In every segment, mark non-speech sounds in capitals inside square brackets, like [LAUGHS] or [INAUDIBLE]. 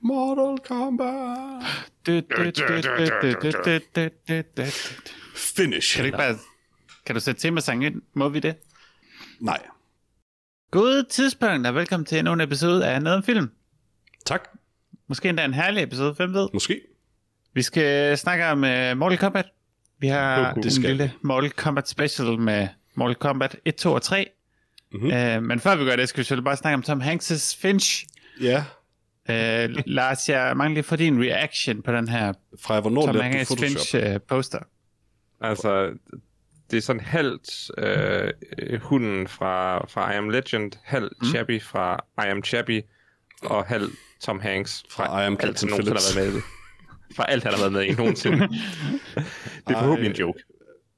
Mortal Kombat. Finish. Kan du, ikke bare, kan du sætte temasangen ind? Må vi det? Nej. God tidspunkt, og velkommen til endnu en episode af Noget om Film. Tak. Måske endda en herlig episode, hvem ved? Måske. Vi skal snakke om uh, Mortal Kombat. Vi har okay, en lille Mortal Kombat special med Mortal Kombat 1, 2 og 3. Mm-hmm. Uh, men før vi gør det, skal vi selvfølgelig bare snakke om Tom Hanks' Finch. Ja. Uh, Lars, jeg mangler lige for din reaction på den her Fra hvornår Tom Hanks' Photoshop? Finch uh, poster. Altså, det er sådan halvt øh, hunden fra, fra I Am Legend, halvt mm. Chappie fra I Am Chappie, og halvt Tom Hanks Fra I Am alt, Captain som nogensinde har været med i. Fra alt, han har været med i nogensinde. [LAUGHS] det er forhåbentlig en joke.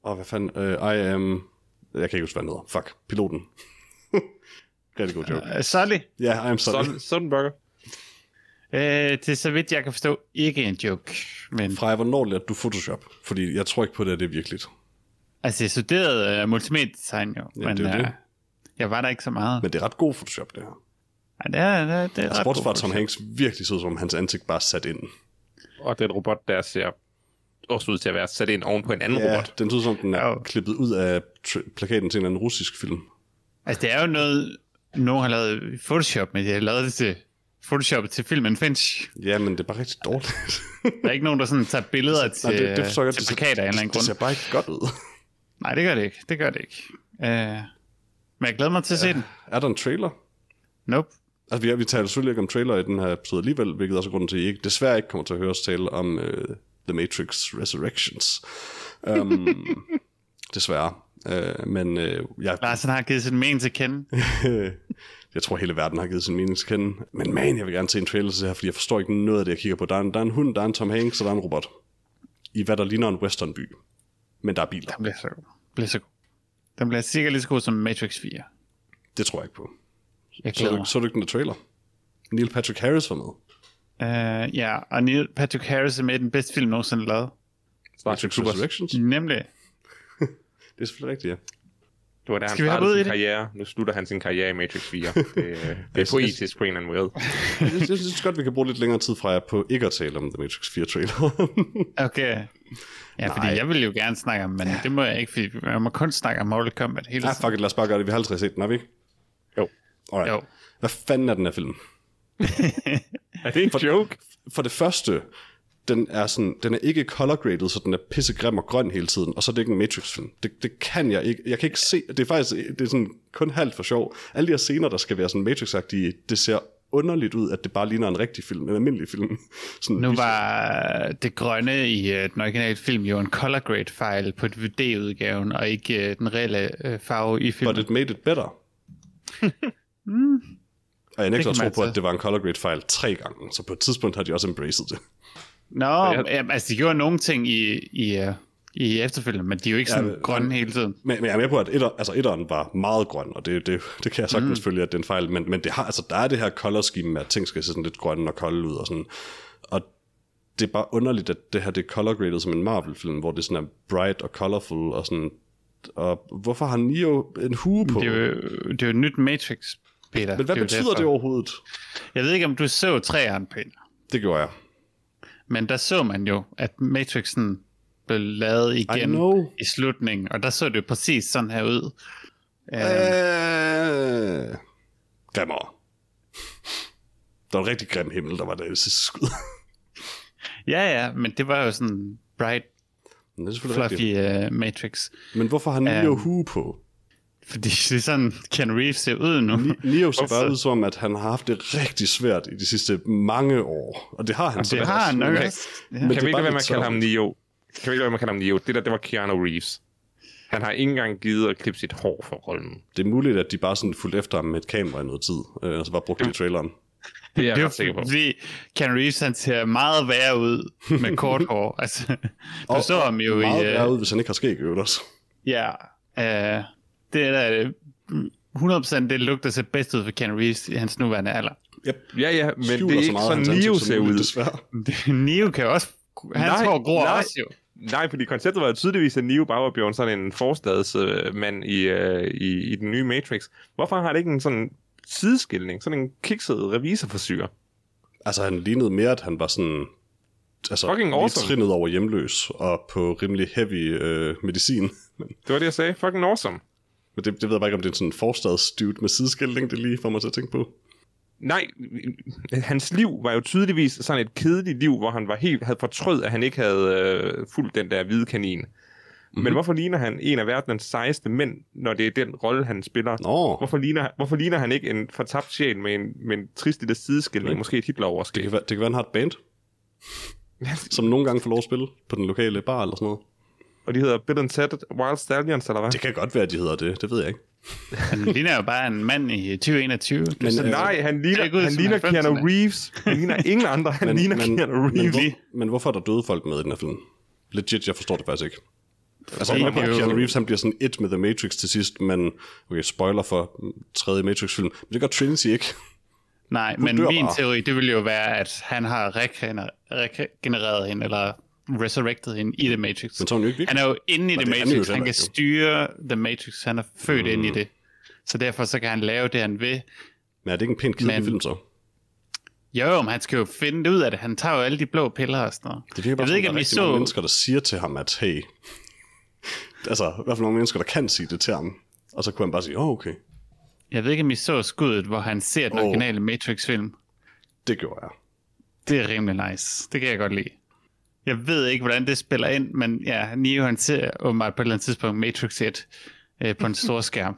Åh, hvad fanden? Uh, I am... Jeg kan ikke huske, hvad han hedder. Fuck. Piloten. [LAUGHS] Rigtig god joke. Uh, Sully, Ja, I am sorry. Sådan, uh, det er så vidt jeg kan forstå ikke en joke. Men Fra hvornår lærte du Photoshop? Fordi jeg tror ikke på det, at det er virkeligt. altså, jeg studerede uh, multimediedesign jo. Ja, men det er øh, det. jeg var der ikke så meget. Men det er ret god Photoshop, det her. Ja, det er, det er, det er ret Sports god Tom Hanks virkelig så som om hans ansigt bare sat ind. Og det er et robot, der ser også ud til at være sat ind oven på en anden Ja, robot. den ser ud som, om den er Ja. klippet ud af tr- plakaten til en eller anden russisk film. Altså, det er jo noget, nogen har lavet i Photoshop, men de har lavet det til Photoshop til filmen Finch. Ja, men det er bare rigtig dårligt. Der er ikke nogen, der sådan tager billeder til, Nej, det, det godt. til Det ser- plakater af en eller anden Det grund. ser bare ikke godt ud. Nej, det gør det ikke. Det gør det ikke. Uh, men jeg glæder mig til at se den. Er der en trailer? Nope. Altså, vi, vi taler selvfølgelig ikke om trailer i den her episode alligevel, hvilket også er grunden til, at I ikke, desværre ikke kommer til at høre os tale om uh, The Matrix Resurrections. Um, [LAUGHS] desværre. Uh, men uh, jeg, Larsen har givet sin mening til kende. [LAUGHS] jeg tror, hele verden har givet sin mening til kende. Men man, jeg vil gerne se en trailer til det her, fordi jeg forstår ikke noget af det, jeg kigger på. Der er en, der er en hund, der er en Tom Hanks, og der er en robot. I hvad der ligner en westernby. Men der er biler. Den bliver så god. Bliver så god. Den bliver sikkert lige så god som Matrix 4. Det tror jeg ikke på. Jeg Så du, så du ikke den der trailer? Neil Patrick Harris var med. Uh, ja, og Neil Patrick Harris er med i den bedste film nogensinde lavet. Troopers. Resurrections? Nemlig. [LAUGHS] Det er selvfølgelig rigtigt, ja. Det var der, han Skal startede i sin det? karriere. Nu slutter han sin karriere i Matrix 4. [LAUGHS] Det, det er poetisk på en eller anden måde. [LAUGHS] Jeg synes, jeg synes godt, vi kan bruge lidt længere tid fra jer på ikke at tale om The Matrix 4 trailer. [LAUGHS] Okay. Ja, fordi Nej. jeg vil jo gerne snakke om, men det må jeg ikke, fordi jeg må kun snakke om Mortal Kombat hele ja, tiden. fuck it, lad os bare gøre det. Vi har aldrig set den, har vi ikke? Jo. Alright. Jo. Hvad fanden er den her film? Er det en joke? For det første, den er, sådan, den er ikke color graded, så den er pissegrim og grøn hele tiden, og så er det ikke en Matrix-film. Det, det kan jeg ikke. Jeg kan ikke se, det er faktisk det er sådan kun halvt for sjov. Alle de her scener, der skal være sådan Matrix-agtige, det ser underligt ud, at det bare ligner en rigtig film, en almindelig film. [LAUGHS] Sådan, Nu var det grønne i øh, den originale film jo en color grade fejl på DVD-udgaven, og ikke øh, den reelle øh, farve i filmen. But it made it better. [LAUGHS] Og jeg nægter at tro på, altså. at det var en color grade fejl tre gange, så på et tidspunkt har de også embraced det. Nå, jeg- jamen, altså de gjorde nogle ting i, i, øh, i efterfølgende, men de er jo ikke sådan men- grønne hele tiden. Men, men jeg er med på, at etter, altså etteren var meget grøn, og det, det, det kan jeg sagtens mm. følge, at det er en fejl, men, men det har, altså, der er det her color scheme med, at ting skal se sådan lidt grønne og kolde ud, og sådan, og det er bare underligt, at det her det er color graded som en Marvel-film, hvor det sådan er bright og colorful, og sådan, og hvorfor har Neo en hue på? Det er jo, det er jo et nyt Matrix, Peter. men hvad det er betyder derfor. det overhovedet? Jeg ved ikke, om du så træerne, Peter, Det gjorde jeg. Men der så man jo, at Matrixen blev lavet igen i slutningen, og der så det jo præcis sådan her ud. Øh, grimmere. Der var en rigtig grim himmel, der var der sidste skud. Ja, ja, men det var jo sådan bright, Men det er selvfølgelig rigtigt. fluffy uh, Matrix. Men hvorfor har Neo Øhm. hue på? Fordi det er sådan, Ken Reeves ser ud nu. Neo ser bare ud som, om, at han har haft det rigtig svært i de sidste mange år. Og det har han så det har han nok okay. også. Ja. Men det Kan vi ikke lade være med at kalde ham. Neo? Kan vi ikke lade være med at kalde ham Neo? Det der, det var Keanu Reeves. Han har ikke engang givet at klippe sit hår for rollen. Det er muligt, at de bare sådan fulgte efter ham med et kamera i noget tid, øh, og så bare brugte det i traileren. Det er jeg Det er ret sikker på. fordi, Ken Reeves han ser meget værre ud med [LAUGHS] kort hår. Altså, du Og- så ham jo Meget i... værre Uh, ud, hvis han ikke har skæg i øvrigt også. ja, uh, det er da mm, 100% det look, der ser bedst ud for Ken Reeves i hans nuværende alder. Yep. Ja, ja, men det er så ikke sådan, Neo ser ud. Desværre. [LAUGHS] Neo kan også... Hans Nej, hår gror nej. også jo. Nej, fordi konceptet var jo tydeligvis, at Neo bare var blevet sådan en forstadsmand i, øh, i, i den nye Matrix. Hvorfor har det ikke en sådan sideskilning, sådan en kikset revisorforsyre? Altså, han lignede mere, at han var sådan... Altså, Fucking lige awesome. trinnet over hjemløs og på rimelig heavy øh, medicin. [LAUGHS] Det var det, jeg sagde. Fucking awesome. Men det, det ved jeg bare ikke, om det er sådan en forstadsdude med sideskilling, det lige får mig til at tænke på. Nej, hans liv var jo tydeligvis sådan et kedeligt liv, hvor han var helt, havde fortrød, at han ikke havde øh, fulgt den der hvide kanin. Mhm. Mm-hmm. Men hvorfor ligner han en af verdens sejeste mænd, når det er den rolle, han spiller? Nå, Hvorfor ligner, hvorfor ligner han ikke en fortabt sjæl med en, med en trist lille sideskilning, måske et det Hitler-overskæg? kan, være, det kan være, han har et band, [LAUGHS] som nogle gange får lov at spille på den lokale bar eller sådan noget. Og de hedder Bill and Ted Wild Stallions, eller hvad? Det kan godt være, at de hedder det, det ved jeg ikke. [LAUGHS] Han ligner jo bare en mand i 2021. Det er Men, sådan- øh, Nej, han er ligner, ud han ligner 90'erne. Keanu Reeves. Han ligner ingen andre. Han Men, ligner men, Keanu men, Reeves. hvor, men hvorfor er der døde folk med i den her film? Legit, jeg forstår det faktisk ikke. Altså, Det jeg er på, Keanu Reeves han bliver sådan et med The Matrix til sidst, men okay, spoiler for tredje Matrix-film. Men det gør Trinity ikke. Nej, men min bare. teori, det ville jo være, at han har regener- regenereret hende, eller resurrected hende i The Matrix. Men så er han jo ikke Han virkelig. er jo inde i Men The er han Matrix, han heller kan jo. styre The Matrix, han er født mm. ind i det. Så derfor så kan han lave det, han vil. Men er det ikke en pæn kedelig film så? Jo, men han skal jo finde ud af det. Han tager jo alle de blå piller og sådan noget. Det virker bare jeg ved ikke, der om er I rigtig mange så... mennesker, der siger til ham, at hey... [LAUGHS] altså, i hvert fald nogle mennesker, der kan sige det til ham. Og så kunne han bare sige, åh, oh, okay, Jeg ved ikke, om I så skuddet, hvor han ser den Åh. originale Matrix-film. det gjorde jeg. Det er rimelig nice. Det kan jeg godt lide. Jeg ved ikke, hvordan det spiller ind, men ja, Neo han ser åbenbart på et eller andet tidspunkt Matrix 1 øh, på en [LAUGHS] stor skærm.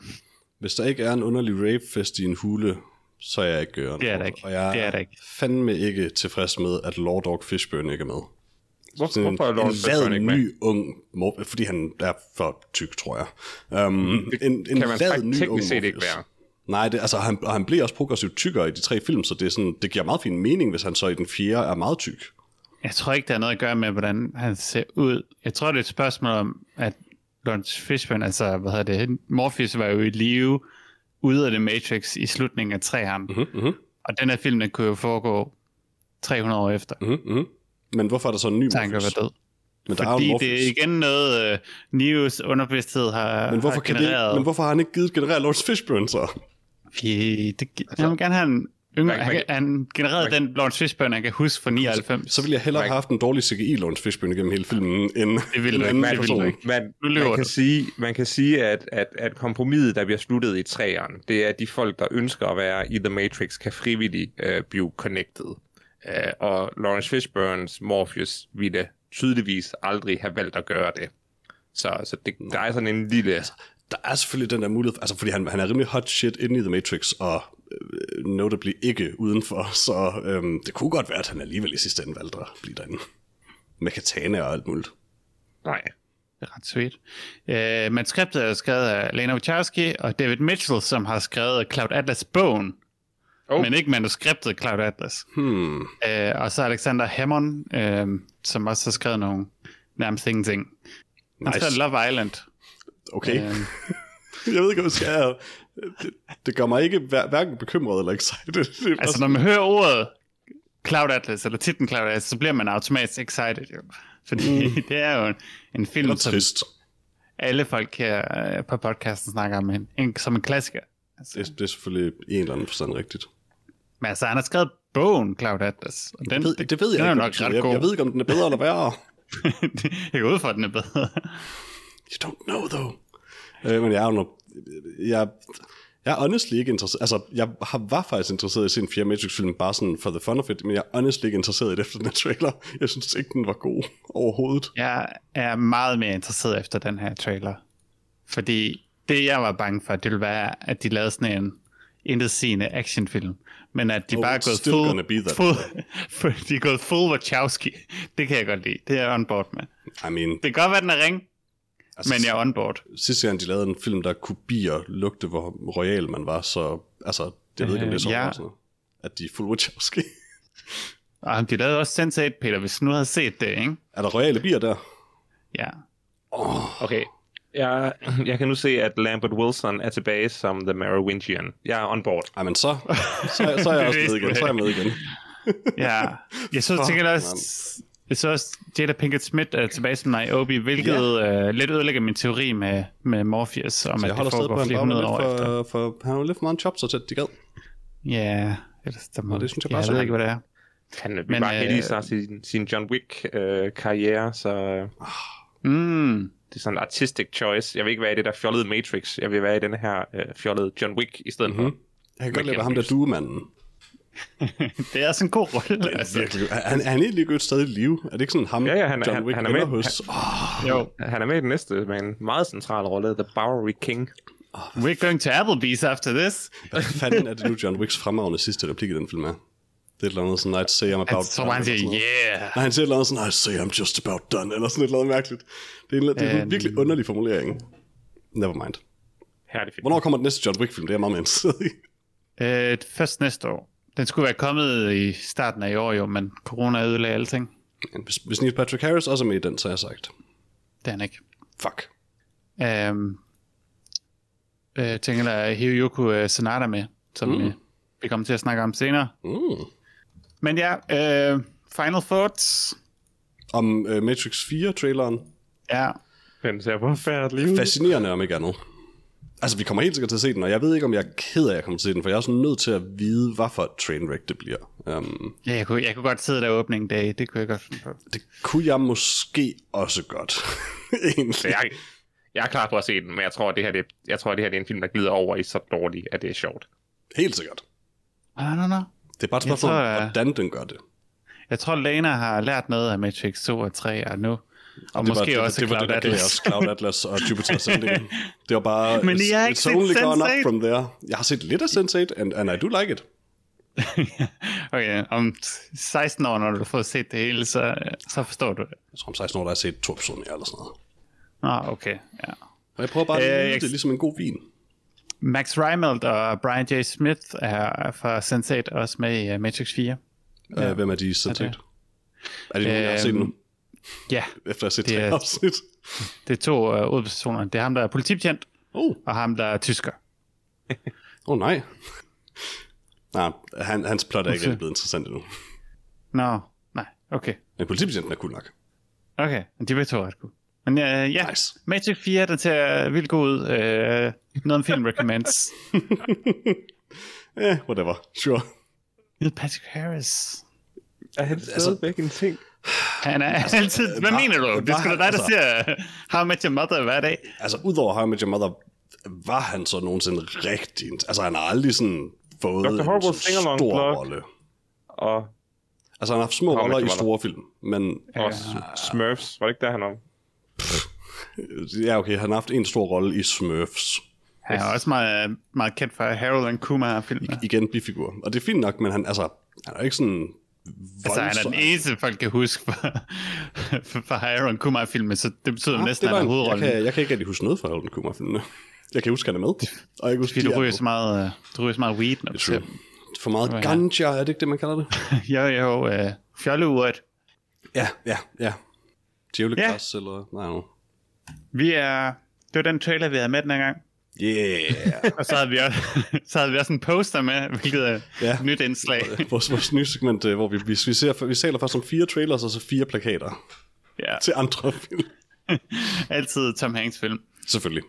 Hvis der ikke er en underlig rapefest i en hule, så er jeg ikke gørende. Det er der ikke. Og jeg Det er der ikke. fandme ikke tilfreds med, at Lord Dog Fishburne ikke er med. Hvor, Sådan en, hvorfor er en Fishburne ikke med? ny ung, mor- fordi han er for tyk, tror jeg. Um, en, en Kan man faktisk ny ung teknisk set ikke være. Nej, det, altså, han, og han bliver også progressivt tykkere i de tre film, så det, er sådan, det giver meget fin mening, hvis han så i den fjerde er meget tyk. Jeg tror ikke, der er noget at gøre med, hvordan han ser ud. Jeg tror, det er et spørgsmål om, at Lawrence Fishburne, altså, hvad hedder det, Morpheus var jo i live ude af The Matrix i slutningen af træerne. Mm-hmm, mm-hmm, Og den her film, den kunne jo foregå 300 år efter, mm-hmm. Men hvorfor er der så en ny kan Morpheus? være død. Men der er Fordi en det er Morpheus. igen noget, uh, Neos underbevidsthed har, Men hvorfor, har kan genereret. det, men hvorfor har han ikke givet generelt Lawrence Fishburne så? Vi, det, altså, jeg vil gerne have en yngre... Man- Han, man- kan- han genererede man- den Lawrence Fishburne, han kan huske fra 99. Så ville jeg hellere Man- have haft en dårlig CGI Lawrence Fishburne gennem hele filmen, end Det ville en anden ville person. Man, løber man, kan sige, man kan sige, at, at, at kompromiset, der bliver sluttet i træerne, det er, at de folk, der ønsker at være i The Matrix, kan frivilligt øh, blive connected. Uh, og Lawrence Fishburnes Morpheus ville tydeligvis aldrig have valgt at gøre det. Så, så det, der er sådan en lille... Der er selvfølgelig den der mulighed, altså fordi han, han er rimelig hot shit inde i The Matrix, og øh, notably ikke udenfor, [LAUGHS] så øhm, det kunne godt være, at han alligevel i sidste ende valgte at blive derinde. Med katana og alt muligt. Nej. Det er ret sweet. Uh, manuskriptet er skrevet af Lena Wachowski og David Mitchell, som har skrevet Cloud Atlas-bogen, Oh. men ikke manuskriptet Cloud Atlas. Hmm. Uh, og så Alexander Hammond, uh, som også har skrevet nogle nærmest ingenting. Han Nice. skrevet Love Island. Okay. Uh, [LAUGHS] Jeg ved ikke, hvad jeg skal. Det, det gør mig ikke hver, hverken bekymret eller excited. [LAUGHS] Det er altså, når man hører ordet Cloud Atlas, eller titlen Cloud Atlas, så bliver man automatisk excited, jo. Fordi mm. [LAUGHS] det er jo en, en film, eller som trist. alle folk her øh, på podcasten snakker om en, en, som en klassiker. Altså, Det, det er selvfølgelig i en eller anden forstand rigtigt. men altså, han har skrevet bogen Cloud Atlas. Og den, Det ved, det ved jeg den er ikke. hvad nok betyder. ret jeg, god. jeg ved ikke, om den er bedre eller værre. jeg går ud fra, at den er bedre. You don't know, though. Øh, men jeg er jo. Jeg, jeg er honestly ikke interesseret... Altså, jeg har, var faktisk interesseret i at se en fjerde Matrix-film, bare sådan for the fun of it, men jeg er honestly ikke interesseret i det efter den her trailer. Jeg synes ikke, den var god overhovedet. Jeg er meget mere interesseret efter den her trailer. Fordi det, jeg var bange for, det ville være, at de lavede sådan en intetsigende actionfilm. Men at de Oh, bare er gået full, full, [LAUGHS] full, de er gået full Wachowski. Det kan jeg godt lide. Det er jeg on board med. I mean, Det kan godt være, den er ring, altså, men jeg er on board. sidste gang de lavede en film, der kunne bier lugte, hvor royal man var, så altså, jeg ved ikke, om det er så Øh, ja. at de er full Wachowski. Og [LAUGHS] de lavede også Sense8, Peter, hvis du nu havde set det, ikke? er der royale bier der? Ja. Okay. Jeg, jeg kan nu se, at Lambert Wilson er tilbage som The Merovingian. Jeg er on board. Ej, men så, så, så er jeg [LAUGHS] også med igen. Så er jeg med igen. Ja. Jeg så tænker også, jeg så også Jada Pinkett Smith er tilbage som Niobe, hvilket yeah. øh, lidt ødelægger min teori med, med Morpheus, om Så at det foregår flere bare hundrede år efter. lidt for, for, han var lidt for meget chop, så tæt de gad. Ja, ellers der må, det synes jeg ja, bare jeg ved ikke, hvad det er. Han vi Men, var heldig øh, sin, sin John Wick-karriere, så øh, Mm. det er sådan en artistic choice. Jeg vil ikke være i det der fjollede Matrix. Jeg vil være i den her øh, fjollede John Wick i stedet mm-hmm. for. Jeg kan godt lide ham der duemanden. Det er også en god rolle. Altså. Virkelig. Er han, er han egentlig ikke stadig i live? Er det ikke sådan ham, Ja, ja, han er- John han- Wick han er ender med. hos? Oh, Jo. Han er med i den næste med en meget central rolle, The Bowery King. We're going to Applebee's after this. hvad fanden er det nu, John Wicks fremragende sidste replik i den film er? Det er et eller andet sådan, I'd say I'm about Så var han done, siger, sådan yeah. Nej, han siger et eller andet sådan, I'd say I'm just about done, eller sådan et eller andet mærkeligt. Det er en, det er en Øhm. virkelig underlig formulering. Never mind. Herlig film. Hvornår kommer den næste John Wick-film? Det er jeg meget mere interesseret i. Øh, først næste år. Den skulle være kommet i starten af i år jo, men corona ødelagde alting. Men Hvis, hvis Neil Patrick Harris også er med i den, så har jeg sagt, Det er han ikke. fuck. Øhm, øh, tænker der Hiroyuki øh, Sanada med, som mm. øh, vi kommer til at snakke om senere. Mm. Men ja, øh, Final Thoughts. Om uh, Matrix 4-traileren. Ja, Den ser forfærdelig ud. Fascinerende om ikke andet. Altså, vi kommer helt sikkert til at se den, og jeg ved ikke, om jeg er ked af, at jeg kommer til at se den, for jeg er også nødt til at vide, hvad for et trainwreck det bliver. Um, ja jeg, kunne, jeg kunne godt sidde der åbning dag. Det kunne jeg godt finde på. det kunne jeg måske også godt, [LAUGHS] egentlig. Jeg, jeg er klar på at se den, men jeg tror, at det her, det, jeg tror, at det her det er en film, der glider over i så dårligt, at det er sjovt. Helt sikkert. I don't know. Det er bare et Jeg spørgsmål, tror, jeg- hvordan den gør det. Jeg tror, Lena har lært noget af Matrix 2 og 3 og nu. Og det måske var, også det, det, Cloud det, Atlas. os Cloud Atlas og [LAUGHS] Jupiter Ascending. Det var bare, Men I har it's, ikke set only gone up Sense8? from there. Jeg har set lidt af Sense8, and, and I do like it. [LAUGHS] okay, om 16 år, når du får set det hele, så, så forstår du det. Jeg tror om 16 år, der har jeg set to episoder eller sådan noget. Nå, okay, ja. Og jeg prøver bare at Øh, jeg- det ligesom en god vin. Max Reimelt og Brian J. Smith er fra Sense8 også med i uh, Matrix 4. Ja. Uh, hvem er de i Sense8? det- Er det nogen, jeg har set nu? Ja, Efter set det tre er- afsnit. det er to uh, hovedpersoner. Det er ham, der er politibetjent, Oh, og ham, der er tysker. [LAUGHS] oh nej. Nej, han, hans plot er ikke rigtig blevet interessant endnu. Nå, nej, okay. Men politibetjenten er cool nok. Okay, men de begge to er ret cool. Men uh, ja, Nice. Matrix 4, den ser vildt god ud. Uh, noget om film recommends. [LAUGHS] Eh, whatever. Sure. Neil Patrick Harris. Er han stadigvæk en ting? Han er altid... Hvad var- mener du? Det er sgu da var- dig, der altså- ser How I Met Your Mother hver dag. Altså, udover How I Met Your Mother, var han så nogensinde rigtig... Altså, han har aldrig sådan fået Dr. Horrible en stor Blog. rolle. Og, Altså, han har haft små roller i store film, men og S- Smurfs. Var det ikke der, han om? ja, okay, han har haft en stor rolle i Smurfs. Han er også meget, meget kendt for Harold and Kumar-filmen. Igen bifigur. Og det er fint nok, men han, altså, han er ikke sådan... Altså, han er den eneste, folk kan huske for Harold and Kumar-filmen, så det betyder Ah, næsten, det at han er løgn. jeg, hovedrollen. kan, jeg kan ikke rigtig huske noget fra Holden Kumar filmene. Jeg kan huske, han er med. Og jeg kan huske, Fordi du er ryger så meget, øh, du ryger så meget weed, når du ser. For meget Ja. ganja, er det ikke det, man kalder det? [LAUGHS] Jo, jo, øh, fjolleuret. Ja, ja, ja. Djævlegræs, eller... Nej, no. Vi er... Det var den trailer, vi havde med den her gang. Yeah. Og så havde vi også, [LAUGHS] så havde vi også en poster med, hvilket er Ja. et nyt indslag. [LAUGHS] vores, vores nye segment, øh, hvor vi, vi, vi, ser, vi sælger først om fire trailers, og så fire plakater Ja, [LAUGHS] til andre film. altid Tom Hanks film. Selvfølgelig.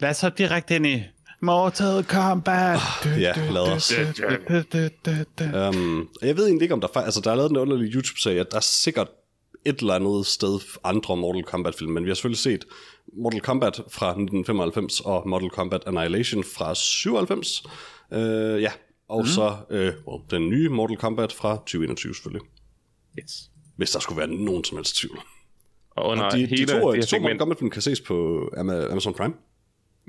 Lad os hoppe direkte ind i Mortal Kombat. Ja, lad os. Um, jeg ved egentlig ikke, om der fa- altså, der er lavet en underlig YouTube-serie, der er sikkert et eller andet sted andre Mortal Kombat-film, men vi har selvfølgelig set Mortal Kombat fra 1995 og Mortal Kombat Annihilation fra 97. Uh, ja, og mm. så uh, den nye Mortal Kombat fra 2021 selvfølgelig. Yes. Hvis der skulle være nogen som helst tvivl. Og under De, de, hele to, de to her Mortal segment... Kombat-film kan ses på Ama- Amazon Prime.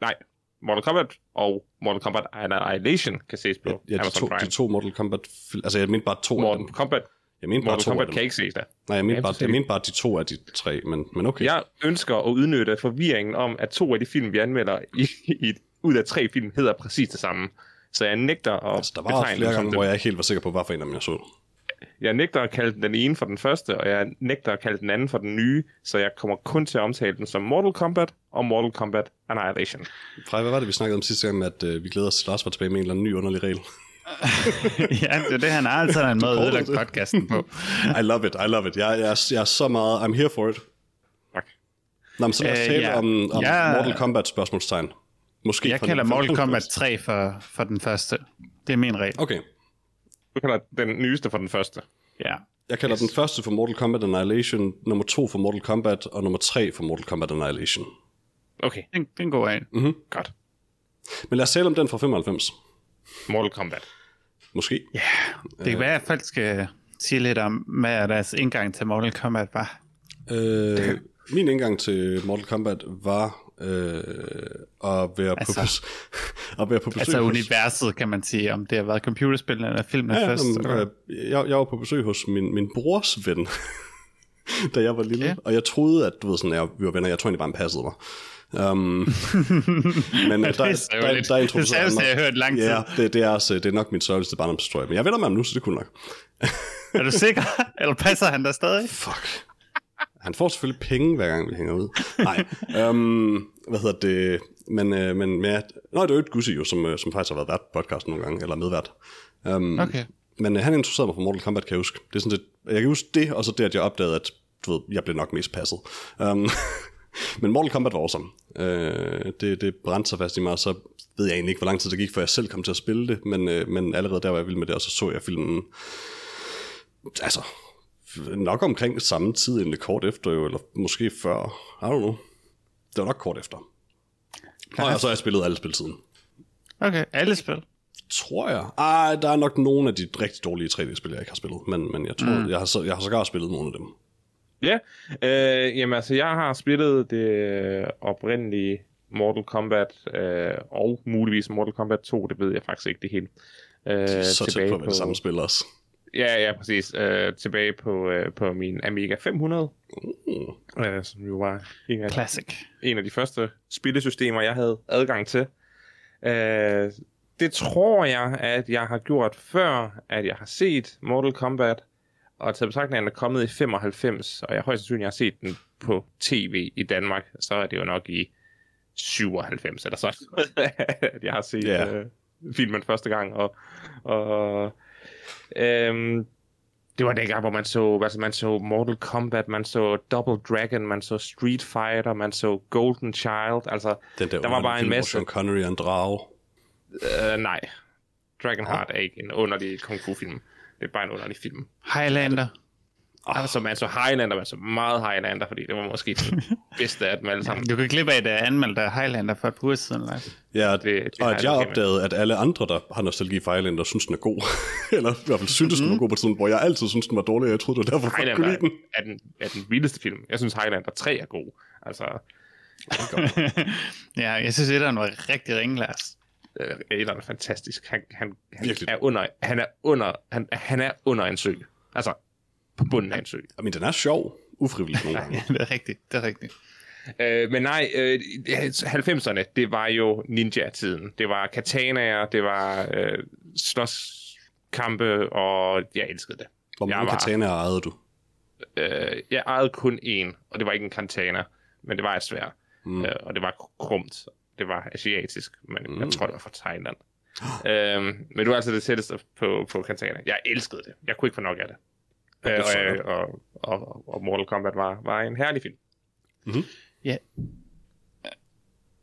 Nej, Mortal Kombat og Mortal Kombat Annihilation kan ses på Ja, de Amazon to, Prime. de to Mortal Kombat. Altså, jeg mente bare to af Mortal dem. Kombat, Jeg mente bare Mortal to af Kombat dem. kan ikke ses der. Nej, jeg mente, Ja, bare, jeg mente bare de to af de tre, men, men okay. Jeg ønsker at udnytte forvirringen om, at to af de film, vi anmelder i, i, ud af tre film, hedder præcis det samme. Så jeg nægter at Altså, der var flere dem som gange, hvor jeg ikke helt var sikker på, hvad for en af dem jeg så. Jeg nægter at kalde den ene for den første, og jeg nægter at kalde den anden for den nye, så jeg kommer kun til at omtale den som Mortal Kombat og Mortal Kombat Annihilation. Frej, hvad var det, vi snakkede om sidste gang, at øh, vi glæder os til Lars var tilbage med en eller anden ny underlig regel? Ja, det er det, han har altid en måde det. podcasten på. I love it, I love it. Jeg, jeg, er- jeg er så meget, I'm here for it. Tak. Nå, men så lad os Øh, tale ja. om, om Jeg- Mortal Kombat spørgsmålstegn. Måske Jeg kalder Mortal Kombat første. 3 for, for den første. Det er min regel. Okay. Du kalder den nyeste for den første. Ja. Jeg kalder yes. den første for Mortal Kombat Annihilation, nummer to for Mortal Kombat, og nummer tre for Mortal Kombat Annihilation. Okay, Den, den går af. Mm-hmm. godt. Men lad os tale om den fra 95. Mortal Kombat. Måske. Ja, det kan være, at folk skal sige lidt om, hvad deres indgang til Mortal Kombat var. Øh, min indgang til Mortal Kombat var øh, at, være Altså- på bes- [LAUGHS] at være på besøg Altså hos... universet, kan man sige, om det har været computerspil eller filmen Ja, først. jamen, øh, jeg, jeg var på besøg hos min, min brors ven, [LAUGHS] da jeg var lille. Ja. Og jeg troede, at du ved, sådan, jeg, vi var venner. Jeg tror egentlig bare, han passede mig. Um, [LAUGHS] men øh, der, det er der, der, der Det introducerede særligste, han jeg har hørt lang tid. Ja, det, det, er også, det er nok min sørgeligste barndomshistorie. Men jeg vender med ham nu, så det kunne nok. Er du sikker? [LAUGHS] Eller passer han der stadig? Fuck. Han får selvfølgelig penge, hver gang vi hænger ud. Nej, um, hvad hedder det? Men, øh, men, men ja, Nå, det er jo et Gussi jo, som, øh, som faktisk har været vært på podcasten nogle gange, eller medvært. Um, Okay. Men øh, han interesserede mig for Mortal Kombat, kan jeg huske. Det er sådan lidt, jeg kan huske det, og så det, at jeg opdagede, at du ved, jeg blev nok mest passet. Um, [LAUGHS] [LAUGHS] men Mortal Kombat var awesome. Uh, det, det brændte sig fast i mig, så ved jeg egentlig ikke, hvor lang tid det gik, før jeg selv kom til at spille det, men, uh, men allerede der var jeg vild med det, og så så jeg filmen, altså, nok omkring samme tid, egentlig kort efter jo, eller måske før, I don't know. Det var nok kort efter. Og så har jeg spillet alle spiltiden. Okay, alle spil. Tror jeg. Ej, der er nok nogle af de rigtig dårlige 3D-spil, jeg ikke har spillet. Men, men jeg tror, mm. jeg, har, så, jeg har sågar spillet nogle af dem. Ja, øh, jamen altså, jeg har spillet det oprindelige Mortal Kombat, øh, og muligvis Mortal Kombat 2, det ved jeg faktisk ikke det hele. Øh, De er så tæt på at være det samme spil også. Ja, ja, præcis. Øh, tilbage på, øh, på min Amiga 500, Mm. øh, som jo var en af, Classic. en af de første spillesystemer, jeg havde adgang til. Øh, det tror jeg, at jeg har gjort før, at jeg har set Mortal Kombat, og til betragtning, at den er kommet i 95, og jeg højst sandsynligt har set den på tv i Danmark, så er det jo nok i 97 eller sådan, [LAUGHS] at jeg har set yeah. øh, filmen første gang. Og, og øhm, det var dengang, hvor man så, altså man så Mortal Kombat, man så Double Dragon, man så Street Fighter, man så Golden Child, altså Den der, der var bare en masse... Sean Connery er en drage. Øh, nej, Dragonheart er ikke en underlig kung fu film. Det er bare en underlig film. Highlander. Oh. Altså, man så Highlander, man så meget Highlander, fordi det var måske den [LAUGHS] bedste af dem alle sammen. Du kan klippe af, at jeg anmeldte Highlander for et par uger siden. Eller? Ja, det det, og jeg at jeg opdagede, at alle andre, der har nostalgi for Highlander, synes, den er god. [LAUGHS] Eller i hvert fald syntes, den var god på tiden, hvor jeg altid synes, den var dårlig, og jeg troede, det var derfor, kunne Highlander lide den. er den, er den vildeste film. Jeg synes, Highlander 3 er god. Altså, [LAUGHS] ja, jeg synes, at den var rigtig ringe, Lars. Øh, Adam er fantastisk. Han, han, han Virkelig. er under, han er under, han, han er under en sø. Altså, på bunden af en sø. Men den er sjov, ufrivilligt nogle gange. Ja, [LAUGHS] det er rigtigt. Det er rigtigt. Øh, men nej, øh, 90'erne, det var jo ninja-tiden. Det var katanaer, det var øh, slåskampe, og jeg elskede det. Hvor mange Jeg var- katanaer ejede du? Øh, jeg ejede kun én, og det var ikke en katana, men det var et svær. Mm. Øh, og det var krumt. Det var asiatisk, men mm. jeg tror, det var fra Thailand. øhm, men det var altså det tætteste på, på katana. Jeg elskede det. Jeg kunne ikke få nok af det. Øh, forstår og, jeg. øh, og, og, og Mortal Kombat var, var en herlig film. Ja.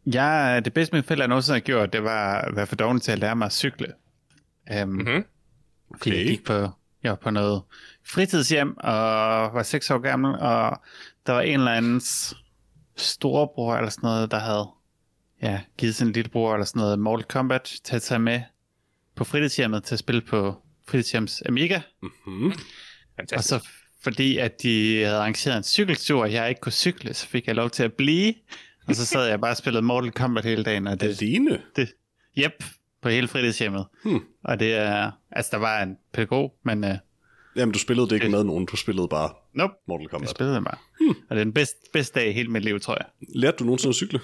Jeg, det bedste, mine forældre nogensinde har gjort, det var at være for dårlig til at lære mig at cykle. Um, Mhm. Fordi jeg Okay. gik på, jeg var på noget fritidshjem, og var seks år gammel, og der var en eller andens storebror eller sådan noget, der havde ja, givet sin lillebror eller sådan noget Mortal Kombat til at tage med på fritidshjemmet til at spille på fritidshjems Amiga. Hmm? Og så fordi, at de havde arrangeret en cykeltur, og jeg ikke kunne cykle, så fik jeg lov til at blive. Og så sad jeg bare og spillede Mortal Kombat hele dagen, og det, Alene? det yep, på hele fritidshjemmet. Hmm. Og det er, altså der var en pædagog, men uh, Jamen, du spillede det ikke med nogen, du spillede bare nope, Mortal jeg Kombat. spillede det bare. Hmm. Og det er den bedste, bedste dag i hele mit liv, tror jeg. Lærte du nogensinde at cykle?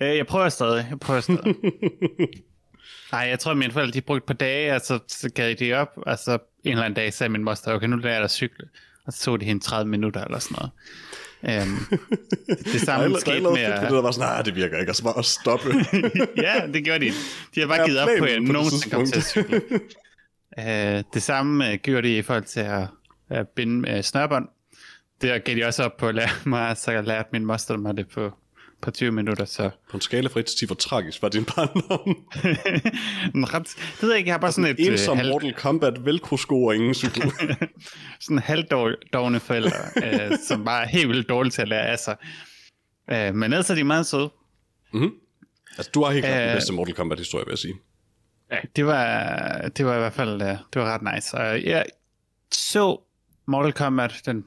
Øh, jeg prøver stadig, jeg prøver stadig. [LAUGHS] Nej, jeg tror, at mine forældre de brugte på dage, og så, så gav de op, og så en eller anden dag sagde min moster, okay, nu lærer jeg dig at cykle. Og så tog de hende 30 minutter eller sådan noget. [LAUGHS] Um, det samme der skete med... ved det, var sådan, nej, det virker ikke, og så bare at stoppe. [LAUGHS] ja, det gjorde de. De har bare Jeg givet op på, at jeg det nogensinde kom til at cykle. uh, det samme uh, gjorde de i forhold til at, at binde uh, snørbånd. Det gav de også op på at lære mig, så jeg lærte min moster mig det på, på 20 minutter, så... På en skala fra 1 til 10, hvor tragisk var din barndom? [LAUGHS] Ret, det ved jeg ikke, jeg har bare sådan et... øh, Ensom halv- Mortal Kombat velcro-sko og ingen cykel. [LAUGHS] sådan halvdårne forældre, [LAUGHS] øh, som bare er helt vildt dårlige til at lære af sig. Øh, men ellers er de meget søde. altså, du har helt klart den Øh. bedste Mortal Kombat-historie, vil jeg sige. Det var, det var i hvert fald øh, det var ret nice. Og jeg så Mortal Kombat, den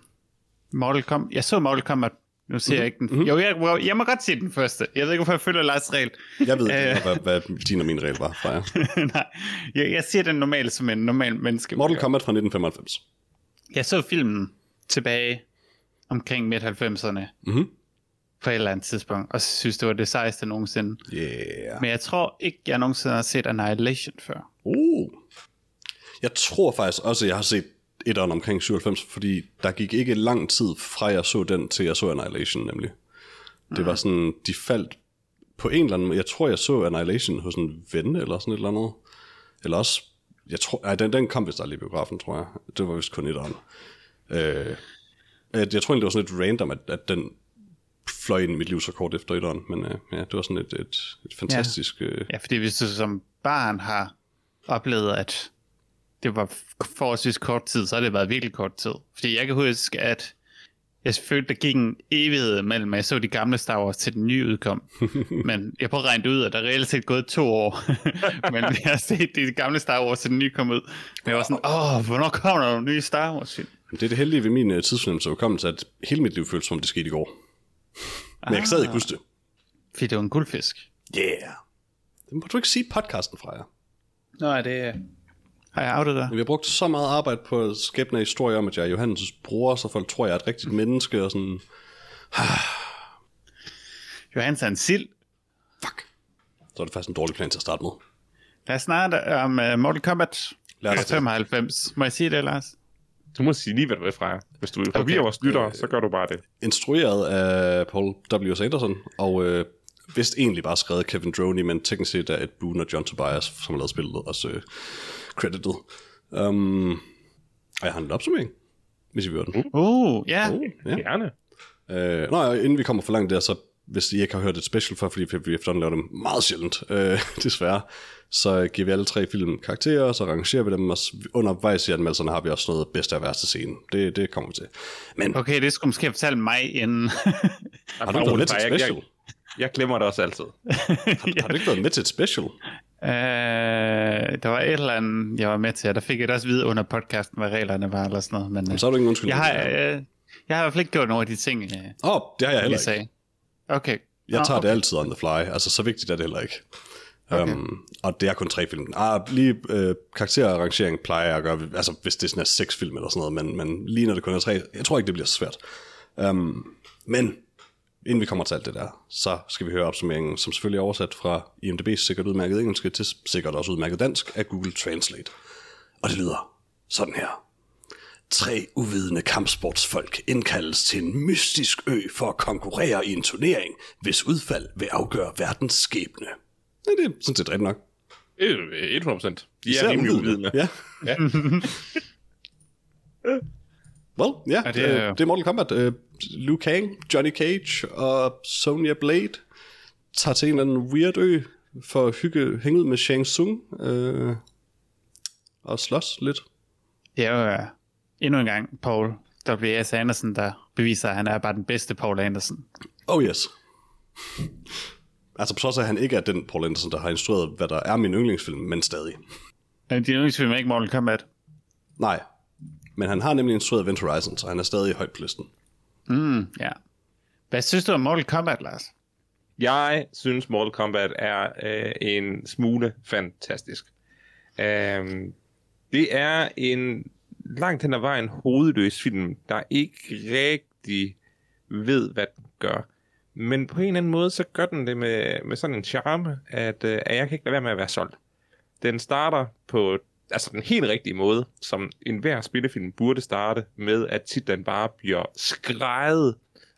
Mortal Kombat, jeg så Mortal Kombat, nu ser jeg ikke den. Jo, jeg, jeg må godt se den første. Jeg ved ikke, hvorfor jeg følger Lars regel. Jeg ved Øh. ikke, hvad, hvad din og min regel var fra jer. [LAUGHS] Nej, jeg, jeg siger den normalt som en normal menneske. Mortal. Kombat fra 1995. Jeg så filmen tilbage omkring midt-90'erne Mhm. på et eller andet tidspunkt, og synes, det var det sejeste nogensinde. Yeah. Men jeg tror ikke, jeg nogensinde har set Annihilation før. Uh. Jeg tror faktisk også, at jeg har set etteren omkring 97, fordi der gik ikke lang tid fra jeg så den, til jeg så Annihilation nemlig. Det var sådan, de faldt på en eller anden måde. Jeg tror, jeg så Annihilation hos en ven eller sådan et eller andet. Eller også, jeg tror, ej, den, den kom vist aldrig i biografen, tror jeg. Det var vist kun etteren. Øh, jeg, jeg tror egentlig, det var sådan lidt random, at, at den fløj ind i mit liv så kort efter etteren. Men øh, ja, det var sådan et, et, et fantastisk... Øh, Ja, fordi hvis du som barn har oplevet, at det var forholdsvis kort tid, så har det været virkelig kort tid. Fordi jeg kan huske, at jeg følte, der gik en evighed mellem, at jeg så de gamle Star Wars til den nye udkom. [LAUGHS] Men jeg prøvede at regne det ud, at der reelt set gået to år. [LAUGHS] Men jeg har set de gamle Star Wars til den nye kom ud. Men jeg var sådan, åh, hvornår kommer der nogle nye Star Wars film? Det er det heldige ved min uh, tidsfornemmelse og hukommelse, at hele mit liv føles som om det skete i går. Men jeg kan stadig ikke huske det. Fordi det var en guldfisk. Yeah. Det må du ikke sige podcasten fra jer. Nå, er det... Har jeg outet dig? Vi har brugt så meget arbejde på at skabe en historie om, at jeg er Johannes' bror, så folk tror, jeg er et rigtigt menneske, og sådan, [SIGHS] Johannes er en sild. fuck. Så er det faktisk en dårlig plan til at starte med. Lad os snakke om uh, Mortal Kombat Lad os fra det. 95. Må jeg sige det, Lars? Du må sige lige, hvad du vil fra jer. Hvis du vil forvirre Okay. vores lyttere, så gør du bare det. Instrueret af Paul W. Anderson, og øh, vist egentlig bare skrevet Kevin Droney, men teknisk set er Ed Boon og John Tobias, som har lavet spillet, også øh, credited. Um, og jeg har en opsummering, hvis I vil den. Uh, ja. Uh, ja. Gerne. Øh, nå, inden vi kommer for langt der, så hvis I ikke har hørt et special før, fordi vi efterhånden laver dem meget sjældent, øh, [LAUGHS] desværre, så giver vi alle tre film karakterer, og så rangerer vi dem, og undervejs i anmeldelserne har vi også noget bedste og værste scene. Det, det kommer vi til. Men Okay, det skulle måske fortælle mig inden. har du ikke været med til et Jeg, jeg, special? jeg glemmer det også altid. Har du ikke været med til et special? [LAUGHS] øh, der var et eller andet, jeg var med til, og der fik jeg det også vide under podcasten, hvad reglerne var, eller sådan noget. Men, øh, Så har du ingen undskyldning. jeg, har, øh, jeg har i hvert fald ikke gjort nogle af de ting, øh, Åh, oh, det har jeg heller ikke. Okay. Jeg Nå, tager okay. det altid on the fly. Altså, så vigtigt er det heller ikke. Okay. Um, og det er kun tre film. Ah, lige øh, karakterrangering plejer jeg at gøre, altså hvis det sådan er seks film eller sådan noget, men, men lige når det kun er tre, jeg tror ikke, det bliver så svært. Um, men inden vi kommer til alt det der, så skal vi høre opsummeringen, som selvfølgelig er oversat fra IMDb's sikkert udmærket engelsk til sikkert også udmærket dansk af Google Translate. Og det lyder sådan her. Tre uvidende kampsportsfolk indkaldes til en mystisk ø for at konkurrere i en turnering, hvis udfald vil afgøre verdens skæbne. Ja, det er sådan set rigtigt nok. Øh, 100 procent. De Især er rimelig uvidende. Ja. Ja. [LAUGHS] [LAUGHS] Well, ja, Ja, det, er, er- det er Mortal Kombat. Uh, Liu Kang, Johnny Cage og Sonya Blade tager til en eller anden weird ø for at hygge, hænge ud med Shang Tsung uh, og slås lidt. Det er jo øh, endnu en gang Paul W.S. Anderson, der beviser, at han er bare den bedste Paul Anderson. Oh yes. altså på trods af, at han ikke er den Paul Anderson, der har instrueret, hvad der er min yndlingsfilm, men stadig. Men de yndlingsfilm er ikke Mortal Kombat. Nej. Men han har nemlig instrueret Event Horizon, så han er stadig højt på listen. Mm, ja. Hvad synes du om Mortal Kombat, Lars? Jeg synes, Mortal Kombat er øh, en smule fantastisk. Um, det er en langt hen ad vejen hovedløs film, der ikke rigtig ved, hvad den gør. Men på en eller anden måde, så gør den det med, med sådan en charme, at, øh, at jeg kan ikke lade være med at være solgt. Den starter på altså den helt rigtige måde, som enhver spillefilm burde starte med, at titlen bare bliver skrejet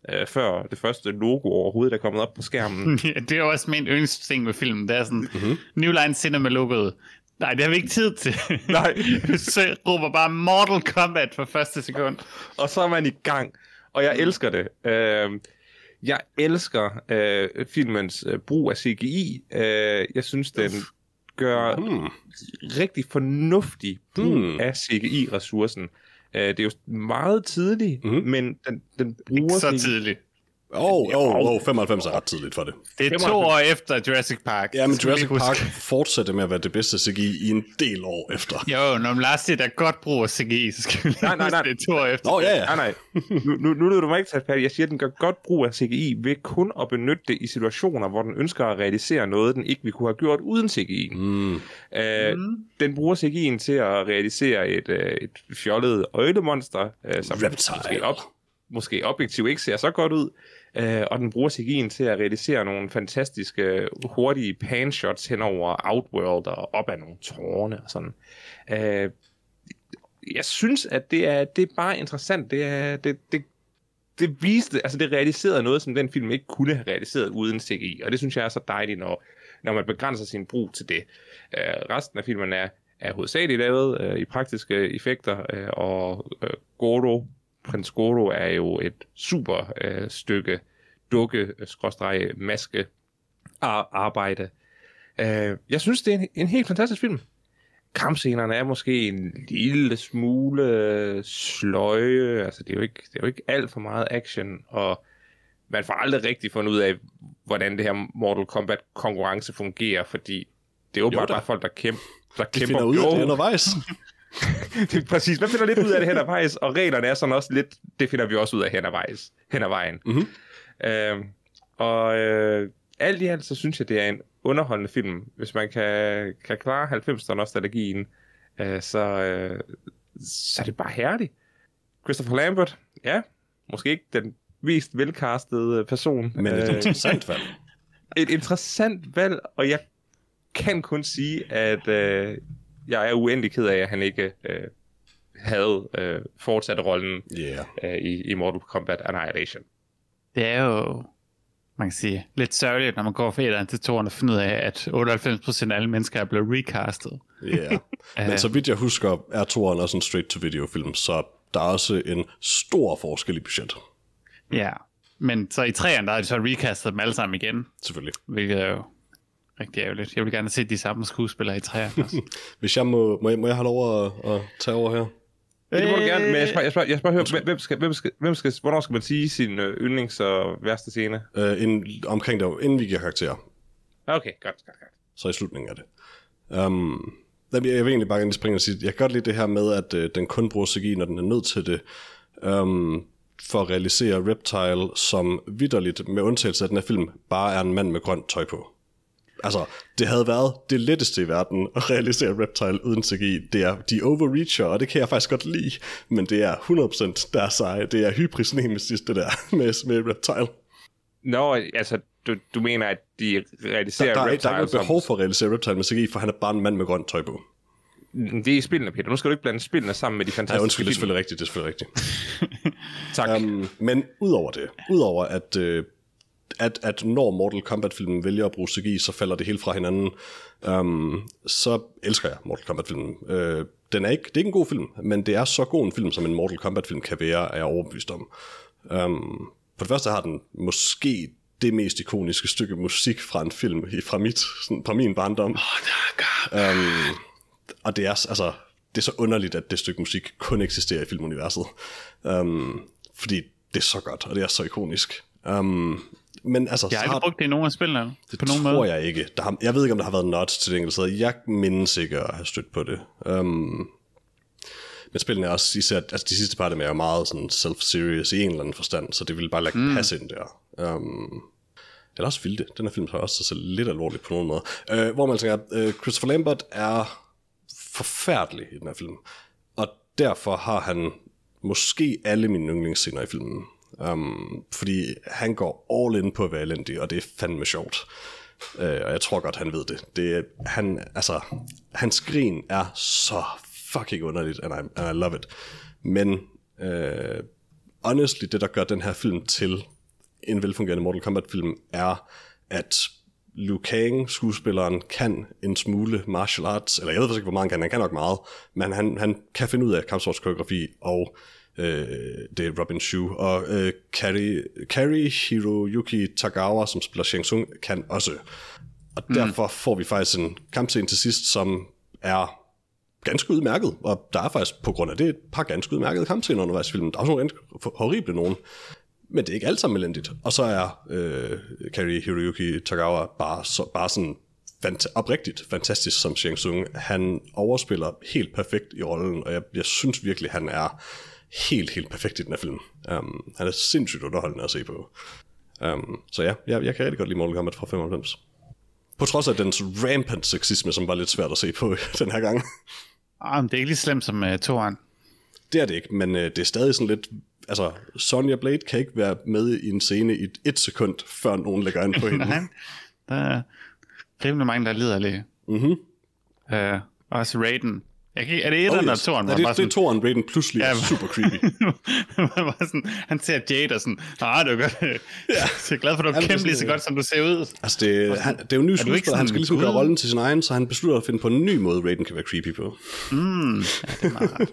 øh, før det første logo overhovedet er kommet op på skærmen. [LAUGHS] Ja, det er også min yndlingsting med filmen. Det er sådan, mm-hmm. New Line Cinema logoet. Nej, det har vi ikke tid til. [LAUGHS] Nej. [LAUGHS] så råber bare Mortal Kombat for første sekund. og så er man i gang. Og jeg elsker det. Øh, Jeg elsker øh, filmens øh, brug af CGI. Øh, jeg synes, den gør Hmm. rigtig fornuftig brug Hmm. af CGI-ressourcen. Øh, det er jo meget tidligt, Mhm. men den, den bruger Så CGI. tidligt. Åh, oh, oh, oh, 95 er ret tidligt for det. Det er to 95. år efter Jurassic Park. Ja, men vi Jurassic. Park fortsatte med at være det bedste CGI i en del år efter. Jo, når man lader sige, at der er godt brug af CGI, så skal vi Nej, nej, huske, nej. [LAUGHS] det er to år efter. Nå, ja, ja. Nej, nej. Nu, nu, nu lyder du mig ikke tage. Jeg siger, at den gør godt brug af CGI ved kun at benytte det i situationer, hvor den ønsker at realisere noget, den ikke ville kunne have gjort uden CGI. Mm. Øh, den bruger CGI'en til at realisere et, øh, et fjollet øjlemonster, øh, som Reptile. måske, op, måske objektivt ikke ser så godt ud. Øh, og den bruger CGI'en til at realisere nogle fantastiske, hurtige panshots hen over Outworld og op ad nogle tårne og sådan. Øh, jeg synes, at det er, det er bare interessant. Det, er, det, det, det viste, altså det realiserede noget, som den film ikke kunne have realiseret uden CGI, og det synes jeg er så dejligt, når, når man begrænser sin brug til det. Øh, resten af filmen er, er hovedsageligt lavet øh, i praktiske effekter, øh, og øh, Goro, prins Goro er jo et super øh, stykke dukke, skråstreg, maske ar- arbejde. Øh, jeg synes, det er en, en helt fantastisk film. Kampscenerne er måske en lille smule sløje, altså det er jo ikke, det er jo ikke alt for meget action, og man får aldrig rigtig fundet ud af, hvordan det her Mortal Kombat konkurrence fungerer, fordi det er jo Jo bare, folk, der kæmper. Der De kæmper. finder ud af det undervejs. [LAUGHS] [LAUGHS] det er præcis. Man finder lidt ud af det hen ad vejs, og reglerne er sådan også lidt, det finder vi også ud af hen ad, vejs, hen ad vejen. Mhm. Øh, og øh, alt i alt, så synes jeg, det er en underholdende film. Hvis man kan, kan klare 90'erne nostalgien, øh, så, øh, så er det bare herligt. Christopher Lambert, ja, måske ikke den mest velcastede person. Men et Øh, interessant valg. [LAUGHS] et interessant valg, og jeg kan kun sige, at øh, jeg er uendelig ked af, at han ikke øh, havde øh, fortsat rollen Yeah. øh, i, i Mortal Kombat Annihilation. Det er jo, man kan sige, lidt sørgeligt, når man går fra etteren til toeren og finder ud af, at 98% af alle mennesker er blevet recastet. Yeah. [LAUGHS] Men så vidt jeg husker, er toeren også en straight-to-video film, så der er også en stor forskel i budget. Ja, men så i træerne, der har de så recastet dem alle sammen igen, Selvfølgelig. hvilket er jo rigtig ærgerligt. Jeg vil gerne se de samme skuespillere i træerne også. [LAUGHS] Hvis jeg må, må, jeg, må jeg have lov at, at tage over her? Ja, det må du gerne, men jeg Øh. spørger, jeg spørger, jeg spørger høre, hvem skal, hvem skal, hvem skal, hvornår skal man sige sin øh, yndlings- og værste scene? Uh, en, omkring der, inden vi giver karakterer. Okay, godt, godt, godt. så i slutningen af det. Um, jeg vil egentlig bare gerne lige springe og sige, jeg kan godt lide det her med, at uh, den kun bruger CGI, når den er nødt til det, um, for at realisere Reptile, som vidderligt, med undtagelse af den her film, bare er en mand med grønt tøj på. Altså, det havde været det letteste i verden at realisere Reptile uden CGI. Det er de overreacher, og det kan jeg faktisk godt lide, men det er 100% der seje. Det er hybris nemesis, det der [LAUGHS] med, med Reptile. Nå, altså, du, du mener, at de Der, realiserer der, er, der er Reptile ikke som... behov for at realisere Reptile med CGI, for han er bare en mand med grønt tøj på. Det er i spillene, Peter. Nu skal du ikke blande spillene sammen med de fantastiske undskyld, det er selvfølgelig rigtigt, det er selvfølgelig rigtigt. [LAUGHS] Tak. Um, men udover det, udover at, øh, at, at når Mortal Kombat-filmen vælger at bruge CGI, så falder det helt fra hinanden, um, så elsker jeg Mortal Kombat-filmen. Uh, den er ikke, det er ikke en god film, men det er så god en film, som en Mortal Kombat-film kan være, er jeg overbevist om. Um, for det første har den måske det mest ikoniske stykke musik fra en film i- fra, mit, sådan, fra min barndom. Um, og det er, altså, det er så underligt, at det stykke musik kun eksisterer i filmuniverset. Um, fordi det er så godt, og det er så ikonisk. Um, men altså, Jeg har så har, aldrig brugt det i nogen af spillene. det på nogen tror måde. jeg ikke. Der har, jeg ved ikke, om der har været nods til det enkelte sted. Jeg mindes ikke at have stødt på det. Um, men spillene er også især, altså de sidste par af dem er meget sådan self-serious i en eller anden forstand, så det ville bare lade mm. passe ind der. Um, eller også ville det. Den her film har også sig lidt alvorligt på nogen måde. Uh, hvor man tænker, uh, Christopher Lambert er forfærdelig i den her film. Og derfor har han måske alle mine yndlingsscener i filmen. Um, fordi han går all in på at være elendig, og det er fandme sjovt. Uh, og jeg tror godt, han ved det. det er, han, altså, hans grin er så fucking underligt, and I, and I love it. Men uh, honestly, det der gør den her film til en velfungerende Mortal Kombat-film, er, at Liu Kang, skuespilleren, kan en smule martial arts, eller jeg ved faktisk ikke, hvor meget han kan, han kan nok meget, men han, han kan finde ud af kampsportskoreografi, og Øh, det er Robin Shu. Og øh, Kari, Kari Hiroyuki Tagawa, som spiller Shang Tsung, kan også. Og mm. derfor får vi faktisk en kampscene til sidst, som er ganske udmærket, og der er faktisk på grund af det et par ganske udmærkede kampscener undervejs i filmen. Der er også nogle horrible nogen, men det er ikke alt sammen elendigt. Og så er øh, Kari Hiroyuki Tagawa bare, så, bare sådan fant- oprigtigt fantastisk som Shang Tsung. Han overspiller helt perfekt i rollen, og jeg, jeg synes virkelig, han er helt, helt perfekt i den her film. Um, han er sindssygt underholdende at se på. Um, så ja, jeg, jeg kan rigtig godt lide Mortal Kombat fra 95. På trods af dens rampant sexisme, som var lidt svært at se på [LAUGHS] den her gang. Ah, det er ikke lige slemt som uh, toeren. Det er det ikke, men uh, det er stadig sådan lidt... Altså, Sonja Blade kan ikke være med i en scene i et sekund, før nogen lægger ind på [LAUGHS] hende. Nej, der er rimelig mange, der lider lidt. Mm-hmm. Uh, også Raiden. Jeg kan, er det et oh, eller toeren? Ja, det, det er toeren, Raiden pludselig ja, er super creepy. [LAUGHS] sådan, han ser Jade og sådan, ah, det er godt. ja. [LAUGHS] Jeg er glad for, at du kæmper lige så godt, som du ser ud. Altså, det, han, det er jo en ny skuespiller, han skal ligesom gøre rollen til sin egen, så han beslutter at finde på en ny måde, Raiden kan være creepy på. Mm, ja, det er meget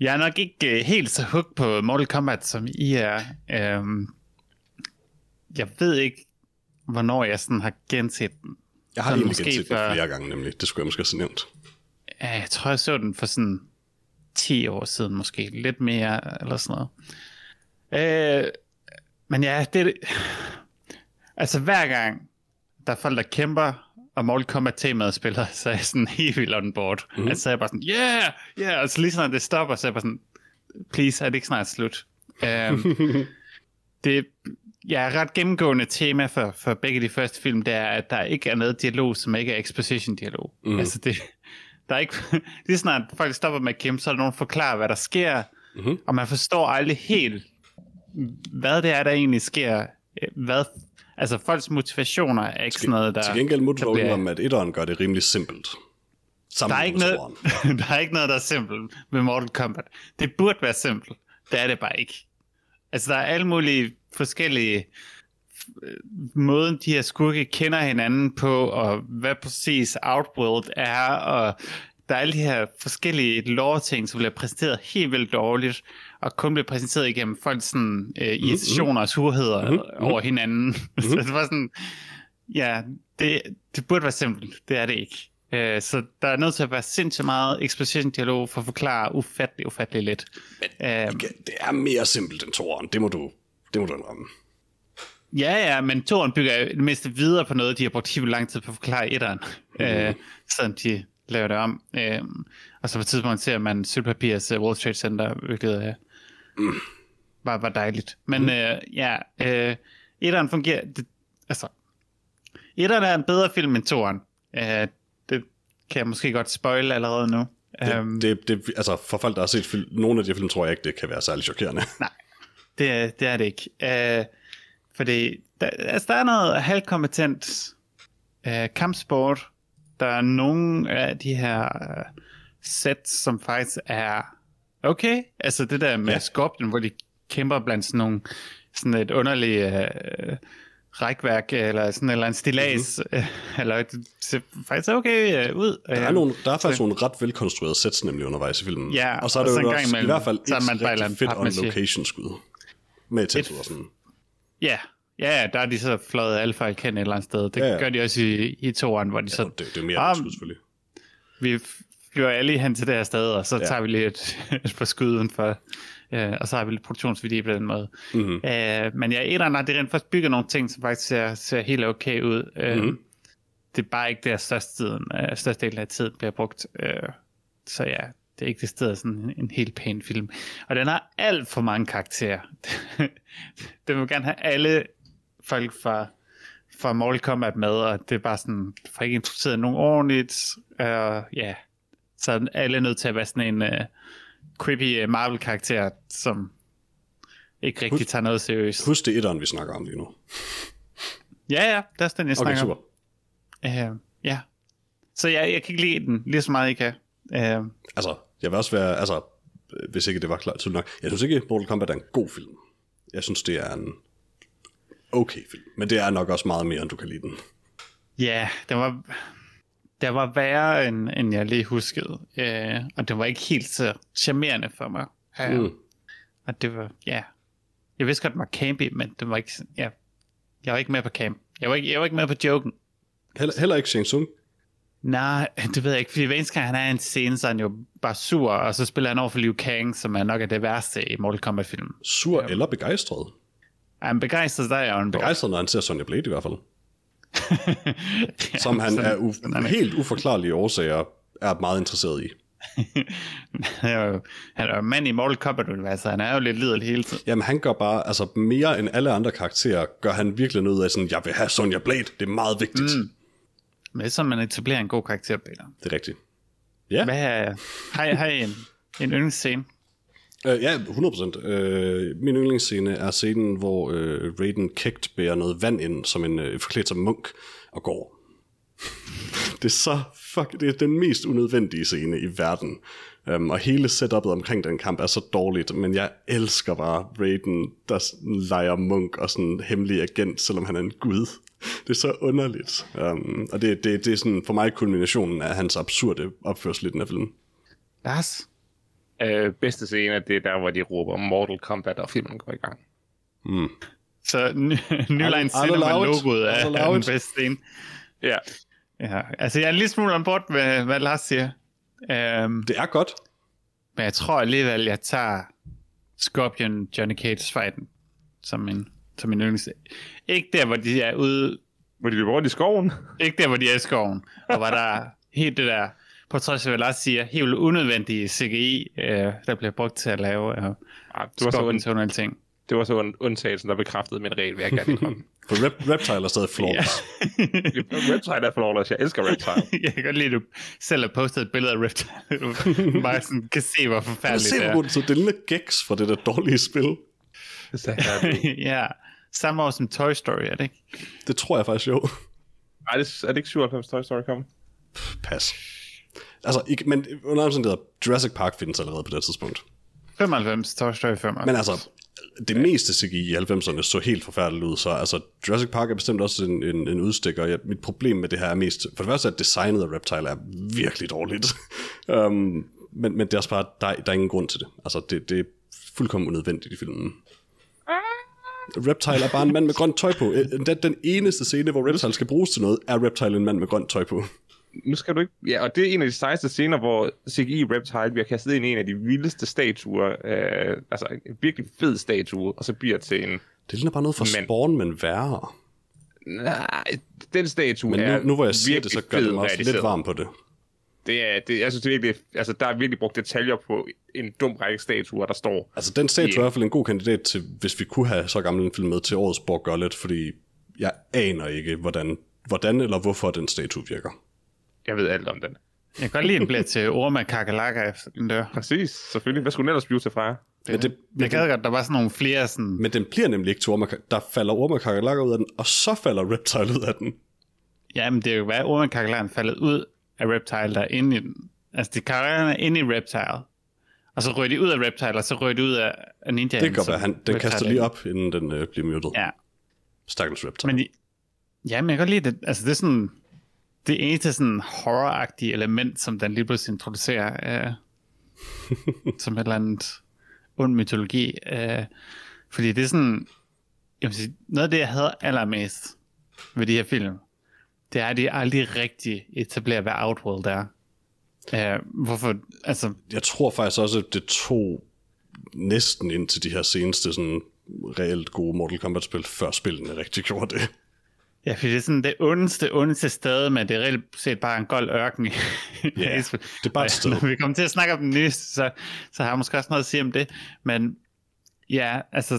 Jeg er nok ikke uh, helt så hooked på Mortal Kombat, som I er. Um, jeg ved ikke, hvornår jeg sådan har genset den. Jeg har egentlig genset den flere gange, nemlig. Det skulle jeg måske have nævnt. Jeg tror, jeg så den for sådan 10 år siden måske. Lidt mere, eller sådan noget. Øh, men ja, det Altså hver gang, der er folk, der kæmper, og Mortal Kombat temaet spiller, så er jeg sådan helt vildt on board. Mm. Altså så er jeg bare sådan, yeah, yeah, og så lige sådan, det stopper, så er jeg bare sådan, please, er det ikke snart slut? Um, [LAUGHS] det, ja, ret gennemgående tema for, for begge de første film, det er, at der ikke er noget dialog, som ikke er exposition-dialog. Mm. Altså det, der er ikke, [LAUGHS] lige snart folk stopper med at kæmpe, så er der nogen, der forklarer, hvad der sker, mm-hmm. og man forstår aldrig helt, hvad det er, der egentlig sker. Hvad, altså, folks motivationer er ikke sådan noget, der... Til gengæld du bliver... om, at etteren gør det rimelig simpelt. Der er, ikke noget, [LAUGHS] der er ikke noget, der er simpelt med Mortal Kombat. Det burde være simpelt. Det er det bare ikke. Altså, der er alle mulige forskellige måden de her skurke kender hinanden på, og hvad præcis Outworld er, og der er alle de her forskellige lore-ting, som bliver præsenteret helt vildt dårligt, og kun bliver præsenteret igennem folks sådan, øh, mhm, irritationer og surheder mm-hmm. over hinanden. Mm-hmm. [LAUGHS] så det var sådan, ja, det, det burde være simpelt, det er det ikke. Uh, så der er nødt til at være sindssygt meget exposition-dialog for at forklare ufattelig, ufattelig lidt. Men uh, det er mere simpelt end toren, det må du, det må du indrømme. Ja, ja, men toren bygger det meste videre på noget, de har brugt helt lang tid på at forklare etteren, mm. øh, sådan de laver det om. Øh, og så på et tidspunkt ser man Sølvpapirs uh, World Trade Center, hvilket uh, mm. var, var dejligt. Men mm. øh, ja, øh, etteren fungerer, det, altså, etteren er en bedre film end toren. Øh, det kan jeg måske godt spoil allerede nu. Det, um, det, det, altså for folk, der har set film, nogle af de film, tror jeg ikke, det kan være særlig chokerende. Nej, det, det er det ikke. Uh, fordi der, altså, der er noget halvkompetent uh, kampsport. Der er nogle af de her uh, sæt, som faktisk er okay. Altså det der med ja. Scorpion, hvor de kæmper blandt sådan nogle sådan et underligt uh, rækværk, eller sådan eller en stilas, mm-hmm. [LAUGHS] eller det ser faktisk okay uh, ud. Der er, nogle, der er faktisk så, nogle ret velkonstruerede sæt nemlig undervejs i filmen. Ja, og så er det jo også, i hvert fald et rigtig fedt on-location skud. Med et, og sådan. Ja, ja, der er de så fløjet alfa i kendt et eller andet sted. Det ja, ja. gør de også i, i toeren, hvor de ja, så... Det, det er mere ah, skud, selvfølgelig. Vi flyver alle hen til det her sted, og så ja. tager vi lige et, [LAUGHS] et par skud udenfor. Uh, og så har vi lidt produktionsværdi på den måde. Mm-hmm. Uh, men ja, et eller andet, det rent faktisk bygger nogle ting, som faktisk ser, ser helt okay ud. Uh, mm-hmm. Det er bare ikke der største, tiden, uh, største del af tiden bliver brugt. Uh, så ja, det er sted sådan en, helt pæn film. Og den har alt for mange karakterer. [LAUGHS] den vil gerne have alle folk fra, fra Mortal Kombat med, og det er bare sådan, for ikke introduceret nogen ordentligt. Uh, ja, yeah. så er alle nødt til at være sådan en uh, creepy Marvel-karakter, som ikke rigtig husk, tager noget seriøst. Husk det etteren, vi snakker om lige nu. Ja, ja, det er den, jeg snakker okay, super. om. Uh, ja. Så jeg, jeg kan ikke lide den lige så meget, I kan. Uh, altså, jeg vil også være, altså, hvis ikke det var klart tydeligt nok, jeg synes ikke, Mortal Kombat er en god film. Jeg synes, det er en okay film, men det er nok også meget mere, end du kan lide den. Ja, det var, det var værre, end, end jeg lige huskede, uh, og det var ikke helt så charmerende for mig. Ja, mm. Og det var, ja. Jeg vidste godt, det var campy, men det var ikke, ja. Jeg var ikke med på camp. Jeg var ikke, jeg var ikke med på joken. Heller, heller ikke Shang Tsung. Nej, [LAUGHS] det ved jeg ikke, fordi hver eneste gang han er i en scene, så er han jo bare sur, og så spiller han over for Liu Kang, som er nok er det værste i Mortal Kombat-filmen. Sur ja. eller begejstret. Er han begejstret, der er on board. Begejstret, når han ser Sonja Blade i hvert fald. [LAUGHS] Som han sådan- af u- er det. helt uforklarlige årsager er meget interesseret i. [LAUGHS] han er jo han er jo mand i Mortal Kombat-universet, han er jo lidt liderlig hele tiden. Jamen han gør bare, altså mere end alle andre karakterer, gør han virkelig noget af sådan, jeg vil have Sonja Blade, det er meget vigtigt. Mm. Er sådan, man etablerer en god karakter, Peter. Det er rigtigt. Ja, Hvad er, har, I, har I en, en yndlingsscene? øh, ja 100%. Øh, min yndlingsscene er scenen, hvor øh, Raiden Kægt bærer noget vand ind, som en øh, forklædt som munk, og går. [LAUGHS] det er så fuck, det er den mest unødvendige scene i verden. Um, og hele setupet omkring den kamp er så dårligt, men jeg elsker bare Raiden, der leger munk og sådan hemmelig agent, selvom han er en gud. [LAUGHS] Det er så underligt. Um, og det, det, det er sådan for mig kulminationen af hans absurde opførsel i den her film. Lars? Øh, bedste scene, det er der, hvor de råber Mortal Kombat, og filmen går i gang. Så Ny Line I'll Cinema allow it. logoet I'll er, er den bedste scene. Ja, Ja, altså jeg er en lille smule on board med, hvad Lars siger. Um, Det er godt. men jeg tror alligevel, jeg tager Scorpion Johnny Cage fighten som min, som min yndlings. Ikke der, hvor de er ude, hvor de løber rundt i skoven. ikke der, hvor de er i skoven, og hvor der er [LAUGHS] helt det der, på trods af hvad Lars siger, helt unødvendige CGI, øh, der bliver brugt til at lave øh, Ah, det, var und, til underlige ting. det var så und, undtagelsen, der bekræftede min regel, vil jeg gerne indrømme. [LAUGHS] For Rep- Reptile er stadig flawless. [LAUGHS] Reptile er flawless, jeg elsker Reptile. jeg kan godt lide, at du selv har postet et billede af Reptile. Bare sådan kan se, hvor Jeg forfærdeligt ser det er. på det, så det er lille geks fra det der dårlige spil. Er det- [LAUGHS] ja, samme år som Toy Story, er det ikke? Det tror jeg faktisk jo. er, det, er det ikke 97 Toy Story kom? Pas. Altså, ikke, men under omstændigheder, Jurassic Park findes allerede på det tidspunkt. 95, Toy Story 95. Men altså, det meste CGI i 90'erne så helt forfærdeligt ud, så altså, Jurassic Park er bestemt også en, en, en udstikker. Jeg, mit problem med det her er mest, for det første at designet af Reptile er virkelig dårligt. um, [LAUGHS] men, men det er også bare, der, er- der er ingen grund til det. Altså, det, det er fuldkommen unødvendigt i filmen. Reptile er bare en mand med grønt tøj på. Øh, Den, den eneste scene, hvor Reptile skal bruges til noget, er Reptile en mand med grønt tøj på. Nu skal du ikke... Ja, og det er en af de sejeste scener, hvor CGI Reptile bliver kastet ind i en af de vildeste statuer. Øh, altså en virkelig fed statue, og så bliver til en... Det ligner bare noget for Men- Spawn, men værre. Nej, den statue Men er nu, nu hvor jeg siger det, så virkelig gør det fed mig lidt varm på det. Det er, det, jeg synes det er virkelig, altså der er virkelig brugt detaljer på en dum række statuer, der står. Altså, den statue Ja. er i hvert fald en god kandidat til, hvis vi kunne have så gammel en film med til årets Borg Gullet, fordi jeg aner ikke, hvordan, hvordan eller hvorfor den statue virker. Jeg ved alt om den. Jeg kan godt lide, den bliver til Orma Kakalaka efter den dør. Præcis, selvfølgelig. Hvad skulle den ellers blive til fra? Men, det, Jeg gad godt, der var sådan nogle flere sådan... men den bliver nemlig ikke til Orma, der falder Orma Kakerlakker ud af den, og så falder Reptile ud af den. Ja, men det er jo hvad Orma Kakalaka er faldet ud af Reptile, der er inde i den. Altså, det Kakalaka er inde i Reptile. Og så rører de ud af Reptile, og så rører de ud af af Ninja. Det kan være, han, den kaster lige op, inden den øh, bliver muted. Ja, Stakkels Reptile. men de, ja, men jeg kan godt lide det. Altså, det er sådan det eneste sådan horror element, som den lige pludselig introducerer, øh, [LAUGHS] som et eller andet ond mytologi. Øh, fordi det er sådan, jeg vil sige, noget af det, jeg havde allermest ved de her film, det er, at de aldrig rigtig etablerer, hvad Outworld er. Øh, hvorfor, altså, Jeg tror faktisk også, at det tog næsten ind til de her seneste sådan reelt gode Mortal Kombat-spil, før spillene rigtig gjorde det. Ja, fordi det er sådan det ondeste, ondeste sted, men det er reelt set bare en gold ørken. Ja, det det er bare et [LAUGHS] sted. Når vi kommer til at snakke om den nyeste, så, så har jeg måske også noget at sige om det. Men ja, altså,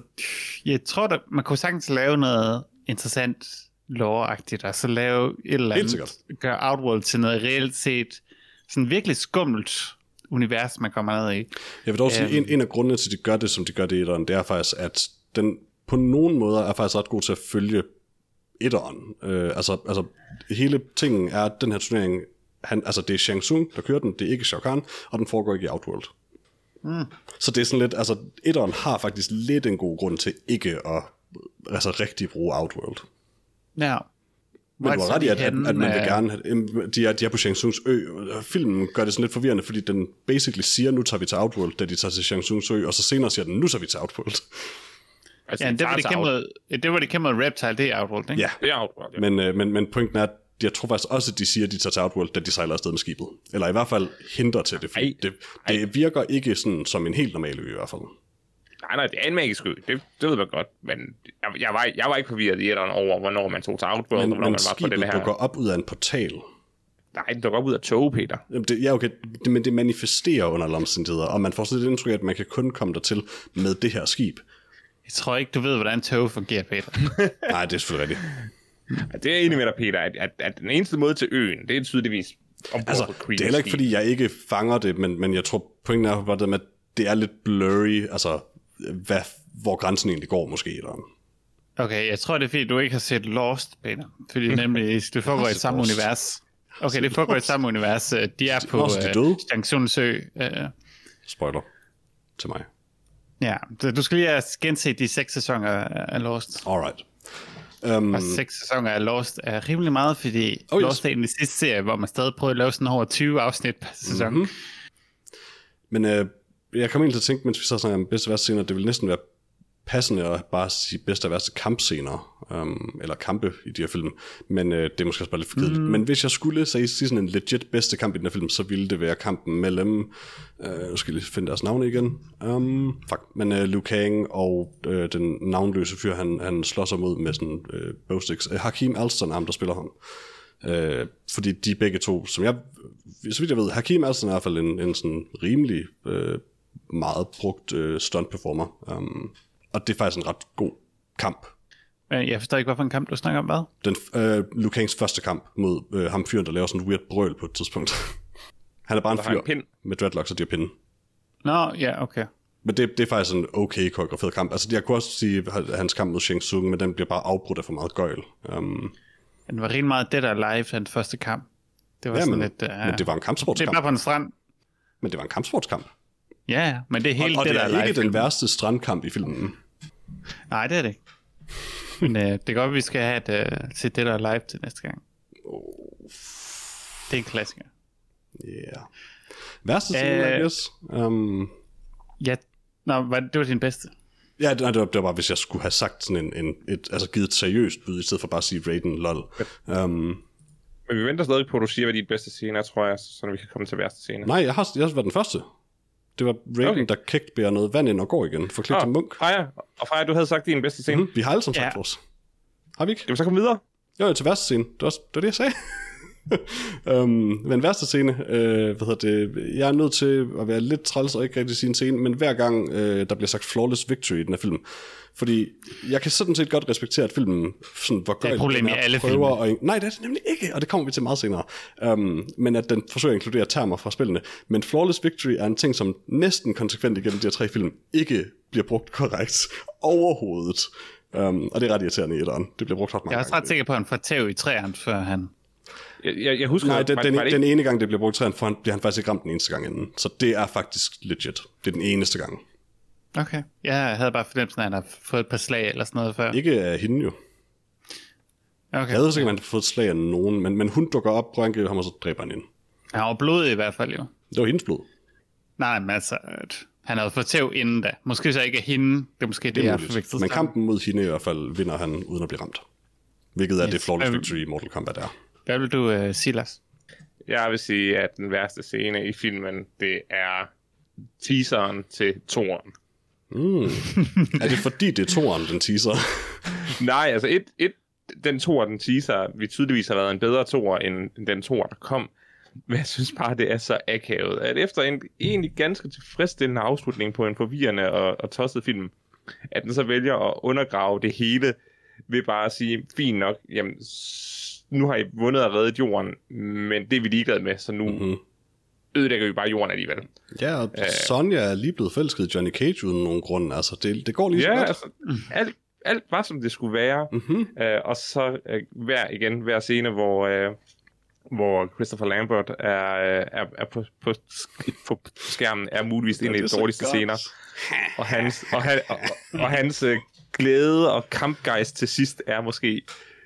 jeg tror, at man kunne sagtens lave noget interessant lore-agtigt, og så lave et eller andet, gøre Outworld til noget reelt set, sådan virkelig skummelt univers, man kommer ned i. Jeg vil dog sige, Øhm. en, en af grundene til, at de gør det, som de gør det i etteren, det er faktisk, at den på nogle måder er faktisk ret god til at følge etteren. Øh, altså, altså, hele tingen er, at den her turnering, han, altså det er Shang Tsung, der kører den, det er ikke Shao Kahn, og den foregår ikke i Outworld. Mm. Så det er sådan lidt, altså etteren har faktisk lidt en god grund til ikke at altså rigtig bruge Outworld. Ja. Men du har ret i, at, at, at man vil gerne have, de er, de er på Shang Tsungs ø. Filmen gør det sådan lidt forvirrende, fordi den basically siger, nu tager vi til Outworld, da de tager til Shang Tsungs ø, og så senere siger den, nu tager vi til Outworld. [LAUGHS] Altså, Ja, de det var det sig kæmpe, det var det kæmpe Reptile, det er Outworld, ikke? Ja, Det er Outworld, ja. men, øh, men, men pointen er, at jeg tror faktisk også, at de siger, at de tager til Outworld, da de sejler afsted med skibet. Eller i hvert fald hindrer til det, fordi Ej. det, det virker ikke sådan som en helt normal ø i hvert fald. Nej, nej, det er en magisk ø. Det, det ved man godt. Men jeg, jeg, var, jeg var ikke forvirret i etteren over, hvornår man tog til Outworld, Men, og hvornår men man var på den skibet her... dukker op ud af en portal. Nej, den dukker op ud af tog, Peter. Jamen, det, ja, okay, det, men det manifesterer under alle omstændigheder, og man får sådan et indtryk at man kan kun komme dertil med det her skib. Jeg tror ikke, du ved, hvordan tog fungerer, Peter. [LAUGHS] Nej, det er selvfølgelig rigtigt. Ja, det er jeg enig med dig, Peter, at, at, at den eneste måde til øen, det er tydeligvis Altså, på det er heller ikke, fordi jeg ikke fanger det, men, men jeg tror, pointen er bare det med, at det er lidt blurry, altså, hvad, hvor grænsen egentlig går måske. Eller. Okay, jeg tror, det er fordi, du ikke har set Lost, Peter. Fordi nemlig, [LAUGHS] det foregår i set samme univers. Okay, det [LAUGHS] foregår i samme univers. Øh, De er på uh, Stangsundssø. Uh, Spoiler til mig. ja, så du skal lige have genset de seks sæsoner af Lost. Alright. Um, Og seks sæsoner af Lost er rimelig meget, fordi Oh, yes. Lost er en af de sidste serie, hvor man stadig prøver at lave sådan over 20 afsnit per sæson. Mm-hmm. Men øh, jeg kom egentlig til at tænke, mens vi så snakker om bedste og værste scener, det ville næsten være passende at bare sige bedste og værste kampscener, um, eller kampe i de her film, men øh, det er måske også bare lidt for kedeligt. Mm. Men hvis jeg skulle sige, sige sådan en legit bedste kamp i den her film, så ville det være kampen mellem, øh, nu skal jeg lige finde deres navne igen, um, fuck, men øh, Liu Kang og øh, den navnløse fyr, han, han slår sig mod med sådan øh, bowsticks. Øh, Hakim Alston ham, der spiller ham. Øh, fordi de begge to, som jeg, så vidt jeg ved, Hakim Alston er i hvert fald en, en sådan rimelig øh, meget brugt øh, stunt performer. Um, og det er faktisk en ret god kamp. Men Jeg forstår ikke, hvorfor en kamp, du snakker om hvad? Den, øh, Liu Kangs første kamp mod øh, ham fyren, der laver sådan en weird brøl på et tidspunkt. [LAUGHS] Han er bare en har en fyr pind. med dreadlocks og de har pinde. Nå, ja, okay. Men det, det er faktisk en okay koreograferet kamp. Altså, jeg kunne også sige, at hans kamp mod Shang Tsung, men den bliver bare afbrudt af for meget gøjl. Um, Den var rigtig meget det der live, den første kamp. Det var ja, sådan men, lidt... Uh, men det var en det er kampsportskamp. bare på en strand. Men det var en kampsportskamp. Ja, men det er helt Og, og det, det der er ikke den værste strandkamp i filmen. Nej, det er det ikke. Men uh, det er godt, at vi skal have et, uh, se det der live til næste gang. Det er en klassiker. Ja. Yeah. Værste scene, Øh. I guess. Um, Ja, Nå, hvad, det var din bedste. ja, nej, det var, det var bare, hvis jeg skulle have sagt sådan en, en et, altså givet et seriøst bud, i stedet for bare at sige Raiden lol. Um, Men vi venter stadig på, at du siger, hvad dit bedste scene er, tror jeg, så vi kan komme til værste scene. nej, jeg har, jeg har været den første. Det var Raiden, okay. Der kægt bærer noget vand ind og går igen. For klip til Munk. Freja, og Freja, du havde sagt din bedste scene. Mm, vi har alle sammen sagt Ja. vores. Har vi ikke? Jamen, så kom videre. Jo, jo, til værste scene. Det var, det var det, jeg sagde. [LAUGHS] um, [LAUGHS] men værste scene, øh, hvad hedder det, jeg er nødt til at være lidt træls og ikke rigtig sige en scene, men hver gang øh, der bliver sagt flawless victory i den her film, fordi jeg kan sådan set godt respektere, at filmen sådan, hvor Det er et problem i alle prøver at, Nej, det er det nemlig ikke, og det kommer vi til meget senere. Um, men at den forsøger at inkludere termer fra spillene. Men flawless victory er en ting, som næsten konsekvent igennem de her tre film ikke bliver brugt korrekt [LAUGHS] overhovedet. Um, og det er ret irriterende i etteren. Det bliver brugt ret mange Jeg er også ret sikker på, at han får tæv i træerne, før han... Jeg, jeg, jeg husker, Nej, at- den, var- den, var det den ene gang, det bliver brugt træen, for han, bliver han faktisk ikke ramt den eneste gang inden. Så det er faktisk legit. Det er den eneste gang. Okay. Jeg havde bare fornemmelsen af, at han har fået et par slag eller sådan noget før. Ikke af hende jo. Okay. Jeg ikke, om han har fået et slag af nogen, men, men hun dukker op, prøver at angribe ham, og så dræber han hende. Han var blodig i hvert fald jo. Det var hendes blod. Nej, men altså, at han havde fået tæv inden da. Måske så ikke af hende. Det er måske det, Det er muligt. forvekslet Men kampen mod hende i hvert fald vinder han uden at blive ramt. Hvilket er Yes. det flawless Øhm. victory i Mortal Kombat er. Hvad vil du, uh, Silas? Jeg vil sige, at den værste scene i filmen, det er teaseren til toren. Mm. er det fordi, det er toren, den teaser? [LAUGHS] Nej, altså et, et, den tor, den teaser, vi tydeligvis har været en bedre tor, end den tor, der kom. Men jeg synes bare, det er så akavet, at efter en egentlig ganske tilfredsstillende afslutning på en forvirrende og, og tosset film, at den så vælger at undergrave det hele ved bare at sige, fint nok, jamen, nu har I vundet og reddet jorden, men det er vi ligeglade med, så nu Mhm. mm-hmm. ødelægger vi bare jorden alligevel. Ja, og Sonja er lige blevet forelsket Johnny Cage uden nogen grund. Altså, det, det går lige så Ja, godt. altså, alt, alt var, som det skulle være. Mm-hmm. Øh, og så øh, hver, igen, hver scene, hvor, øh, hvor Christopher Lambert er, øh, er, er på, på, på skærmen, er muligvis en af de dårligste scener. Og hans, og, han, og, og hans øh, glæde og kampgejst til sidst er måske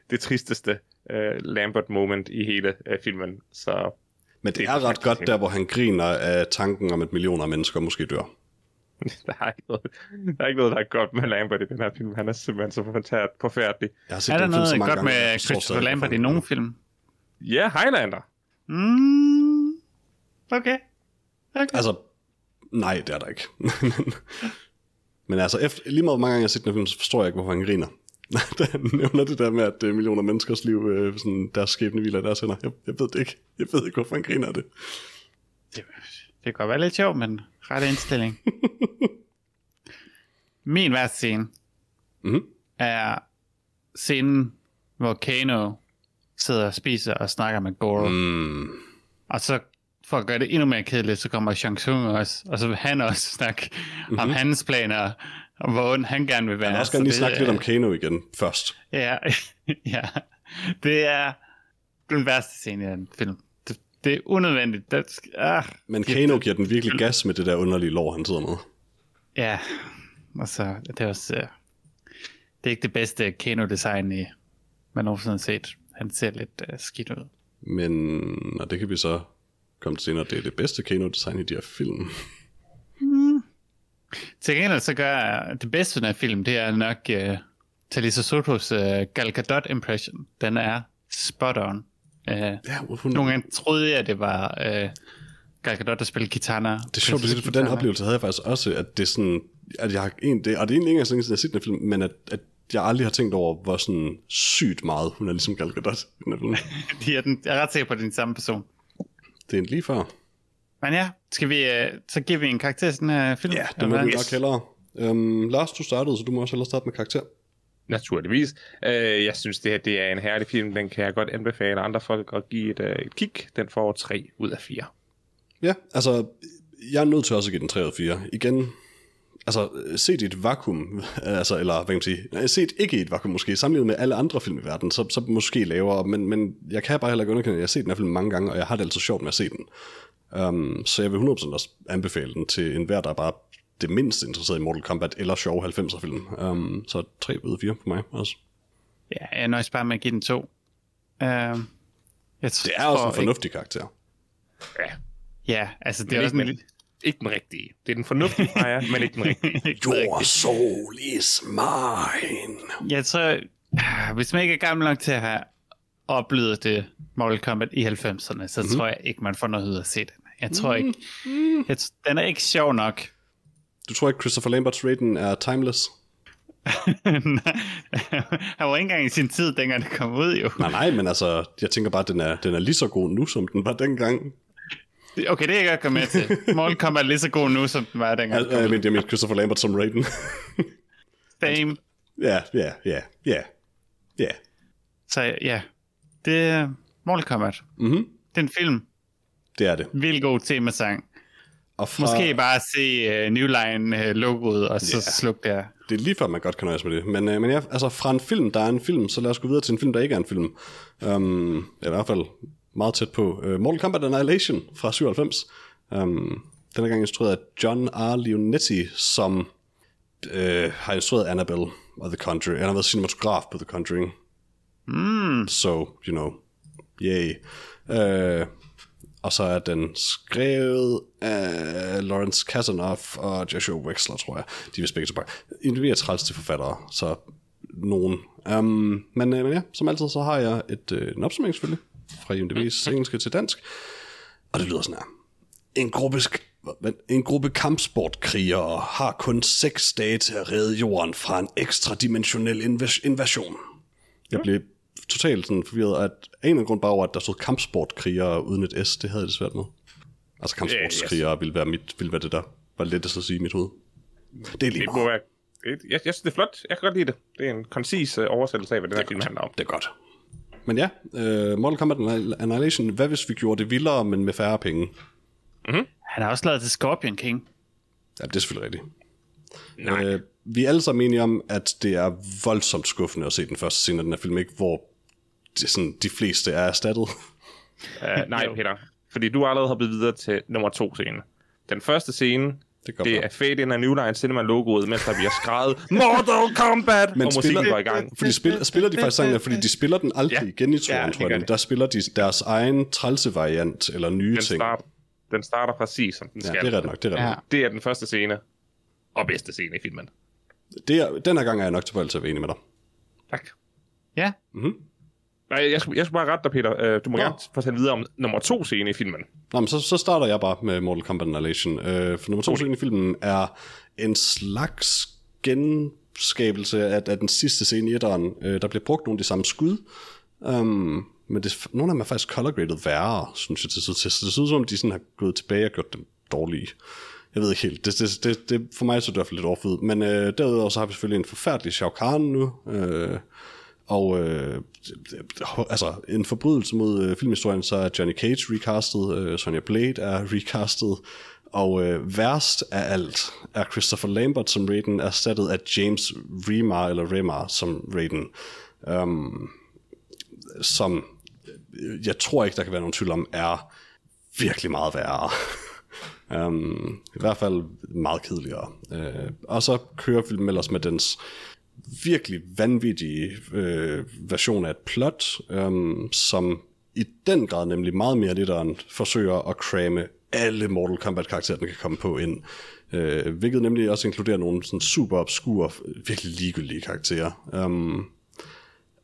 det tristeste uh, Lambert moment i hele uh, filmen. Så Men det, Det er er ret godt der, hvor han griner af tanken om, at millioner af mennesker måske dør. [LAUGHS] der er, ikke noget, der er ikke noget, der er godt med Lambert i den her film. Han er simpelthen så forfærd- forfærdelig. Jeg har set Er der film noget mange godt gange, med Christopher Lambert i nogen film? Ja, Highlander. Mm, okay. okay. Altså, nej, det er der ikke. [LAUGHS] Men altså, efter, lige meget hvor mange gange jeg har set den film, så forstår jeg ikke, hvorfor han griner. [LAUGHS] Da han nævner det der med, at øh, millioner menneskers liv, øh, sådan, deres skæbne hviler deres hænder. Jeg, jeg ved det ikke. Jeg ved ikke, hvorfor han griner af det. Det, det kan godt være lidt sjovt, men ret indstilling. [LAUGHS] Min værste scene Mhm. er scenen, hvor Kano sidder og spiser og snakker med Goro. Mm. Og så for at gøre det endnu mere kedeligt, så kommer Shang Tsung også, og så vil han også snakke mm-hmm. om hans planer, og hvor ond han gerne vil være. Jeg vil også Så gerne lige det snakke er- lidt om Kano igen først. Ja, [LAUGHS] ja. Det er den værste scene i den film. Det, det er unødvendigt. Det, ah, Men Kano giver den virkelig gas med det der underlige lår, han sidder med. ja, og så det er også... Uh, det er ikke det bedste Kano-design, i, man nogensinde har set. Han ser lidt uh, skidt ud. Men, og det kan vi så komme til senere, det er det bedste Kano-design i de her film. Til gengæld så gør jeg, det bedste her film, det er nok uh, Talisa Sotos uh, Gal Gadot impression. Den er spot on. Uh, Ja, hun, nogle gange troede jeg, at det var uh, Gal Gadot, der spillede Kitana. Det er sjovt, det, for den oplevelse havde jeg faktisk også, at det er sådan, at jeg har en, det, og det er egentlig ikke engang at jeg har set den film, men at, at jeg aldrig har tænkt over, hvor sådan sygt meget hun er ligesom Gal Gadot den. [LAUGHS] De er den, jeg er ret sikker på, at det er den samme person. Det er lige før. Men ja, skal vi, uh, så giver vi en karakter til den her film. Ja, det må vi nok hellere. Um, Lars, du startede, så du må også hellere starte med karakter. Naturligvis. Øh, jeg synes, det her det er en herlig film. Den kan jeg godt anbefale andre folk at give et, øh, et kig. Den får 3 ud af 4. Ja, altså, jeg er nødt til også at give den 3 ud af 4. Igen, altså, set i et vakuum, [LAUGHS] altså, eller hvad kan man sige, set ikke i et vakuum måske, sammenlignet med alle andre film i verden, så, så måske lavere, men, men jeg kan bare heller ikke underkende, at jeg har set den her film mange gange, og jeg har det altid sjovt med at se den. Um, så jeg vil 100% også anbefale den til enhver, der er bare det mindst interesseret i Mortal Kombat eller sjove 90'er film. Um, så 3 ud af 4 for mig også. Ja, jeg nøjes bare med at give den to. Uh, jeg Det er også en fornuftig karakter. Ja, Ja, altså det men er ikke, også en men, lille... ikke den rigtige. Det er den fornuftige [LAUGHS] Freja, men ikke den rigtige. Your soul is mine. Jeg tror, hvis man ikke er gammel nok til at have oplevet det Mortal Kombat i 90'erne, så Mhm. mm-hmm. tror jeg ikke, man får noget ud af at se den. Jeg tror ikke, jeg, t- den er ikke sjov nok. Du tror ikke, Christopher Lamberts rating er timeless? [LAUGHS] Han var ikke engang i sin tid, dengang det kom ud jo. Nej, nej, men altså, jeg tænker bare, at den er, den er lige så god nu, som den var dengang. Okay, det er jeg godt gå med til. Mortal Kombat er lige så god nu, som den var dengang. Altså, jeg mente, jeg mente Christopher Lambert som rating. Same. ja, ja, ja, ja, ja. Så ja, det er Mortal Kombat. Mhm. Det er en film. Det er det. Vildt god temasang. Og fra, Måske bare se uh, New Line uh, logoet, og så yeah. sluk der. Det er lige før, man godt kan nøjes med det. Men, øh, men ja, altså fra en film, der er en film, så lad os gå videre til en film, der ikke er en film. Um, i hvert fald meget tæt på. Uh, Mortal Kombat Annihilation fra 97. Um, den er gang instrueret af John R. Leonetti, som øh, har instrueret Annabelle og The Conjuring. Han har været cinematograf på The Conjuring. Mm. So, you know, yay. Uh, og så er den skrevet af Lawrence Kasanoff og Joshua Wexler, tror jeg. De vist begge tilbage. Individer træls til forfattere, så nogen. Um, men, uh, men ja, som altid, så har jeg et, uh, en opsummering selvfølgelig, fra IMDb's engelske til dansk. Og det lyder sådan her. En gruppe, en gruppe kampsportkrigere har kun seks dage til at redde jorden fra en ekstradimensionel invas- invasion. Jeg blev totalt sådan forvirret, at af en eller anden grund bare over, at der stod kampsportkrigere uden et S, det havde jeg det svært med. Altså kampsportskrigere ville være, mit, ville være det, der var lettest at sige i mit hoved. Det er lige Det være... det- Jeg, jeg synes, det er flot. Jeg kan godt lide det. Det er en koncis uh, oversættelse af, hvad den her film handler om. Det er godt. Men ja, uh, Mortal Kombat Annihilation, hvad hvis vi gjorde det vildere, men med færre penge? Han har også lavet til Scorpion King. Ja, det er selvfølgelig rigtigt. Nej. Øh, vi er alle sammen enige om, at det er voldsomt skuffende at se den første scene af den her film, ikke? hvor det, sådan, de fleste er erstattet. Uh, [LAUGHS] nej, Peter. Fordi du allerede har blevet videre til nummer to scene. Den første scene Det, Det er Fade in a New Line Cinema logoet, mens der bliver skrevet Mortal Kombat, Men og musikken spiller- går i gang. Fordi spiller, spiller de faktisk sangen, fordi de spiller den aldrig Ja. igen i turen, Ja, tror jeg. de. Der spiller de deres egen trælse variant, eller nye Den, ting. start, den starter præcis, som den Ja, skal. det er ret nok, det er ret Ja. nok. det er den første scene, og bedste scene i filmen. Det er, den her gang er jeg nok tilbøjelig til at være enig med dig. Tak. Ja, Nej, jeg skulle, jeg skulle bare rette dig, Peter. Uh, du må Nå. gerne fortælle videre om nummer to scene i filmen. Nå, men så, så starter jeg bare med Mortal Kombat Annihilation. Øh, for nummer to scene i filmen er en slags genskabelse af, af den sidste scene i etteren. Øh, der bliver brugt nogle af de samme skud, um, men det, nogle af dem er faktisk color graded værre, synes jeg til sidst. Så det ser ud som om, de sådan har gået tilbage og gjort dem dårlige. Jeg ved ikke helt. Det, det, det, det, for mig så det i hvert fald lidt overfyd. Men øh, derudover så har vi selvfølgelig en forfærdelig Shao Kahn nu. Øh, og øh, altså en forbrydelse mod øh, filmhistorien, så er Johnny Cage recastet, øh, Sonya Blade er recastet, og øh, værst af alt er Christopher Lambert som Raiden erstattet af James Remar, eller Remar som Raiden, um, som øh, jeg tror ikke, der kan være nogen tvivl om, er virkelig meget værre. um, [LAUGHS] I hvert fald meget kedeligere. Uh, og så kører filmen ellers med dens virkelig vanvittige øh, version af et plot, øhm, som i den grad nemlig meget mere litteren forsøger at cramme alle Mortal Kombat-karakterer, den kan komme på ind. Øh, hvilket nemlig også inkluderer nogle sådan super obskure, virkelig ligegyldige karakterer. Um,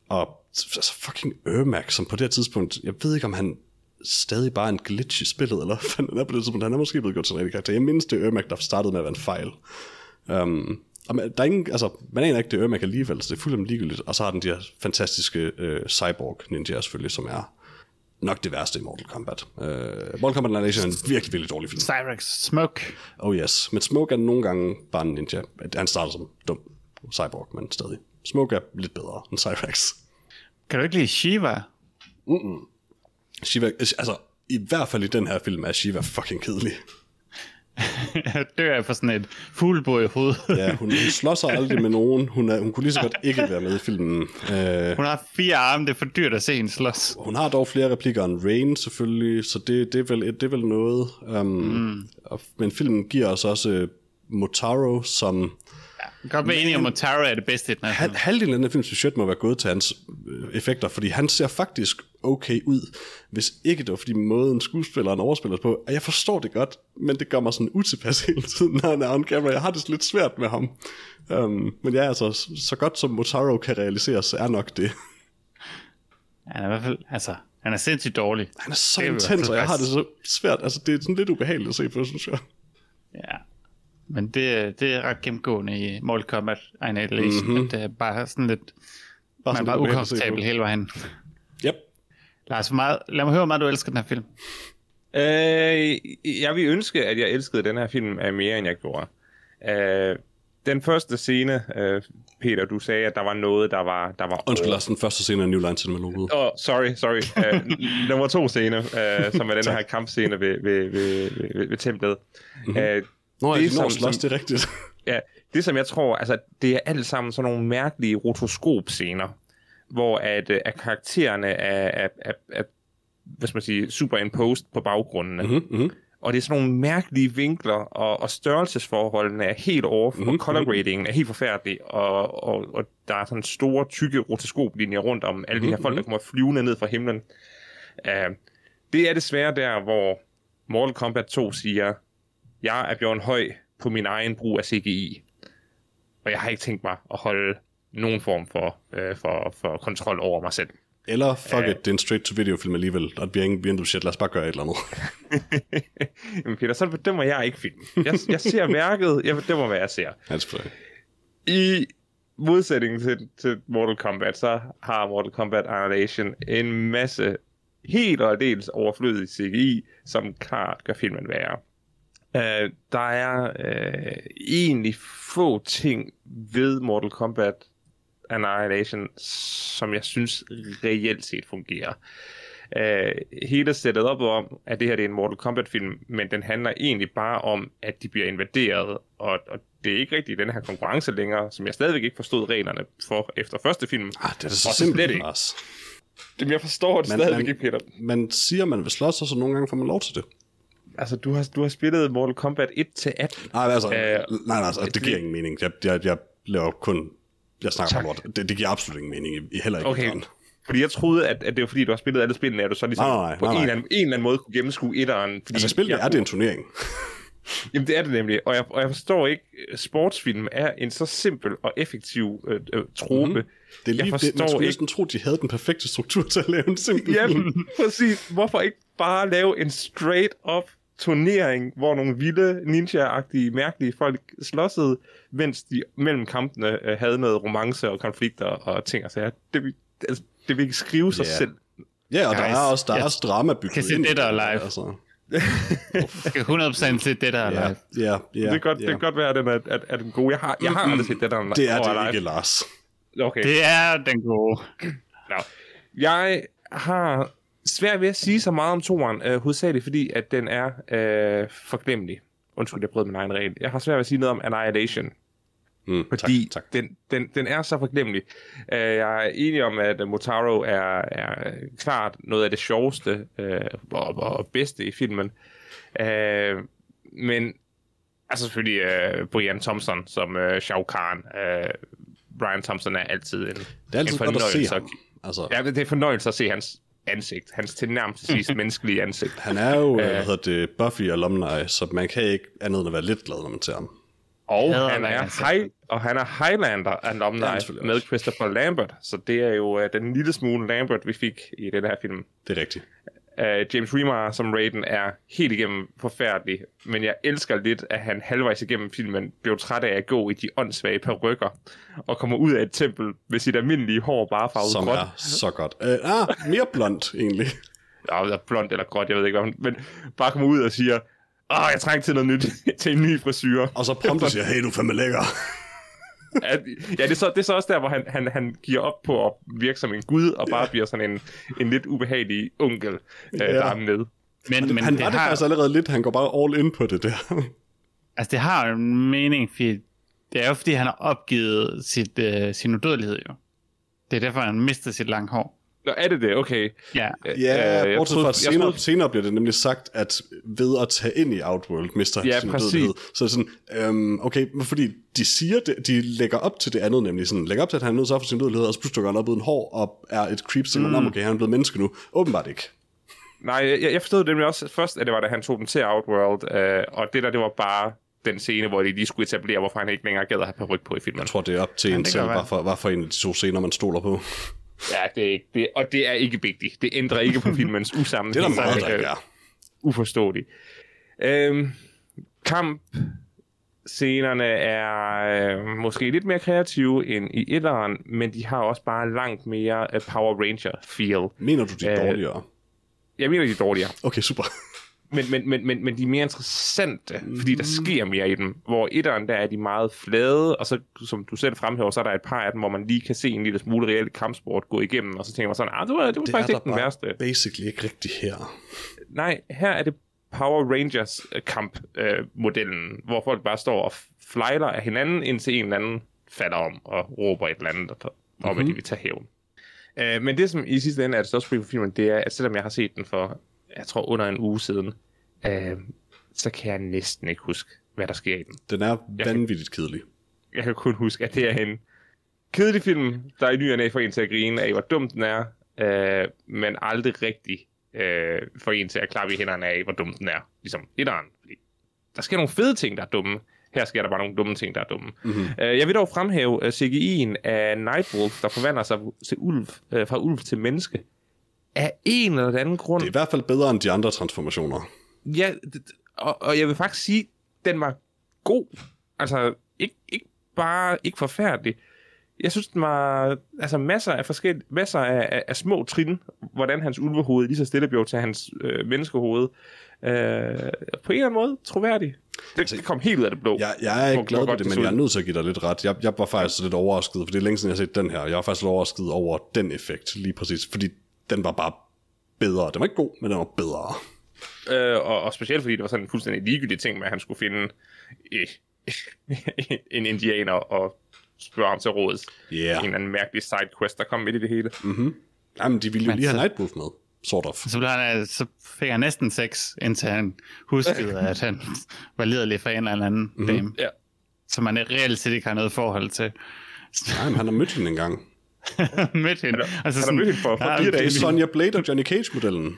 og altså fucking Ermac, som på det her tidspunkt, jeg ved ikke om han stadig bare er en glitch i spillet, eller [LAUGHS] hvad han er på det tidspunkt, han er måske blevet gjort til en rigtig karakter. Jeg mindes det Ermac, der startede med at være en fejl. Um, og man, der er ingen, altså, man aner ikke, det er Ermac alligevel, så det er fuldstændig ligegyldigt. Og så har den de her fantastiske øh, cyborg ninjaer selvfølgelig, som er nok det værste i Mortal Kombat. Uh, Mortal Kombat Annihilation er en virkelig, virkelig dårlig film. Cyrex Smoke. Oh yes. Men Smoke er nogle gange bare en ninja. Han starter som dum cyborg, men stadig. Smoke er lidt bedre end Cyrax. Kan du ikke lide Shiva? Shiva, altså, i hvert fald i den her film er Shiva fucking kedelig. Jeg [LAUGHS] dør jeg for sådan et fuglebord i hovedet. Ja, hun, hun slår sig aldrig med nogen. Hun, er, hun kunne lige så godt ikke være med i filmen. Uh, Hun har fire arme, det er for dyrt at se hende slås. hun har dog flere replikker end Rain selvfølgelig, så det, det, er, vel, det er vel noget. Um, mm. og, men filmen giver os også uh, Motaro, som Godt være enig om, Motaro er det bedste i den her film. halvdelen af den her films budget må være gået til hans øh, effekter, fordi han ser faktisk okay ud, hvis ikke det var fordi måden skuespilleren overspiller på. Og jeg forstår det godt, men det gør mig sådan utilpas [LAUGHS] hele tiden, når han er on camera. Jeg har det lidt svært med ham. Um, men ja, altså, så godt som Motaro kan realiseres, er nok det. Han er i hvert fald, altså, han er sindssygt dårlig. Han er så Det intens, og jeg har det så svært. Altså, det er sådan lidt ubehageligt at se på, synes jeg. Ja. Men det, det er ret gennemgående i Mortal Kombat Annihilation, mm-hmm. at det er bare sådan lidt, Bare man er bare ukomfortabel hele vejen. Lars, meget, lad mig høre, hvor meget du elsker den her film. Øh, jeg vil ønske, at jeg elskede den her film af mere, end jeg gjorde. Øh, den første scene, øh, Peter, du sagde, at der var noget, der var... Der var Undskyld, Lars, den første scene af New Line Cinema logoet. Åh, oh, sorry, sorry. Uh, [LAUGHS] nummer to scene, uh, som er den her kampscene ved, ved, ved, ved, ved templet. Mm-hmm. Uh, Nå, det som- slås, det er rigtigt. ja, det som jeg tror, altså det er alt sammen sådan nogle mærkelige rotoskop-scener, hvor at, uh, at karaktererne er, er, er, er hvad skal man sige, superimposed på baggrundene. Mm-hmm. mm-hmm. Og det er sådan nogle mærkelige vinkler, og, og størrelsesforholdene er helt off, mm-hmm. og color gradingen er helt forfærdelig, og, og, og der er sådan store, tykke rotoskoplinjer rundt om alle de her folk, der kommer flyvende ned fra himlen. Uh, det er desværre der, hvor Mortal Kombat 2 siger, jeg er Bjørn Høj på min egen brug af CGI, og jeg har ikke tænkt mig at holde nogen form for, øh, for, for kontrol over mig selv. Eller fuck it, det er en straight-to-video film alligevel, og det bliver ingen bliver shit, lad os bare gøre et eller andet. [LAUGHS] Men Peter, så bedømmer jeg ikke filmen. Jeg, jeg ser værket, jeg bedømmer, hvad jeg ser. Ja, selvfølgelig. I modsætning til, til Mortal Kombat, så har Mortal Kombat Annihilation en masse helt og dels overflødig CGI, som klart gør filmen værre. Uh, der er uh, egentlig få ting ved Mortal Kombat Annihilation, som jeg synes reelt set fungerer. Uh, hele setup om, at det her det er en Mortal Kombat film, men den handler egentlig bare om, at de bliver invaderet, og, og det er ikke rigtig den her konkurrence længere, som jeg stadigvæk ikke forstod reglerne for efter første film. Ah, det er så Og slet simpelt, ikke. Lars. Jamen, jeg forstår det Men- stadigvæk men- ikke, Peter. Man siger, man vil slås, og så nogle gange får man lov til det. altså, du har, du har spillet Mortal Kombat 1 til 18. Nej, altså, Øh, nej, nej, altså, det giver ingen mening. Jeg, jeg, jeg laver kun... Jeg snakker Tak. bare lort. Det, det giver absolut ingen mening. I, heller ikke Okay. Fordi jeg troede, at, at det var fordi, du har spillet alle spillene, at du så ligesom Nej, nej, på nej, en, nej. eller anden, en eller anden måde kunne gennemskue etteren. Fordi Altså, spil, jeg, er det en turnering. [LAUGHS] Jamen, det er det nemlig. Og jeg, og jeg forstår ikke, at sportsfilm er en så simpel og effektiv øh, øh, trope. Mm-hmm. Det er lige, jeg det, man forstår skulle ikke... næsten tro, de havde den perfekte struktur til at lave en simpel Ja, film. [LAUGHS] præcis. Hvorfor ikke bare lave en straight-up turnering, hvor nogle vilde, ninja-agtige, mærkelige folk slåsede, mens de mellem kampene øh, havde noget romance og konflikter og ting og sager. Det, vil- altså, det vil ikke skrive sig Ja. selv. Ja, og der Guys, er også, der er også drama bygget kan se ind i det, der er live. Altså. Jeg skal 100% se det der Ja, live. ja, ja, det, kan godt, ja. det kan godt være, at den er, at, er den gode. Jeg har, jeg har aldrig set det der. Det er det live. ikke, Lars. Okay. Det er den gode. Nå. Jeg har svært ved at sige så meget om toeren, øh, hovedsageligt fordi, at den er øh, forglemmelig. Undskyld, jeg brød min egen regel. Jeg har svært ved at sige noget om Annihilation, Mm, fordi tak, tak. Den, den, den er så forglemmelig. Øh, jeg er enig om, at Motaro er, er klart noget af det sjoveste øh, og, og bedste i filmen. Øh, men altså selvfølgelig øh, Brian Thompson som øh, Shao Kahn. Øh, Brian Thompson er altid en, Det er altid en godt at se fornøjelse ham. Altså, Ja, det er fornøjelse at se hans ansigt. Hans tilnærmelsesvis [LAUGHS] menneskelige ansigt. han er jo, Øh. hvad hedder det, Buffy alumni, så man kan ikke andet end at være lidt glad, når man ser ham. Og Hader han, er high, og han er Highlander alumni er selvfølgelig med. Christopher Lambert. Så det er jo uh, den lille smule Lambert, vi fik i den her film. Det er rigtigt. Uh, James Remar som Raiden er helt igennem forfærdelig, men jeg elsker lidt, at han halvvejs igennem filmen blev træt af at gå i de åndssvage perukker, og kommer ud af et tempel med sit almindelige hår bare farvet Som gråt. er så godt. Uh, ah, mere blond, egentlig. [LAUGHS] ja, eller blond eller gråt, jeg ved ikke, hvad men bare kommer ud og siger, åh, jeg trænger til noget nyt, [LAUGHS] til en ny frisyr. Og så prompte [LAUGHS] siger, hey, du er fandme lækker. At, ja, det er, så, det er så også der, hvor han, han, han giver op på at virke som en gud, og bare bliver sådan en, en lidt ubehagelig onkel, øh, der er med. Men, men han det var det har, faktisk allerede lidt, han går bare all in på det der. altså, det har en mening, fordi det er jo fordi, han har opgivet sit, øh, sin udødelighed jo. Det er derfor, han mister sit lange hår. Nå, er det det? Okay. Ja, Ja, Øh, jeg bortset troede- fra, at senere, troede- senere bliver det nemlig sagt, at ved at tage ind i Outworld, mister han Ja, sin præcis. dødelighed. Så sådan, øhm, okay, fordi de siger det, de lægger op til det andet, nemlig sådan, lægger op til, at han er nødt til at få sin dødelighed, og så pludselig dukker han op uden hår, og er et creep, så mm. okay, han er blevet menneske nu. Åbenbart ikke. Nej, jeg, jeg forstod det nemlig også først, at det var, da han tog den til Outworld, øh, og det der, det var bare den scene, hvor de lige skulle etablere, hvorfor han ikke længere gad at have paryk på i filmen. Jeg tror, det er op til en selv, kan være. hvad for, hvad for en af de to scener, man stoler på. Ja, det er ikke, det, og det er ikke vigtigt. Det ændrer ikke på filmens usammenhæng. Det er der meget, der ikke er. uforståeligt. Øhm, kamp scenerne er øh, måske lidt mere kreative end i etteren, men de har også bare langt mere uh, Power Ranger feel. Mener du, de er Øh, dårligere? Jeg mener, de er dårligere, Okay, super. Men, men, men, men, men de er mere interessante, fordi der sker mere i dem. Hvor etteren, der er de meget flade, og så, som du selv fremhæver, så er der et par af dem, hvor man lige kan se en lille smule reelt kampsport gå igennem, og så tænker man sådan, ah, det var, det var Det faktisk ikke den værste. basically ikke rigtigt her. Nej, her er det Power Rangers øh, kamp øh, hvor folk bare står og flejler af hinanden, indtil en eller anden falder om og råber et eller andet om, mm-hmm. at de vil tage hævn. Øh, men det, som i sidste ende er det største problem for filmen, det er, at selvom jeg har set den for, jeg tror, under en uge siden, øh, så kan jeg næsten ikke huske, hvad der sker i den. Den er vanvittigt kedelig. Jeg kan kun huske, at det er en kedelig film, der er i ny og næ for en til at grine af, hvor dum den er, øh, men aldrig rigtig øh, for en til at klappe i hænderne af, hvor dum den er. Ligesom etteren. Fordi der sker nogle fede ting, der er dumme. Her sker der bare nogle dumme ting, der er dumme. Mm-hmm. Øh, jeg vil dog fremhæve uh, CGI'en af Nightwolf, der forvandler sig til ulv, øh, fra ulv til menneske. Af en eller anden grund. Det er i hvert fald bedre end de andre transformationer. Ja, og, og jeg vil faktisk sige, den var god. Altså, ikke, ikke bare ikke forfærdelig. Jeg synes, den var altså masser af forskellige, masser af, af, af små trin, hvordan hans ulvehoved lige så stille blev til hans øh, menneskehoved. Øh, på en eller anden måde troværdig. Det, det kom helt ud af det blå. Jeg, jeg er ikke glad for det, men jeg er nødt til at give dig lidt ret. Jeg, jeg var faktisk lidt overrasket, for det er længe siden, jeg har set den her. Jeg var faktisk lidt overrasket over den effekt, lige præcis, fordi den var bare bedre. Den var ikke god, men den var bedre. Øh, og, og specielt fordi det var sådan en fuldstændig ligegyldig ting med, at han skulle finde øh, [LAUGHS] en indianer og spørge ham til råds. Yeah. En eller anden mærkelig sidequest, der kom midt i det hele. Jamen, de ville jo Men lige have så- Nightwolf med. sort of. Så, blev han, så fik han næsten sex, indtil han huskede, [LAUGHS] at han var liderlig for en eller anden mm-hmm. dame, Ja. som han reelt set ikke har noget forhold til. Nej, men han har mødt hende engang. [LAUGHS] mødt hende. Altså Han har mødt hende for, for "Ah, fire Det er Sonja Blade og Johnny Cage-modellen.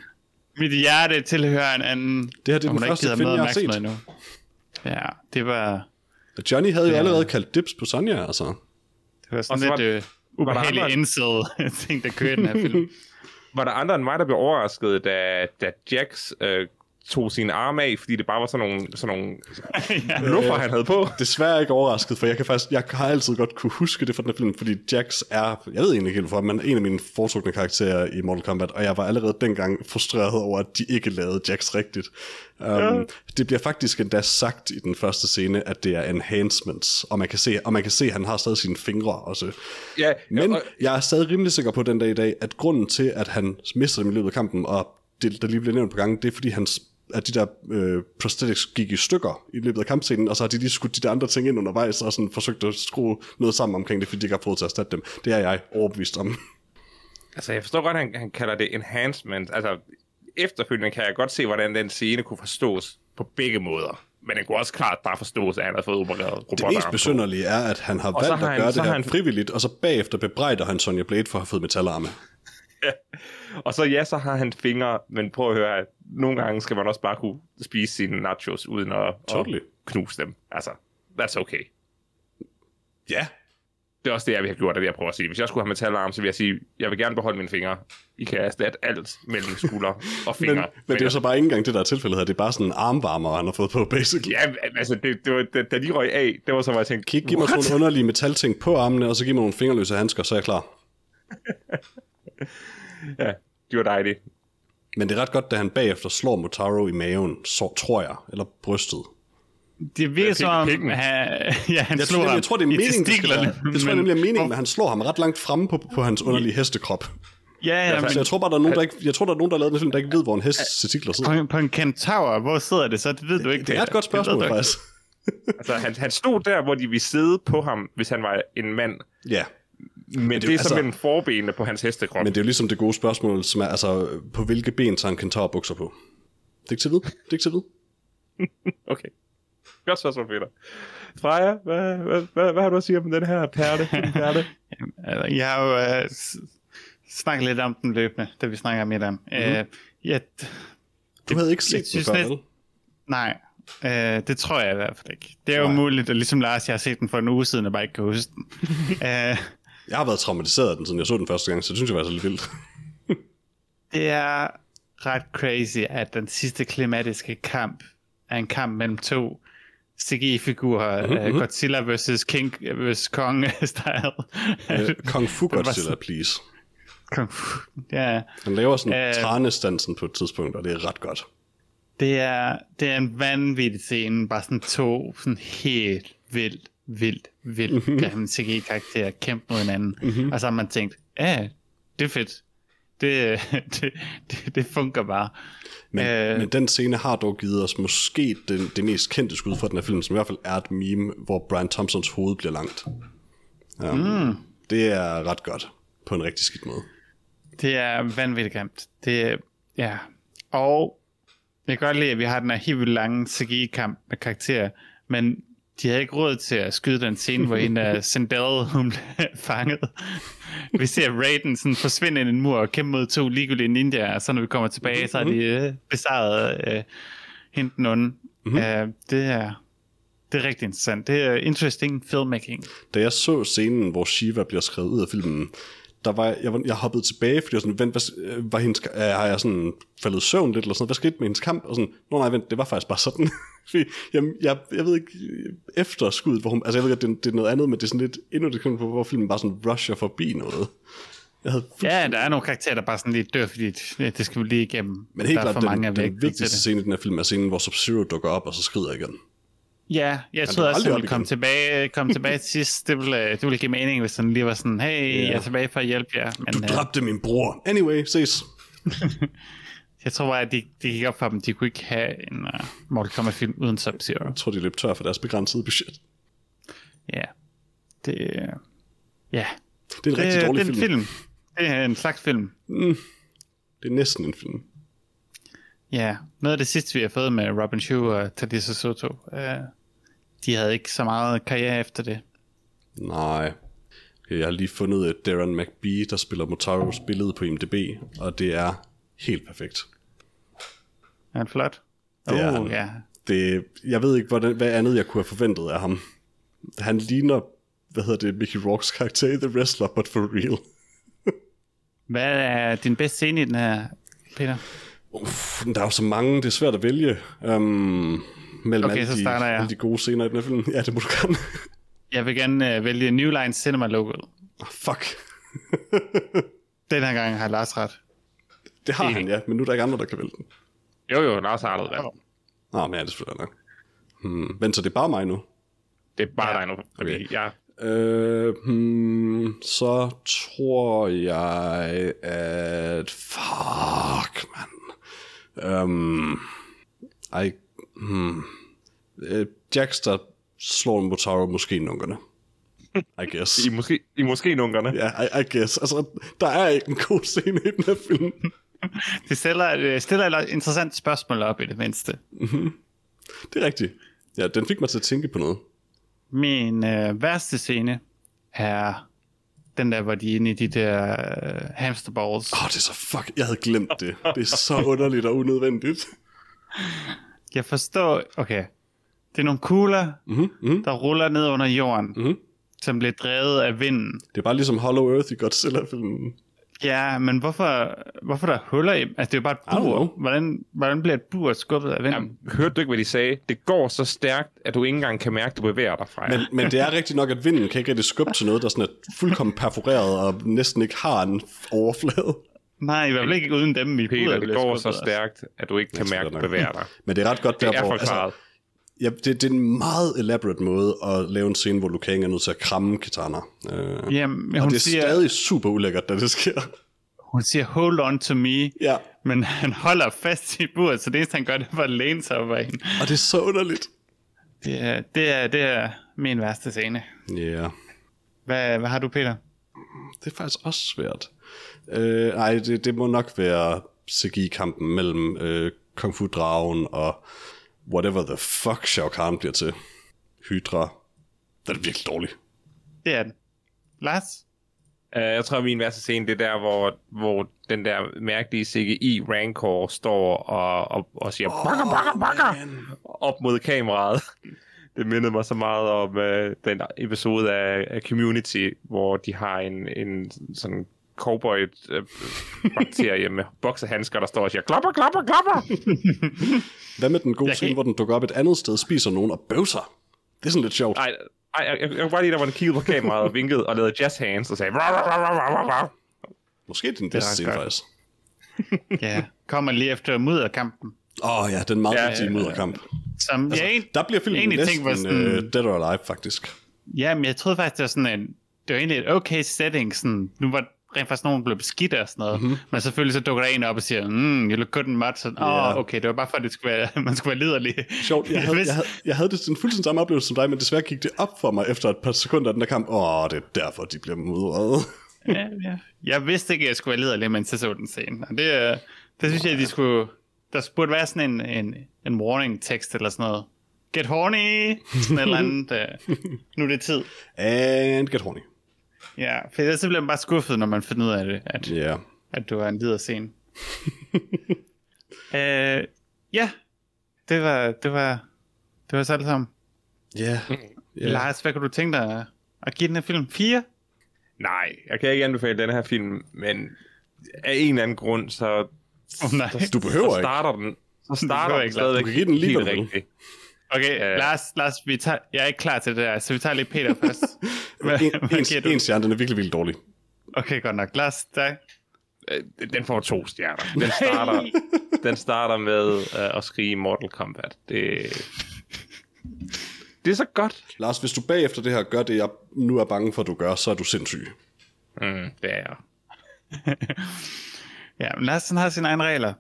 Mit hjerte tilhører en anden. Det her det er den ikke første film, jeg har set. endnu. Ja, det var, Og Johnny havde jo Ja. allerede kaldt dips på Sonja, altså. det var Og sådan lidt øh, ubehageligt andre- indsædet [LAUGHS] ting, der kørte den her film. [LAUGHS] Var der andre end mig, der blev overrasket, da, da Jax øh, tog sine arme af, fordi det bare var sådan nogle, sådan nogle [LAUGHS] ja. luffer, han havde på? Desværre ikke overrasket, for jeg kan faktisk, jeg har altid godt kunne huske det fra den her film, fordi Jax er, jeg ved egentlig ikke helt hvorfor, men en af mine foretrukne karakterer i Mortal Kombat, og jeg var allerede dengang frustreret over, at de ikke lavede Jax rigtigt. Um, ja. Det bliver faktisk endda sagt i den første scene, at det er enhancements, og man kan se, og man kan se at han har stadig sine fingre også. Ja, Men og, jeg er stadig rimelig sikker på den dag i dag, at grunden til, at han mister dem i løbet af kampen, og det, der lige bliver nævnt på gangen, det er fordi hans at de der øh, prosthetics gik i stykker i løbet af kampscenen, og så har de lige skudt de der andre ting ind undervejs, og sådan forsøgt at skrue noget sammen omkring det, fordi de ikke har fået til at erstatte dem. Det er jeg overbevist om. altså, jeg forstår godt, at han, han kalder det enhancement. Altså, efterfølgende kan jeg godt se, hvordan den scene kunne forstås på begge måder. Men den kunne også klart bare forstås, at han har fået opereret Det mest besynderlige er, at han har Og valgt har at han- gøre så det har her han- frivilligt, og så bagefter bebrejder han Sonja Blade for at have fået metalarme. Og så ja, så har han fingre, men prøv at høre, nogle gange skal man også bare kunne spise sine nachos, uden at, Totally. at knuse dem. Altså, that's okay. Ja, Det er også det, jeg vil have gjort, at jeg prøver at sige. Hvis jeg skulle have metalarm, så vil jeg sige, jeg vil gerne beholde mine fingre. I kan erstatte alt mellem skulder og [LAUGHS] fingre. men, men det er jo så bare ikke engang det, der er tilfældet her. Det er bare sådan en armvarmer, han har fået på, basically. Ja, altså, det, det var, da, da de røg af, det var så, hvor jeg tænkte, ikke give mig sådan nogle underlige metalting på armene, og så give mig nogle fingerløse handsker, så er jeg klar. [LAUGHS] [LAUGHS] Ja, det var dejligt. Men det er ret godt, da han bagefter slår Motaro i maven, så tror jeg, eller brystet. Det virker Ja, som om, han, ja, han Jeg slog tror, ham jeg tror, det er meningen, det, skal være, det tror jeg men- nemlig er meningen, men han slår ham ret langt fremme på, på hans underlige hestekrop. Ja, ja, men Så jeg tror bare, der er nogen, der ikke, jeg tror, der er nogen, der har lavet den film, der ikke ved, hvor en hest testikler sidder. på, en- på en kentaur, hvor sidder det så? Det ved du ikke. Det er et godt spørgsmål, Det faktisk. Altså, han, han stod der, hvor de ville sidde på ham, hvis han var en mand. Ja, Men, det, det- er så altså- mellem forbenene på hans hestekrop. men det er jo ligesom det gode spørgsmål, som er, altså, på hvilke ben tager en kentaur bukser på? Det er ikke til at vide. Det er ikke til at vide. [LAUGHS] Okay. Godt spørgsmål, Peter. Freja, hvad, hvad, hvad, hvad har du at sige om den her perle? Den perle? Jeg har jo uh, snakket lidt om den løbende, da vi snakker om mm-hmm. uh, ja, Du havde ikke set jeg den før, vel? Nej, øh, det tror jeg i hvert fald ikke. Det er jo muligt, at ligesom Lars, jeg har set den for en uge siden, og bare ikke kan huske den. [LAUGHS] øh, Jeg har været traumatiseret af den, siden jeg så den første gang, så det synes jeg var så lidt vildt. [LAUGHS] det er ret crazy, at den sidste klimatiske kamp er en kamp mellem to CGI-figurer, Mhm, mm-hmm. uh, Godzilla vs. King vs. Kong-style. [LAUGHS] Øh, Kung Fu [LAUGHS] var Godzilla, sådan- please. Kung Fu. Ja, Han laver sådan Øh. uh, tranestansen på et tidspunkt, og det er ret godt. det er, det er en vanvittig scene, bare sådan to sådan helt vildt, vildt, vildt Mhm. grimme CGI-karakterer kæmpe mod hinanden. Mm-hmm. Og så har man tænkt, ja, det er fedt. Det, [LAUGHS] det, det, det fungerer bare. Men, Øh. men den scene har dog givet os måske den, det mest kendte skud fra den her film, som i hvert fald er et meme, hvor Brian Thompsons hoved bliver langt. Um, mm. Det er ret godt, på en rigtig skidt måde. Det er vanvittigt grimt. Det, ja. Og jeg kan godt lide, at vi har den her helt lange CGI-kamp med karakterer, men de havde ikke råd til at skyde den scene, hvor en af [LAUGHS] Sindel hun blev fanget. Vi ser Raiden sådan forsvinde ind i en mur og kæmpe mod to ligegyldige ninjaer, og så når vi kommer tilbage, så har de øh, besejret øh, hende den onde. Mm-hmm. Uh, det er det er rigtig interessant. Det er interesting filmmaking. Da jeg så scenen, hvor Shiva bliver skrevet ud af filmen, der var jeg, jeg, jeg hoppede tilbage, fordi jeg sådan, vent, hvad, øh, var hendes, øh, har jeg sådan faldet søvn lidt, eller sådan hvad skete med hendes kamp? Og sådan, nå nej, vent, det var faktisk bare sådan. [LAUGHS] fordi, jamen, jeg, jeg ved ikke, efter skuddet, hvor hun, altså jeg ved ikke, det, det er noget andet, men det er sådan lidt endnu et eksempel på, hvor filmen bare sådan rusher forbi noget. Jeg havde Ja, der er nogle karakterer, der bare sådan lige dør, fordi det, det skal vi lige igennem. Men helt klart, for mange den, den vigtigste det. scene i den her film er scenen, hvor Sub-Zero dukker op, og så skrider igen. Ja, jeg troede også, at igen. tilbage, komme tilbage til sidst. Det ville, det ville give mening, hvis han lige var sådan, hey, Ja. jeg er tilbage for at hjælpe jer. Men Du øh, dræbte min bror. Anyway, ses. [LAUGHS] jeg tror bare, at de, de gik op for dem. De kunne ikke have en uh, Mortal Kombat-film uden Sub-Zero. Jeg tror, de løb tør for deres begrænsede budget. Ja, det, ja. Det er en rigtig det, dårlig det er film. en film. Det er en slags film. Det er næsten en film. Ja, noget af det sidste, vi har fået med Robin Shue og Tadisa Soto, uh, de havde ikke så meget karriere efter det. Nej. Jeg har lige fundet et Darren McBee, der spiller Motaros billede på IMDb, og det er helt perfekt. Er han flot? Det er han. ja. Det, jeg ved ikke, hvordan, hvad andet jeg kunne have forventet af ham. Han ligner, hvad hedder det, Mickey Rourke's karakter i The Wrestler, but for real. [LAUGHS] Hvad er din bedste scene i den her, Peter? Uff, der er jo så mange, det er svært at vælge. Um, mellem Okay, alle, så de, starter jeg. alle de gode scener i den her film. Ja, det må du gerne. Jeg vil gerne uh, vælge New Line Cinema logoet. oh, fuck. [LAUGHS] Den her gang har Lars ret. Det har han, ja, men nu er der ikke andre, der kan vælge den. Jo, jo, Lars har aldrig været. Nå, men ja, det er selvfølgelig nok. Hmm. Men så det er bare mig nu. Det er bare Ja. dig nu. Fordi Okay. jeg, Øh, hmm, så tror jeg, at... Fuck, mand. Um, ej, hmm. Øh, Jax, der slår en Motaro måske nunkerne. I guess. I, måske, I måske nunkerne. Ja, I, I guess. Altså, der er ikke en god scene i den her film. [LAUGHS] Det stiller, det stiller et interessant spørgsmål op i det mindste. Det er rigtigt. Ja, den fik mig til at tænke på noget. Min øh, værste scene er den der, hvor de er inde i de der øh, hamsterballs. Åh, oh, det er så fuck... Jeg havde glemt det. Det er så underligt og unødvendigt. Jeg forstår... Okay. Det er nogle kugler, Mm-hmm, mm-hmm. der ruller ned under jorden, Mhm. som bliver drevet af vinden. Det er bare ligesom Hollow Earth i Godzilla-filmen. Ja, men hvorfor, hvorfor der er huller i... Altså, det er jo bare et bur. Hvordan, hvordan bliver et bur skubbet af vinden? Jamen, hørte du ikke, hvad de sagde? Det går så stærkt, at du ikke engang kan mærke, at du bevæger dig fra Men, men det er rigtigt nok, at vinden kan ikke rigtig skubbe til noget, der sådan er fuldkommen perforeret og næsten ikke har en overflade. Nej, i hvert fald ikke uden dem i Peter, det går så altså. stærkt, at du ikke kan mærke, at du bevæger dig. Men det er ret godt der, Det er hvor... ja, det, det er en meget elaborate måde at lave en scene, hvor Liu Kang er nødt til at kramme katana. Øh, Jamen, men og hun det er siger, stadig super ulækkert, da det sker. hun siger, hold on to me. Ja, Men [LAUGHS] han holder fast i buret, så det eneste, han gør, det er at læne sig op ad hende. og det er så underligt. Det er, det er, det er min værste scene. Ja, yeah. Hvad, hvad har du, Peter? det er faktisk også svært. Øh, nej, det, det må nok være CGI-kampen mellem øh, Kung Fu-dragen og whatever the fuck Shao Kahn bliver til. Hydra. Den er virkelig dårlig. Det er den. Lars? Uh, jeg tror, min værste scene, det er der, hvor, hvor den der mærkelige CGI Rancor står og, og, og siger bakker, bakker, bakker op mod kameraet. Det mindede mig så meget om uh, den episode af, af Community, hvor de har en, en sådan cowboy-bakterie med boksehandsker, der står og siger klapper, klapper, klapper. [LAUGHS] Hvad med den gode Jeg scene, kan- hvor den dukker op et andet sted, spiser nogen og bøvser? Det er sådan lidt sjovt. Ej, ej, jeg, jeg, jeg kunne bare lide, der var en kiggede på kameraet og vinkede og lavede jazz hands og sagde "Rah, rah, rah, rah, rah, rah." Måske den er bedste scene, faktisk. [LAUGHS] Ja, kommer lige efter mudderkampen. Åh oh, ja, den meget Ja, vigtige ja, mudderkamp. Som altså, jeg, Der bliver filmen næsten tænkte var sådan- øh, Dead or Alive, faktisk. ja, men jeg troede faktisk, det var sådan en, det var egentlig et okay setting, sådan, nu var rent faktisk nogen blev beskidt og sådan noget, mm-hmm. men selvfølgelig så dukker der en op og siger, mm, you look good in mud, så, oh, okay, det var bare for, at det skulle være, [LAUGHS] man skulle være liderlig. Sjovt, jeg havde, jeg, havde, jeg havde det sådan fuldstændig samme oplevelse som dig, men desværre gik det op for mig efter et par sekunder af den der kamp. Åh, oh, det er derfor, de bliver mudret. [LAUGHS] ja, ja. Jeg vidste ikke, at jeg skulle være liderlig, mens jeg så den scene. Og det, øh, det synes jeg, de skulle... Der burde være sådan en, en, en warning-tekst eller sådan noget. Get horny! Sådan et eller andet. Øh, nu er det tid. [LAUGHS] And get horny. Ja, for ellers så bliver man bare skuffet, når man finder ud af det, at. Yeah. at du er en lider scene. [LAUGHS] øh, ja, det var, det var, det var så alt sammen. Ja. Yeah. Lars, hvad kunne du tænke dig at, at give den her film? 4? Nej, jeg kan ikke anbefale den her film, men af en eller anden grund, så, Oh, nej. Du behøver så ikke. starter den, så starter den ikke, stadigvæk Du kan give den lige, rigtigt. Okay, Øh. Lars, Lars vi tager, jeg er ikke klar til det der, så vi tager lige Peter først. [LAUGHS] Hvad, En, hvad en, stjerne, den er virkelig, virkelig dårlig. Okay, godt nok. Lars, dig. Øh, Den får to stjerner. [LAUGHS] Den starter, den starter med uh, at skrige Mortal Kombat. Det, det er så godt. Lars, hvis du bagefter det her gør det, jeg nu er bange for, at du gør, så er du sindssyg. Mm, det er jeg. [LAUGHS] Ja, men Lars han har sine egne regler.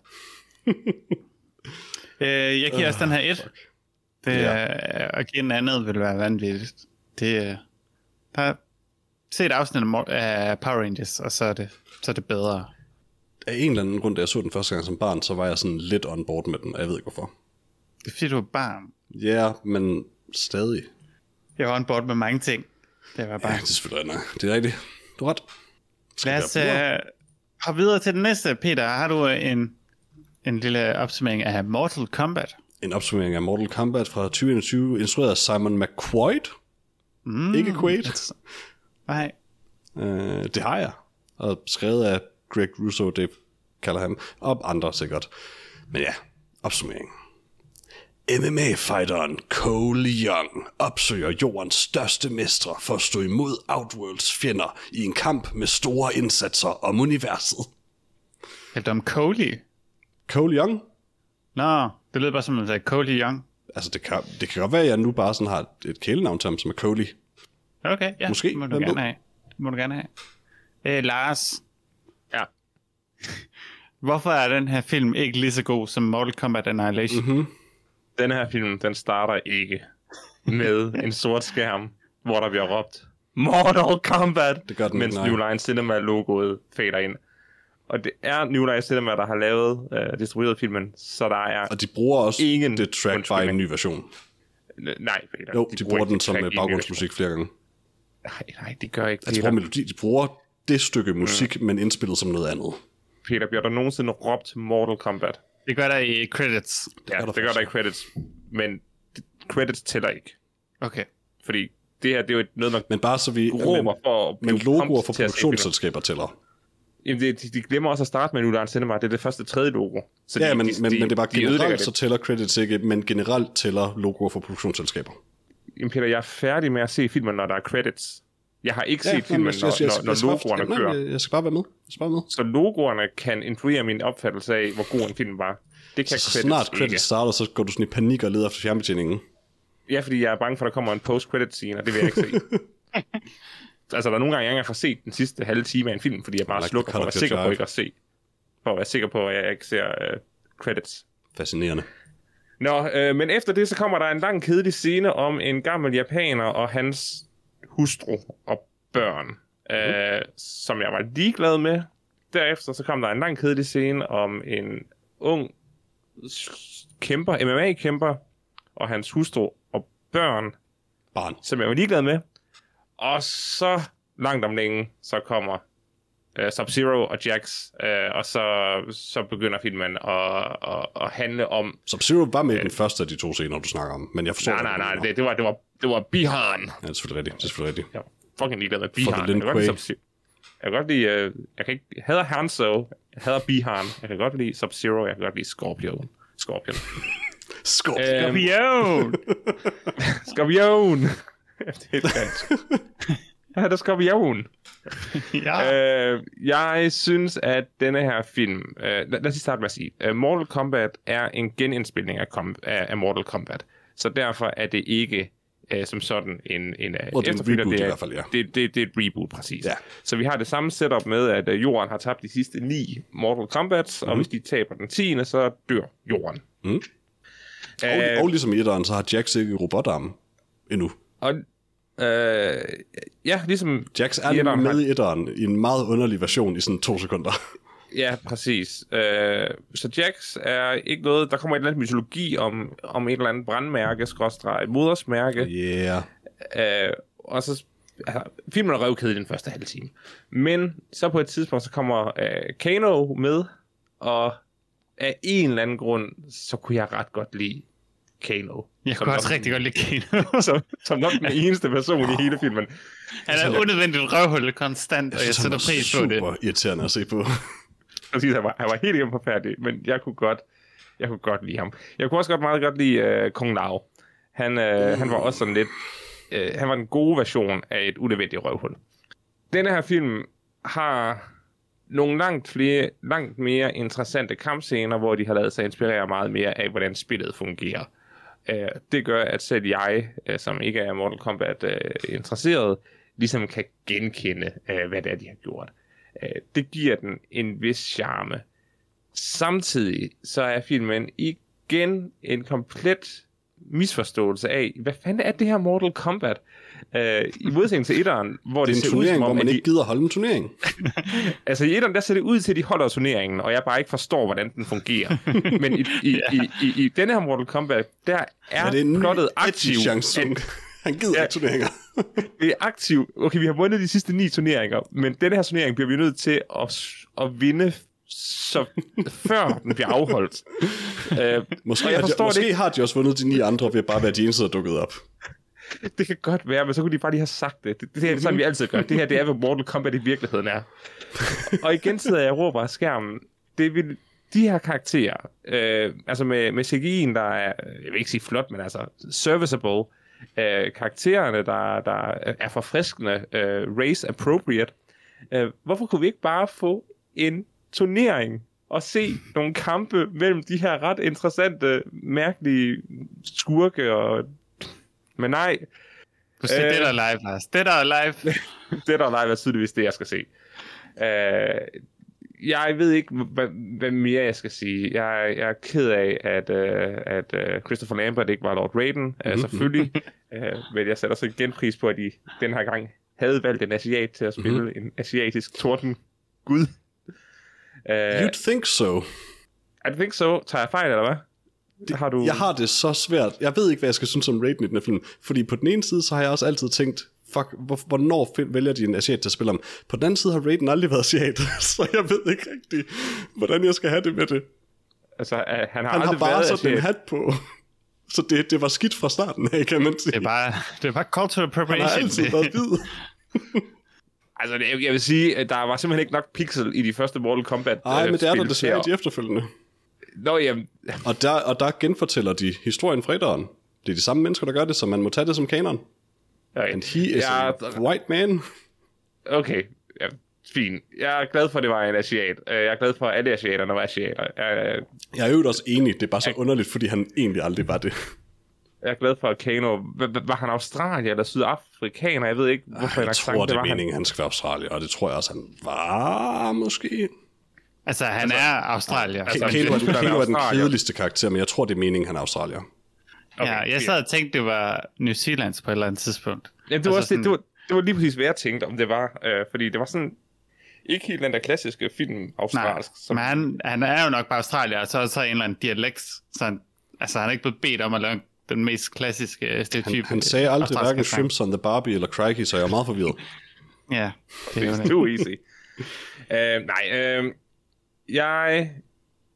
øh, jeg giver også den her 1. Det, Ja. ja. At give den andet vil være vanvittigt. Det, øh, der, se et afsnit af Power Rangers, og så er det, så er det bedre. af en eller anden grund, da jeg så den første gang som barn, så var jeg sådan lidt on board med den, og jeg ved ikke hvorfor. Det er fordi, du er barn. Ja, yeah, men stadig. Jeg var on board med mange ting. Det var bare... Ja, det er selvfølgelig rigtigt. Det er rigtigt. Du har ret. Lad os uh, hoppe videre til den næste. Peter, har du øh, en, en lille opsummering af Mortal Kombat? En opsummering af Mortal Kombat fra 2021, instrueret af Simon McQuaid. Mm, ikke Quaid. Nej. Øh, det har jeg. Og skrevet af Greg Russo, det kalder han. Og andre sikkert. Men ja, opsummering. MMA-fighteren Cole Young opsøger jordens største mestre for at stå imod Outworlds fjender i en kamp med store indsatser om universet. Helt om Coley. Cole Young? Nå, det lyder bare som, at det er Coley Young. Altså, det kan, det kan godt være, at jeg nu bare sådan har et kælenavn til ham, som er Coley. Okay, ja. Måske, Det må du gerne have. Det må du gerne have. Øh, Lars, Ja. [LAUGHS] hvorfor er den her film ikke lige så god som Mortal Kombat Annihilation? Mhm. Mm-hmm. Den her film, den starter ikke med [LAUGHS] en sort skærm, hvor der bliver råbt Mortal Kombat, Det gør den mens nej. New Line Cinema-logoet fader ind. Og det er New Line Cinema, der har lavet, uh, distribueret filmen, så der er... Og de bruger også Ingen det track by en ny version. Nej, Peter, Jo, de, bruger ikke den som øh, baggrundsmusik flere gange. Nej, nej, det gør ikke Altså, de Peter. bruger melodi, de bruger det stykke musik, men indspillet som noget andet. Peter, bliver der nogensinde råbt Mortal Kombat? Det gør der i credits. Ja, gør der det gør der i credits. Men det- credits tæller ikke. Okay. Fordi det her, det er jo et- noget, man Men bare så vi... råber men, for at men blive logoer pumped for produktionsselskaber tæller. De, de glemmer også at starte med New Line Cinema. Det er det første tredje logo. Så Ja, de, men, de, men, de, men det er bare de generelt, så tæller credits ikke, men generelt tæller logoer for produktionsselskaber. Jamen, Peter, jeg er færdig med at se filmen, når der er credits. Jeg har ikke set jamen, filmen, jeg- jeg- jeg- når, jeg- når, jeg når bare- logoerne nej, kører. Jeg, jeg skal bare være med. Jeg skal bare med. Så logoerne kan influere min opfattelse af, hvor god en film var. Det kan Så credits snart ikke. credits starter, så går du sådan i panik og leder efter fjernbetjeningen. Ja, fordi jeg er bange for, at der kommer en post-credit scene, og det vil jeg ikke se. [LAUGHS] altså, der er nogle gange, jeg ikke engang har set den sidste halve time af en film, fordi jeg bare Like slukker for at være sikker på ikke at se. For at være sikker på, at jeg ikke ser uh, credits. Fascinerende. Nå, øh, men efter det, så kommer der en lang kedelig scene om en gammel japaner og hans hustru og børn, mm. øh, som jeg var ligeglad med. Derefter så kom der en lang kedelig scene om en ung kæmper, MMA-kæmper, og hans hustru og børn, Barn. som jeg var ligeglad med. Og så langt om længe, så kommer uh, Sub-Zero og Jax, uh, og så, så begynder filmen at, at, at handle om Sub-Zero var med i den første af de to scener, du snakker om, men jeg forstår Nej, nej, nej, det, det, var, det, var, det var Bihan. Ja, det er selvfølgelig rigtigt. Det er selvfølgelig rigtigt. Jeg fucking ligeglad med For Bihan. the Jeg kan godt. Jeg kan godt lide, uh, jeg kan ikke, jeg hader Hanzo, jeg hader Bihan, jeg kan godt lide Sub-Zero, jeg kan godt lide Scorpion. Scorpion. [LAUGHS] Skål. Øhm, Skorpion! Skorpion! [LAUGHS] [LAUGHS] det er dansk. Jeg hedder Skorpion. ja. Øh, jeg synes, at denne her film... Øh, lad, lad os starte med at sige. Uh, Mortal Kombat er en genindspilning af, kom, af, af Mortal Kombat. Så derfor er det ikke uh, som sådan en, en uh, Og det er en reboot det i er, hvert fald, ja. Det, det, det er et reboot, præcis. Ja. Så vi har det samme setup med, at uh, jorden har tabt de sidste ni Mortal Kombats, mm. og hvis de taber den tiende, så dør jorden. Mhm. Og, Øh, og ligesom i etteren, så har Jax ikke robotarme endnu. Og øh, ja, ligesom Jax er i etteren med i etteren i en meget underlig version i sådan to sekunder. [LAUGHS] Ja, præcis. Øh, så Jax er ikke noget... Der kommer et eller andet mytologi om, om et eller andet brandmærke, skråstreg, modersmærke. Yeah. Øh, og så... Altså, filmen er røvkedelig den første halve time. Men så på et tidspunkt, så kommer øh, Kano med, og af en eller anden grund, så kunne jeg ret godt lide Kano. Jeg kunne også rigtig godt lide Kano. [LAUGHS] som, som nok den eneste person i hele filmen. Han er unødvendigt røvhul konstant, og jeg synes, han sætter var pris på det. super irriterende at se på. [LAUGHS] Præcis, han var, han var helt igennem forfærdelig, men jeg kunne godt, jeg kunne godt lide ham. Jeg kunne også godt meget godt lide uh, Kong Lao. Han, uh, han var også sådan lidt, uh, han var den gode version af et unødvendigt røvhul. Denne her film har nogle langt flere, langt mere interessante kampscener, hvor de har lavet sig inspirere meget mere af, hvordan spillet fungerer. Øh, det gør, at selv jeg, øh, som ikke er Mortal Kombat uh, interesseret, ligesom kan genkende, øh, hvad det er, de har gjort. Det giver den en vis charme. Samtidig så er filmen igen en komplet misforståelse af, hvad fanden er det her Mortal Kombat? Øh, i modsætning til etteren, hvor Det det, er en ser ud turnering, som hvor om, man at de, ikke gider holde en turnering. [LAUGHS] Altså i etteren, der ser det ud til, at de holder turneringen, og jeg bare ikke forstår, hvordan den fungerer. [LAUGHS] Men i, i, i, i, i denne her Mortal Kombat, der er, det er en plottet aktiv aktiv. chance. [LAUGHS] Han gider Ja. ikke turneringer. Det er aktiv. Okay, vi har vundet de sidste ni turneringer, men denne her turnering bliver vi nødt til at, at vinde, så før den bliver afholdt. Uh, Måske, jeg har de, forstår det måske ikke. har de også vundet de ni andre ved bare at være de eneste, der er dukket op. Det kan godt være, men så kunne de bare lige have sagt det. Det, det er sådan, vi altid gør. Det her, det er, hvad Mortal Kombat i virkeligheden er. og igen sidder jeg og råber af skærmen. Det vil de her karakterer, øh, altså med, med CGI'en, der er, jeg vil ikke sige flot, men altså serviceable, øh, karaktererne, der, der er forfriskende, øh, race appropriate, øh, hvorfor kunne vi ikke bare få en turnering og se nogle kampe mellem de her ret interessante, mærkelige skurke og men nej, Du siger, Øh. det der er live, Lars. Det der er live. [LAUGHS] det der er live er tydeligvis det, jeg skal se. Uh, jeg ved ikke, hvad, hvad mere jeg skal sige. Jeg, jeg er ked af, at, uh, at uh, Christopher Lambert ikke var Lord Raiden, uh, selvfølgelig. uh, men jeg sætter så igen pris på, at de den her gang havde valgt en asiat til at spille mm-hmm. en asiatisk torden gud. Uh, You'd think so. I think so. Tager jeg fejl, eller hvad? Det, har du... Jeg har det så svært. Jeg ved ikke, hvad jeg skal synes om Raiden i den her film. Fordi på den ene side, så har jeg også altid tænkt, fuck, hvor, hvornår vælger de en asiat til at spille om? På den anden side har Raiden aldrig været asiat, [LAUGHS] så jeg ved ikke rigtig, hvordan jeg skal have det med det. Altså, uh, han har Han aldrig har bare været sådan en asiat. hat på. Så det, det var skidt fra starten af, kan man sige. Det er bare, det er bare cultural Han har appropriation. altid Det- været hvid. [LAUGHS] Altså, det, jeg vil sige, at der var simpelthen ikke nok pixel i de første Mortal Kombat Nej, øh, men det er der desværre i de efterfølgende. Nå, jamen, Og der, og der genfortæller de historien fra etteren. Det er de samme mennesker, der gør det, så man må tage det som kanon. okay. And he is Ja, a white man. okay. Ja, fint. Jeg er glad for, at det var en asiat. Øh, Jeg er glad for, at alle asiaterne var asiater. Jeg, Jeg er jo også enig, det er bare så underligt, fordi han egentlig aldrig var det. jeg er glad for, at Kano... Var, han australier eller sydafrikaner? Jeg ved ikke, hvorfor Jeg en tror, accent det er han. meningen, han skal være Australier, og det tror jeg også, han var måske. Altså, han er australier. altså, Altså, Kano er, den kedeligste karakter, men jeg tror, det er meningen, han er Australier. Okay, ja, jeg sad og tænkte, det var New Zealands på et eller andet tidspunkt. Jamen, det, var altså også, det, det, var, det var lige præcis, hvad jeg tænkte, om det var. Øh, fordi det var sådan... Ikke helt den der klassiske film Nej, australsk. men han, han er jo nok bare australier, og så er så en eller anden dialekt. Så han, altså, han er ikke blevet bedt om at lave den mest klassiske Han, stereotype. han sagde aldrig hverken. Shrimps on the Barbie eller Crikey, så jeg er meget forvirret. Ja, det er jo er jo easy. uh, nej, uh, jeg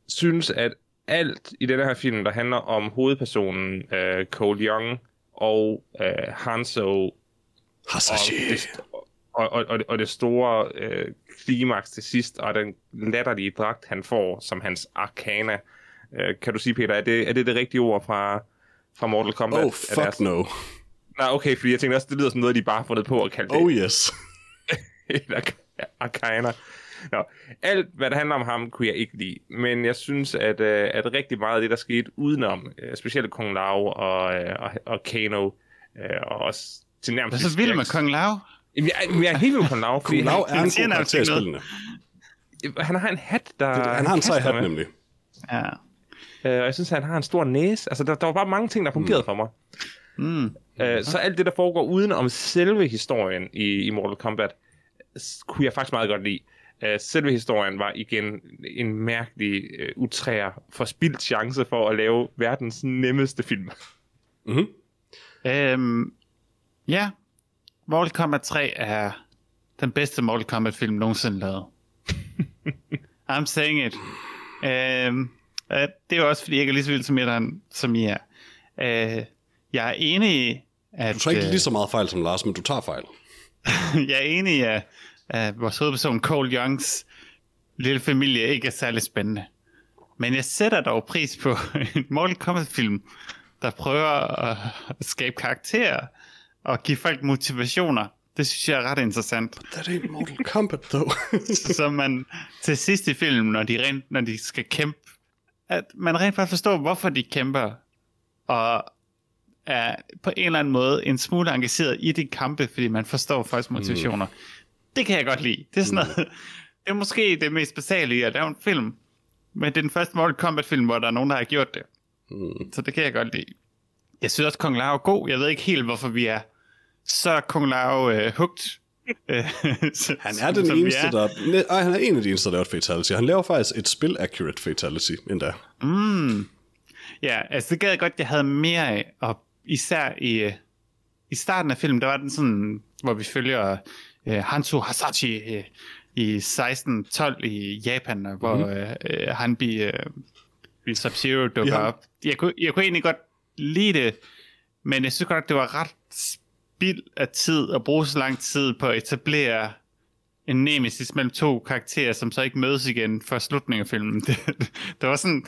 synes, at alt i denne her film, der handler om hovedpersonen uh, Cole Young og uh, Hanzo og Hasashi. det, og, og, og, og det store uh, klimaks til sidst, og den latterlige dragt, han får som hans arcana. Uh, kan du sige, Peter, er det, er det det rigtige ord fra, fra Mortal Kombat? Oh, Er fuck deres- no. Nej, okay, fordi jeg tænkte også, det lyder som noget, de bare har fundet på at kalde det Oh yes. [LAUGHS] arcana. Nå, alt, hvad der handler om ham, kunne jeg ikke lide. Men jeg synes, at, øh, at rigtig meget af det, der skete udenom, øh, specielt Kong Lao og, øh, og, og Kano, øh, og også til nærmest... Hvad så vildt med Kong Lao? Jamen, jeg, er helt vild med Kong Lao, [LAUGHS] Kung Lao er han en god karakter spillene. han, har en hat, der... Det, han har en sej hat med. nemlig. Ja. Øh, og jeg synes, han har en stor næse. Altså, der, der var bare mange ting, der fungerede mm. for mig. Mm. Øh, så alt det, der foregår uden om selve historien i, i Mortal Kombat, kunne jeg faktisk meget godt lide. Øh, selve historien var igen en mærkelig, øh, utræer, forspildt chance for at lave verdens nemmeste film. Mm-hmm. Øhm, ja, Mortal Kombat 3 er den bedste Mortal Kombat film nogensinde lavet. [LAUGHS] I'm saying it. Øhm, øh, det er jo også fordi, jeg ikke er lige så vild som, etteren, som I er. Øh, jeg er enig i, at... Du tager ikke øh, lige så meget fejl som Lars, men du tager fejl. [LAUGHS] jeg er enig i, at, at vores hovedperson Cole Youngs lille familie ikke er særlig spændende. Men jeg sætter dog pris på [LAUGHS] en Mortal Kombat-film, der prøver at skabe karakterer og give folk motivationer. Det synes jeg er ret interessant. That ain't Mortal Kombat, though. [LAUGHS] Så man til sidst i filmen, når de, rent, når de skal kæmpe, at man rent faktisk forstår, hvorfor de kæmper, og er på en eller anden måde en smule engageret i de kampe, fordi man forstår folks motivationer. Mm. Det kan jeg godt lide. Det er sådan noget, [LAUGHS] det er måske det mest basale i at lave en film, men det er den første Mortal Kombat film, hvor der er nogen, der har gjort det. Mm. Så det kan jeg godt lide. Jeg synes også, Kong Lao er god. Jeg ved ikke helt, hvorfor vi er så Kung Lao øh, hugt. [LAUGHS] Øh, så- Han er den som eneste, er. der... Nej, ej, han er en af de eneste, der laver et fatality. Han laver faktisk et spil-accurate fatality endda. Ja, altså det gad jeg godt, jeg havde mere af, og især i, øh, i starten af filmen, der var den sådan, hvor vi følger uh, Hanzo Hasashi uh, i 1612 i Japan, og hvor Mhm. mm-hmm. uh, Hanbi uh, Sub-Zero dukker Ja. op. Jeg kunne, jeg kunne egentlig godt lide det, men jeg synes godt, det var ret spild af tid at bruge så lang tid på at etablere en nemesis mellem to karakterer, som så ikke mødes igen for slutningen af filmen. [LAUGHS] Det, det var sådan,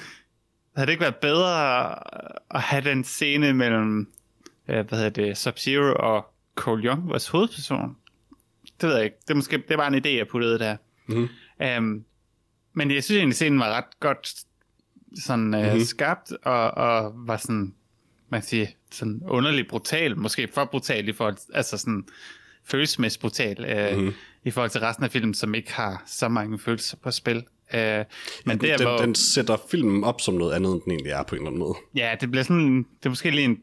havde det ikke været bedre at have den scene mellem, øh, hvad hedder det, Sub-Zero og Cole Young, vores hovedperson? Det ved jeg ikke. Det, er måske, det var en idé, jeg puttede der. Mhm. Um, men jeg synes egentlig, scenen var ret godt sådan øh, Mhm. skabt, og, og var sådan, man siger, sådan underligt brutal, måske for brutal i forhold altså sådan følelsesmæssigt brutal, øh, Mhm. i forhold til resten af filmen, som ikke har så mange følelser på spil. Øh, men der, den, hvor, den sætter filmen op som noget andet, end den egentlig er på en eller anden måde. Ja, det bliver sådan, det er måske lige en,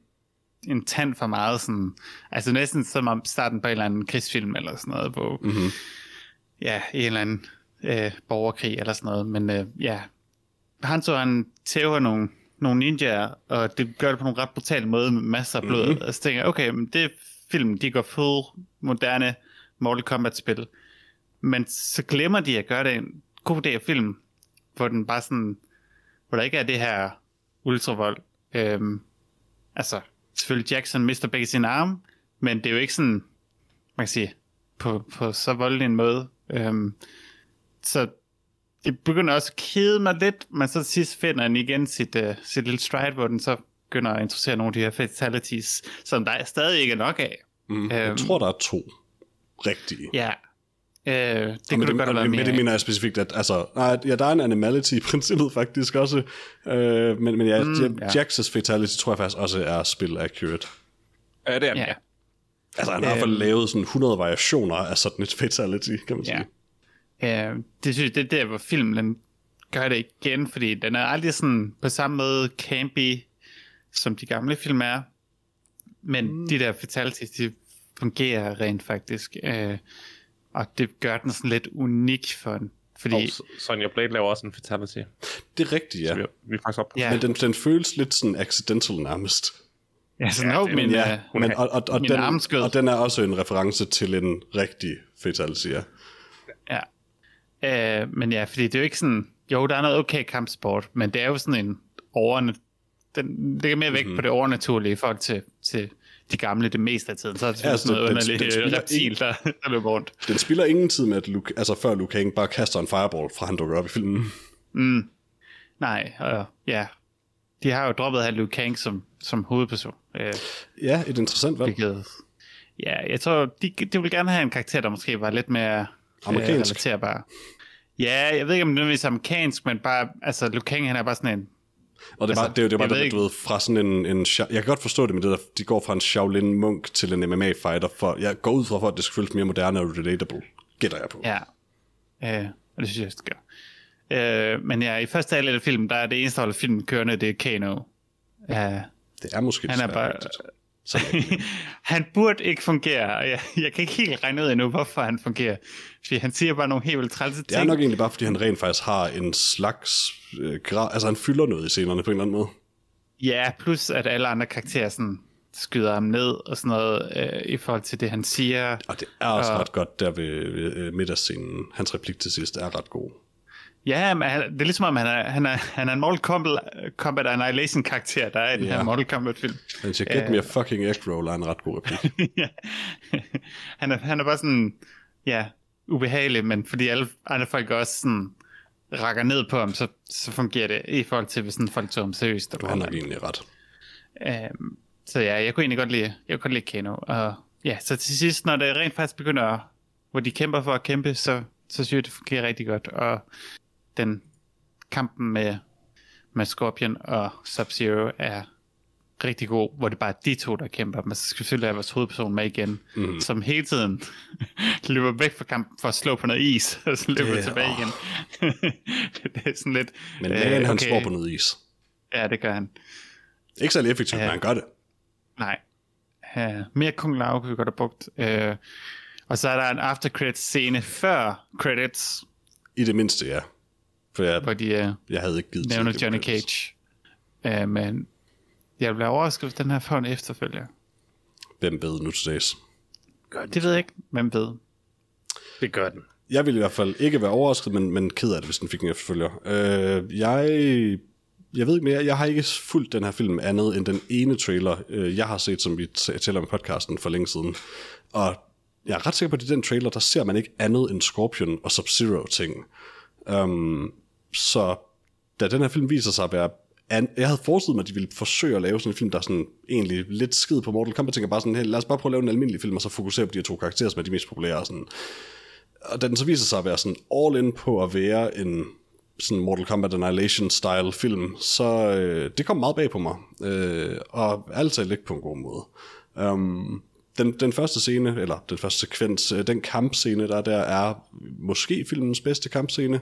en tand for meget sådan, altså næsten som om starten på en eller anden krigsfilm eller sådan noget, hvor, Mm-hmm. ja, en eller anden øh, borgerkrig eller sådan noget, men øh, ja, han så han tæver nogle, nogle ninjaer, og det gør det på nogle ret brutale måde med masser af blod, Mhm. mm-hmm. og så tænker jeg, okay, men det film, de går full moderne Mortal Kombat-spil, men så glemmer de at gøre det en god dag af film, hvor den bare sådan, hvor der ikke er det her ultravold. Øhm, altså, selvfølgelig Jackson mister begge sine arme, men det er jo ikke sådan, man kan sige, på, på så voldelig en måde. Øhm, så det begynder også at kede mig lidt, men så sidst finder den igen sit, uh, sit lille stride, hvor den så begynder at introducere nogle af de her fatalities, som der stadig ikke er nok af. Mm. Jeg Øhm. tror, der er to rigtige. Ja, øh, det kunne med du det, godt med mere det mener jeg specifikt, at altså, nej, ja, der er en animality i princippet [LAUGHS] faktisk også, øh, men, men ja, Mm, ja. ja. Jax' fatality tror jeg faktisk også er spil accurate. Ja, det er den, Ja. ja. Altså han har i hvert fald Øhm. lavet sådan 100 variationer af sådan et fatality, kan man sige. Ja. Øh, det synes jeg, det er der, hvor filmen den gør det igen, fordi den er aldrig sådan på samme måde campy, som de gamle film er. Men mm. de der fatalities, de fungerer rent faktisk. Øh, og det gør den sådan lidt unik for den. Fordi, Og Sonja Blade laver også en fatality. Det er rigtigt, ja. Så vi, vi er faktisk op. Ja. Men den, den føles lidt sådan accidental nærmest. ja, sådan, Ja, men, Ja, Hun men, og, og, og, min den, armskød. og den er også en reference til en rigtig fatality, ja. ja. Øh, men ja, fordi det er jo ikke sådan, jo, der er noget okay kampsport, men det er jo sådan en overne, den ligger mere vægt Mhm. mm-hmm. på det overnaturlige i forhold til, til de gamle det meste af tiden. Så er det Ja, sådan noget den- underligt øh, reptil, der, der løber rundt. Den spiller ingen tid med, at Luke, altså før Luke Kang bare kaster en fireball, fra han dukker op i filmen. Mm. Nej, og ja, de har jo droppet her Luke Kang som, som hovedperson. Øh, Ja, et interessant valg. hvilket, ja, jeg tror, de, de vil gerne have en karakter, der måske var lidt mere Amerikansk. Øh, relaterbar. Ja, jeg ved ikke, om det er amerikansk, men bare, altså Luke Kang, han er bare sådan en, Og det er Altså, bare, det er jo det er bare ved det, du ikke- ved, fra sådan en, en... Jeg kan godt forstå det med det der, de går fra en Shaolin Munk til en MMA-fighter, for jeg går ud fra, for at det skal føles mere moderne og relatable, gætter jeg på. ja, øh, og det synes jeg, også, det gør. Øh, men ja, i første halvdel af filmen, der er det eneste, der holder filmen kørende, det er Kano. Ja, Det er måske han er bare... rigtigt. Så, [LAUGHS] han burde ikke fungere, og jeg, jeg kan ikke helt regne ud endnu, hvorfor han fungerer. Fordi han siger bare nogle helt vildt trælse det er ting. nok egentlig bare, fordi han rent faktisk har en slags... Øh, grad, altså han fylder noget i scenerne på en eller anden måde. Ja, plus at alle andre karakterer sådan skyder ham ned og sådan noget øh, i forhold til det, han siger. Og det er også Og- ret godt der ved, ved øh, middagsscenen. Hans replik til sidst er ret god. Ja, men han, det er ligesom om, han er, han er, han er en Mortal Kombat, Kombat Annihilation-karakter, der er i den Ja. her Mortal Kombat-film. Men siger, get me a fucking egg roll er en ret god replik. [LAUGHS] ja. han, er, han er bare sådan, ja, ubehagelig, men fordi alle andre folk også sådan rakker ned på ham, så, så fungerer det i forhold til, hvis sådan folk tog ham seriøst. Du har nok egentlig ret. Øhm, så ja, jeg kunne egentlig godt lide, jeg kunne godt lide Kano. Og ja, så til sidst, når det rent faktisk begynder, at- hvor de kæmper for at kæmpe, så, så synes jeg, det fungerer rigtig godt. Og den kampen med, med Scorpion og Sub-Zero er rigtig god, hvor det bare er de to, der kæmper. Men så skal selvfølgelig have vores hovedperson med igen, mm. som hele tiden [LAUGHS] løber væk fra kampen for at slå på noget is, og så løber Det- tilbage igen. [LAUGHS] det er sådan lidt... Men øh, øh, han slår på noget is. Ja, det gør han. Ikke særlig effektivt, Ja. men han gør det. Nej. Uh, mere Kung Lao kunne vi godt have brugt. Uh, og så er der en after credits scene før credits, I det mindste, ja. For jeg, hvor de uh, jeg havde ikke givet nævner Johnny. Cage. Uh, men jeg bliver overrasket, hvis den her får en efterfølger. Hvem ved nu til dags? Det ved jeg ikke. Hvem ved? Det gør den. Jeg ville i hvert fald ikke være overrasket, men, men ked af det, hvis den fik en efterfølger. Øh, jeg, jeg ved ikke mere. Jeg har ikke fulgt den her film andet end den ene trailer, øh, jeg har set, som vi t- taler om i podcasten for længe siden. Og jeg er ret sikker på, at i den trailer, der ser man ikke andet end Scorpion og Sub-Zero ting. Um, så da den her film viser sig at være jeg havde forestillet mig, at de ville forsøge at lave sådan en film, der er sådan egentlig lidt skid på Mortal Kombat, tænker bare sådan, hey, lad os bare prøve at lave en almindelig film, og så fokusere på de her to karakterer, som er de mest populære. Og, sådan. og da den så viser sig at være sådan all in på at være en sådan Mortal Kombat Annihilation-style film, så øh, det kom meget bag på mig, øh, og alt talt ikke på en god måde. Um, den, den første scene, eller den første sekvens, øh, den kampscene, der er der, er måske filmens bedste kampscene.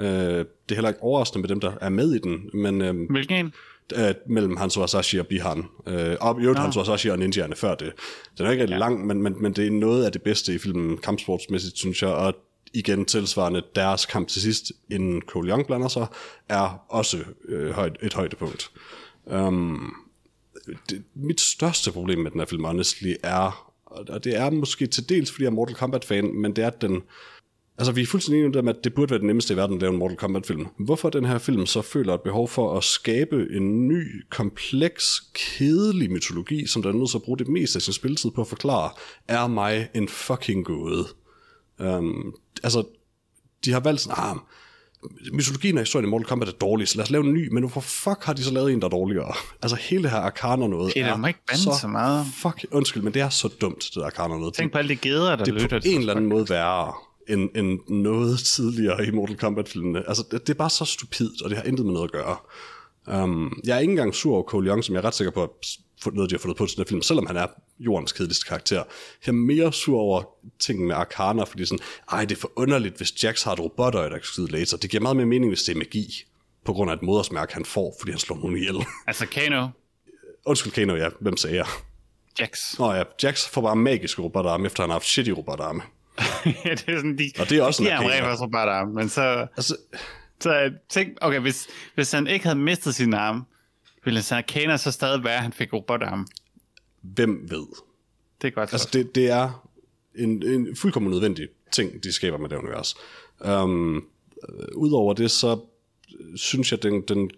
Øh, det er heller ikke overraskende med dem, der er med i den, men øh, Hvilken en? øh, mellem Hanzo Asashi og Bihan. Øh, og i øvrigt Hanzo Asashi og ninjaerne før det. Den er ikke rigtig ja. lang, men, men, men det er noget af det bedste i filmen kampsportsmæssigt, synes jeg, og igen tilsvarende deres kamp til sidst, inden Cole Young blander sig, er også øh, højt, et højdepunkt. Um, det, mit største problem med den her film, honestly, er, og det er måske til dels, fordi jeg er Mortal Kombat-fan, men det er, at den, Altså, vi er fuldstændig enige om, at det burde være det nemmeste i verden at lave en Mortal Kombat-film. Hvorfor den her film så føler et behov for at skabe en ny, kompleks, kedelig mytologi, som der er nødt til at bruge det meste af sin spilletid på at forklare, er mig en fucking gåde. Um, altså, de har valgt sådan, ah, mytologien og historien i Mortal Kombat er dårlig, så lad os lave en ny, men hvorfor fuck har de så lavet en, der er dårligere? [LAUGHS] Altså hele det her Arcana noget Peter, er må ikke bande så meget. Fuck, undskyld, men det er så dumt, det der Arcana noget. Tænk på alle de geder, der det er på en eller anden måde værre end, end noget tidligere i Mortal Kombat-filmene. Altså, det, det er bare så stupidt, og det har intet med noget at gøre. Um, jeg er ikke engang sur over Cole Young, som jeg er ret sikker på, at noget, de har fundet på til den her film, selvom han er jordens kedeligste karakter. Jeg er mere sur over ting med Arcana, fordi sådan, ej, det er for underligt, hvis Jax har et robotøje, der kan skyde laser. Det giver meget mere mening, hvis det er magi, på grund af et modersmærke, han får, fordi han slår nogen ihjel. [LAUGHS] Altså Kano, Undskyld, Kano, ja. Hvem sagde jeg? Jax. Nå ja, Jax får bare magiske robotarme, efter han har haft shitty robotarme. [LAUGHS] ja, det er sådan, de, Og det er også de en er faktisk bare men så, Altså, så tænk, okay, hvis, hvis han ikke havde mistet sin arm, ville hans Arcana så stadig være, at han fik robotarm. hvem ved? Det er godt. Altså, Altså, det, det er en, en fuldkommen nødvendig ting, de skaber med det univers. Um, Udover det, så synes jeg, den, den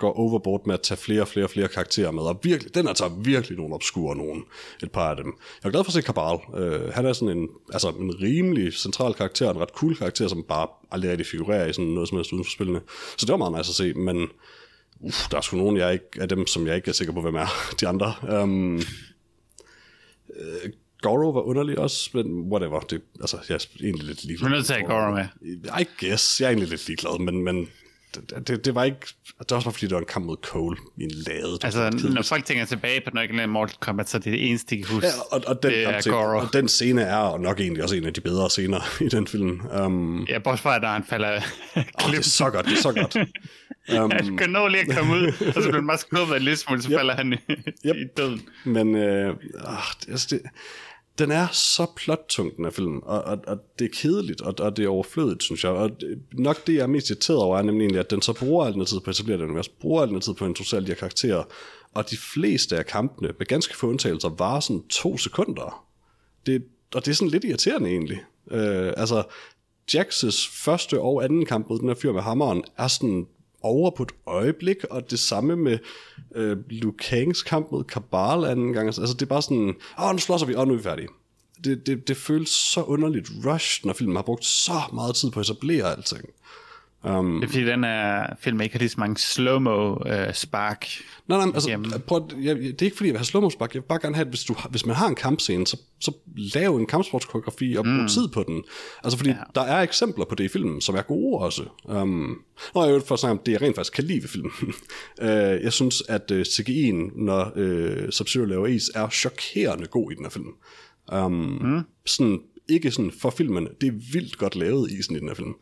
går overboard med at tage flere og flere og flere karakterer med, og virkelig, den er tager virkelig nogle obskure nogen, et par af dem. Jeg er glad for at se Kabal. Uh, han er sådan en, altså en rimelig central karakter, en ret cool karakter, som bare aldrig rigtig figurerer i sådan noget som helst uden for spillene. Så det var meget nice at se, men uff, der er sgu nogen jeg ikke, af dem, som jeg ikke er sikker på, hvem er [LAUGHS] de andre. Um, Goro var underlig også, men whatever. Det, altså, jeg er egentlig lidt ligeglad. Vi er nødt til at have Goro med. I guess. Jeg er egentlig lidt ligeglad, men, men det, det, det, var ikke... Det var også bare, fordi det var en kamp mod Cole i en lade. Det var altså når folk tænker tilbage på originale Mortal Kombat, så er det det eneste, de kan huske. Ja, og, og, den, det er til- og den scene er nok egentlig også en af de bedre scener [LAUGHS] i den film. Um, Ja, bortset fra, at der han falder af oh, det er så godt, det er så godt. [LAUGHS] Um, Han kan nå lige at komme ud, og så bliver han bare skubbet en lille smule, så Yep. falder han i, Yep. i døden. Men øh, det, altså det, den er så plottung, den her film, og, og, og det er kedeligt, og, og det er overflødigt, synes jeg. Og det, nok det, jeg er mest irriteret over, er nemlig egentlig, at den så bruger alt den tid på at etablere det univers, bruger alt den tid på at introducere alle de her karakterer, og de fleste af kampene, med ganske få undtagelser, varer sådan to sekunder. Det, og det er sådan lidt irriterende egentlig. Øh, altså, Jax's første og anden kamp mod den her fyr med hammeren er sådan over på et øjeblik, og det samme med øh, Liu Kangs kamp mod Kabal anden gang. Altså, det er bare sådan, åh, nu slås vi, og nu er vi færdige. Det, det, det føles så underligt rushed, når filmen har brugt så meget tid på at etablere alting. Um, Det er fordi, den er film ikke har lige så mange slow-mo uh, spark. Nej, nej, altså, prøv, at- jeg, det er ikke fordi, jeg vil have slow spark. Jeg vil bare gerne have, at hvis, du, hvis man har en kampscene, så, så lav en kampsportskoreografi og brug mm. tid på den. Altså, fordi ja. der er eksempler på det i filmen, som er gode også. Um, og jeg vil for at snakke om det, jeg rent faktisk kan lide ved filmen. uh, [LAUGHS] jeg synes, at uh, CGI'en, når uh, Sub-Zero laver is, er chokerende god i den her film. Um, mm. Sådan, ikke sådan for filmen, det er vildt godt lavet isen i den her film.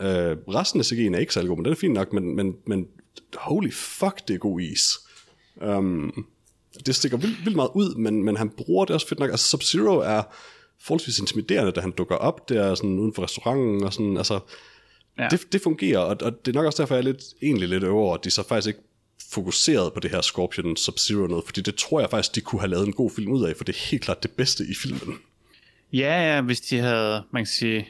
Uh, resten af CGI'en er ikke særlig god, men den er fin nok, men, men, men holy fuck, det er god is. Um, det stikker vildt, vildt meget ud, men, men han bruger det også fedt nok. Altså Sub-Zero er forholdsvis intimiderende, da han dukker op der sådan uden for restauranten, og sådan, altså, ja. det, det fungerer, og, og det er nok også derfor, jeg er lidt, egentlig lidt over, at de så faktisk ikke fokuseret på det her Scorpion Sub-Zero noget, fordi det tror jeg faktisk, de kunne have lavet en god film ud af, for det er helt klart det bedste i filmen. Ja, ja, hvis de havde, man kan sige,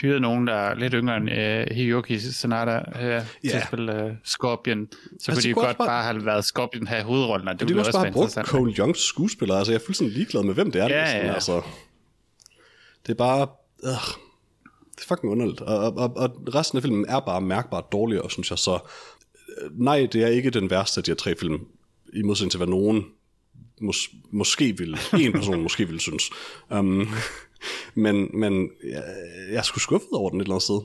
hyret nogen, der er lidt yngre end uh, Hiroki Sanada uh, yeah. til at spille uh, Scorpion, så kunne de de kunne godt bare- bare have været Scorpion have hovedrollen, og det De ville ville også være interessant. Cole Youngs skuespiller, altså jeg er fuldstændig ligeglad med, hvem det er. Ja, næsten, ja. Altså. Det er bare... Øh, det er fucking underligt. Og, og, og, og resten af filmen er bare mærkbart dårligere, synes jeg. Så øh, nej, det er ikke den værste af de her tre film, i modsætning til, hvad nogen mås- måske vil, en person [LAUGHS] måske vil synes. Um, [LAUGHS] men men jeg, jeg er sgu skuffet over den et eller andet sted.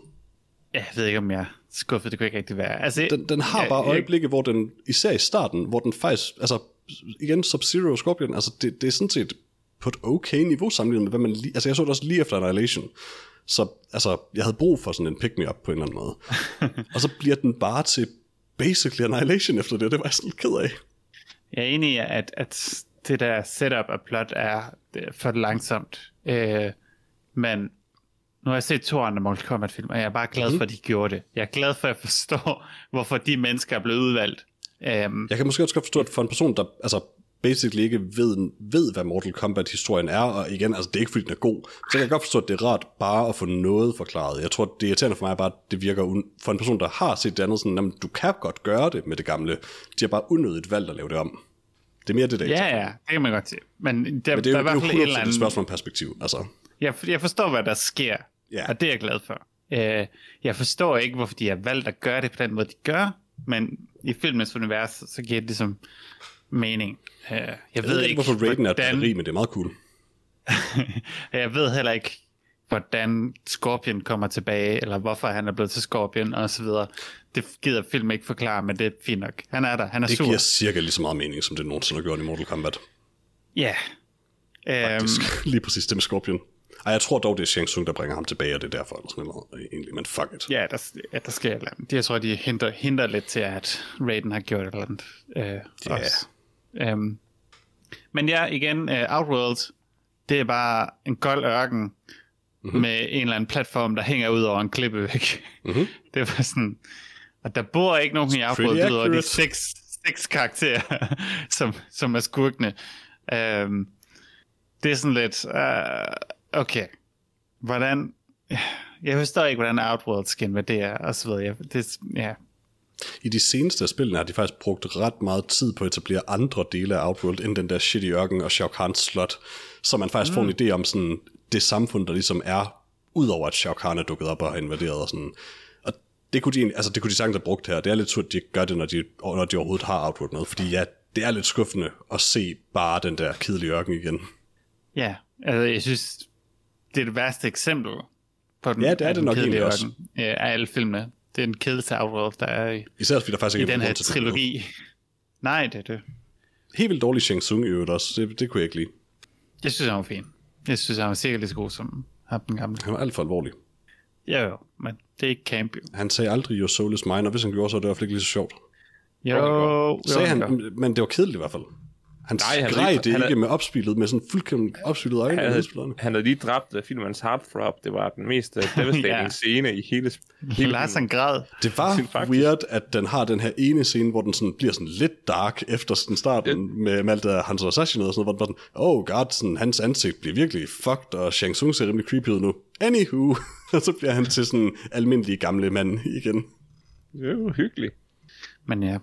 Ja, jeg ved ikke, om jeg er skuffet, det kunne ikke rigtig være. Altså, Den, den har bare jeg- øjeblikke, hvor den, især i starten, hvor den faktisk, altså igen Sub-Zero og Scorpion, altså det, det er sådan set på et okay niveau sammenlignet med, hvad man lige, altså jeg så det også lige efter Annihilation, så altså, jeg havde brug for sådan en pick-me-up på en eller anden måde. [LAUGHS] og så bliver den bare til basically Annihilation efter det, det var jeg sådan lidt ked af. Jeg er enig i, at, at det der setup af plot er er for langsomt. Øh, men nu har jeg set to andre Mortal Kombat-film, og jeg er bare glad for, at de gjorde det. Jeg er glad for, at jeg forstår, [LAUGHS] hvorfor de mennesker er blevet udvalgt. Um, Jeg kan måske også godt forstå, at for en person, der altså, basically ikke ved, ved, hvad Mortal Kombat-historien er, og igen, altså det er ikke fordi, den er god, så kan jeg godt forstå, at det er rart bare at få noget forklaret. Jeg tror, det irriterende for mig er bare, at det virker un- for en person, der har set det andet, sådan, jamen, du kan godt gøre det med det gamle. De har bare unødigt valgt at lave det om. Det er mere det, der ja, ja, det kan man godt se. Men der, Men det er der jo, er i hvert er fald et 100% eller et andet... spørgsmål om perspektiv. Altså, Jeg, jeg forstår, hvad der sker, Ja. og det er jeg glad for. Uh, jeg forstår ikke, hvorfor de har valgt at gøre det på den måde, de gør, men i filmens univers, så giver det ligesom mening. Uh, jeg, jeg ved ikke, hvorfor Raiden er et batteri, men det er meget cool. [LAUGHS] Jeg ved heller ikke, hvordan Scorpion kommer tilbage, eller hvorfor han er blevet til Scorpion, og så videre. Det gider film ikke forklare, men det er fint nok. Han er der, han er Det sur. giver cirka lige så meget mening, som det nogensinde har gjort i Mortal Kombat. Ja. Øhm, Faktisk. [LAUGHS] Lige præcis det med Scorpion. Ej, jeg tror dog, det er Shang Tsung, der bringer ham tilbage, og det er derfor, eller sådan noget, egentlig, men fuck it. ja, der, ja, der sker et eller andet. Jeg tror, de hindrer, hindrer lidt til, at Raiden har gjort et eller andet. Øh, også. Øhm, men ja, igen, uh, Outworld, det er bare en kold ørken. Mm-hmm. med en eller anden platform, der hænger ud over en klippevæg. Mhm. [LAUGHS] det var sådan... Og der bor ikke nogen i Pretty ud over de seks, seks karakterer, [LAUGHS] som, som er skurkene. Øhm, det er sådan lidt... Uh, okay, hvordan... Jeg forstår ikke, hvordan Outworld skal invadere, og så videre. Det, ja, I de seneste af spillene har de faktisk brugt ret meget tid på at etablere andre dele af Outworld, end den der shitty ørken og Shao Kahn's slot, så man faktisk mm. får en idé om sådan, det samfund, der ligesom er, udover at Shao Kahn er dukket op og har invaderet og sådan. Og det kunne de, altså det kunne de sagtens have brugt her. Det er lidt surt, at de gør det, når de, når de overhovedet har Outworld med, fordi ja, det er lidt skuffende at se bare den der kedelige ørken igen. Ja, altså jeg synes, det er det værste eksempel på den, Ja, det er det nok kedelige også. ørken, øh, af alle filmene. Det er en kedeligste Outworld, der er i, Især fordi der faktisk i ikke er den her det. trilogi. Nej, det er det. Helt vildt dårlig Shang Tsung i øvrigt også, det, det kunne jeg ikke lide. Jeg synes, han var fin. Jeg synes, han var sikkert lige så god som ham den gamle. Han var alt for alvorlig. Ja, jo, men det er ikke camp, jo. Han sagde aldrig, your soul is mine, og hvis han gjorde, så var det i hvert fald ikke lige så sjovt. Jo, han jo, Sagde han, han, gør. men det var kedeligt i hvert fald. Han Nej, han skreg lige- det han er- ikke med opspillet, med sådan fuldkommen opspillet øjne. Han af havde, han havde lige dræbt uh, filmens heartthrob. Det var den mest uh, [LAUGHS] devastating Ja. scene i hele, hele [LAUGHS] Lars han græd. Det var Faktisk. weird, at den har den her ene scene, hvor den sådan bliver sådan lidt dark efter sådan starten, med, med alt det der Hans Sashi noget og sådan noget, hvor den bare sådan, oh god, sådan, hans ansigt bliver virkelig fucked, og Shang Tsung ser rimelig creepy ud nu. Anywho, og [LAUGHS] så bliver han til sådan almindelig gamle mand igen. Det var hyggeligt. Men ja,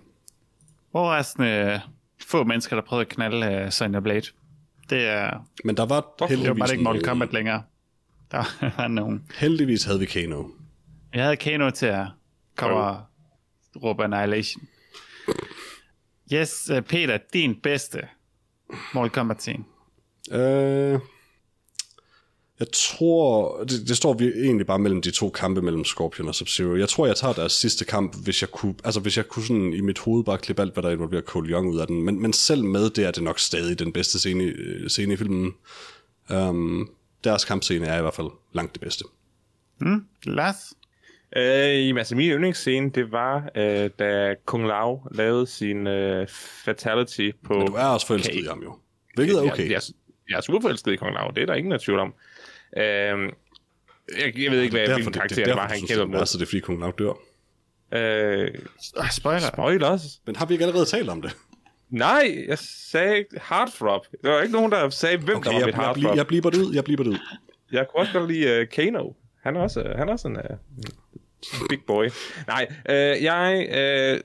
overraskende få mennesker, der prøvede at knalde uh, Sonya Blade. Det er, Men der var var det var bare heldigvis, ikke Mortal Kombat længere. [LAUGHS] Der var nogen. heldigvis havde vi Kano. Jeg havde Kano til at komme og råbe Annihilation. Yes, uh, Peter, din bedste Mortal Kombat scene. Øh, jeg tror, det, det står vi egentlig bare mellem de to kampe mellem Scorpion og Sub-Zero. Jeg tror, jeg tager deres sidste kamp, hvis jeg kunne, altså hvis jeg kunne sådan i mit hoved bare klippe alt, hvad der involverer Cole Young ud af den. Men, men selv med det er det nok stadig den bedste scene, i- øh, scene i filmen. Um, deres kampscene er i hvert fald langt det bedste. Hmm? Lars? Øh, altså min yndlingsscene, det var, øh, da Kung Lao lavede sin øh, fatality på... Men du er også forelsket i ham jo. Hvilket er okay. Jeg, jeg, jeg er super forelsket i Kung Lao, det er der ingen der er tvivl om. Øh, jeg, jeg ved ikke, hvad hvilken karakter det, det, var, han synes, kæmpede det med. er, så det er fordi Kung Lao dør. Øh, Ah, spoiler. spoilers? Men har vi ikke allerede talt om det? Nej, jeg sagde heartthrob. Der var ikke nogen, der sagde, hvem okay, der var jeg, mit jeg, heartthrob. jeg, jeg bliver det ud, jeg bliver det ud. Jeg kunne også godt lide uh, Kano. Han er også, han er også en uh, big boy. Nej, uh, jeg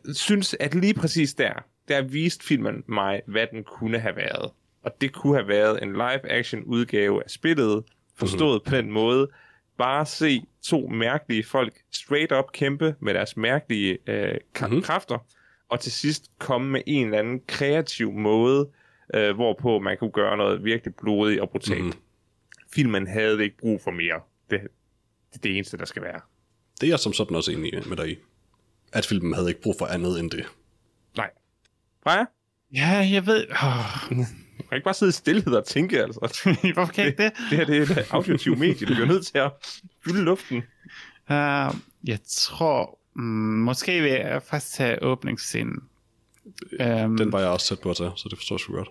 uh, synes, at lige præcis der, der viste filmen mig, hvad den kunne have været. Og det kunne have været en live-action udgave af spillet, forstået mm-hmm. på den måde. Bare se to mærkelige folk straight up kæmpe med deres mærkelige k- mm-hmm. kræfter, og til sidst komme med en eller anden kreativ måde, uh, hvorpå man kunne gøre noget virkelig blodigt og brutalt. Mm-hmm filmen havde ikke brug for mere. Det, det er det eneste, der skal være. Det er jeg som sådan også enig med dig i. At filmen havde ikke brug for andet end det. Nej. Freja? Ja, jeg ved... Oh. Du kan ikke bare sidde i stillhed og tænke, altså. [LAUGHS] Hvorfor kan ikke det? Det her det er et auditiv medie. Du bliver nødt til at fylde luften. Uh, jeg tror... Mm, måske vil jeg faktisk tage åbningsscenen. Um, Den var jeg også tæt på at tage, så det forstår jeg sgu godt.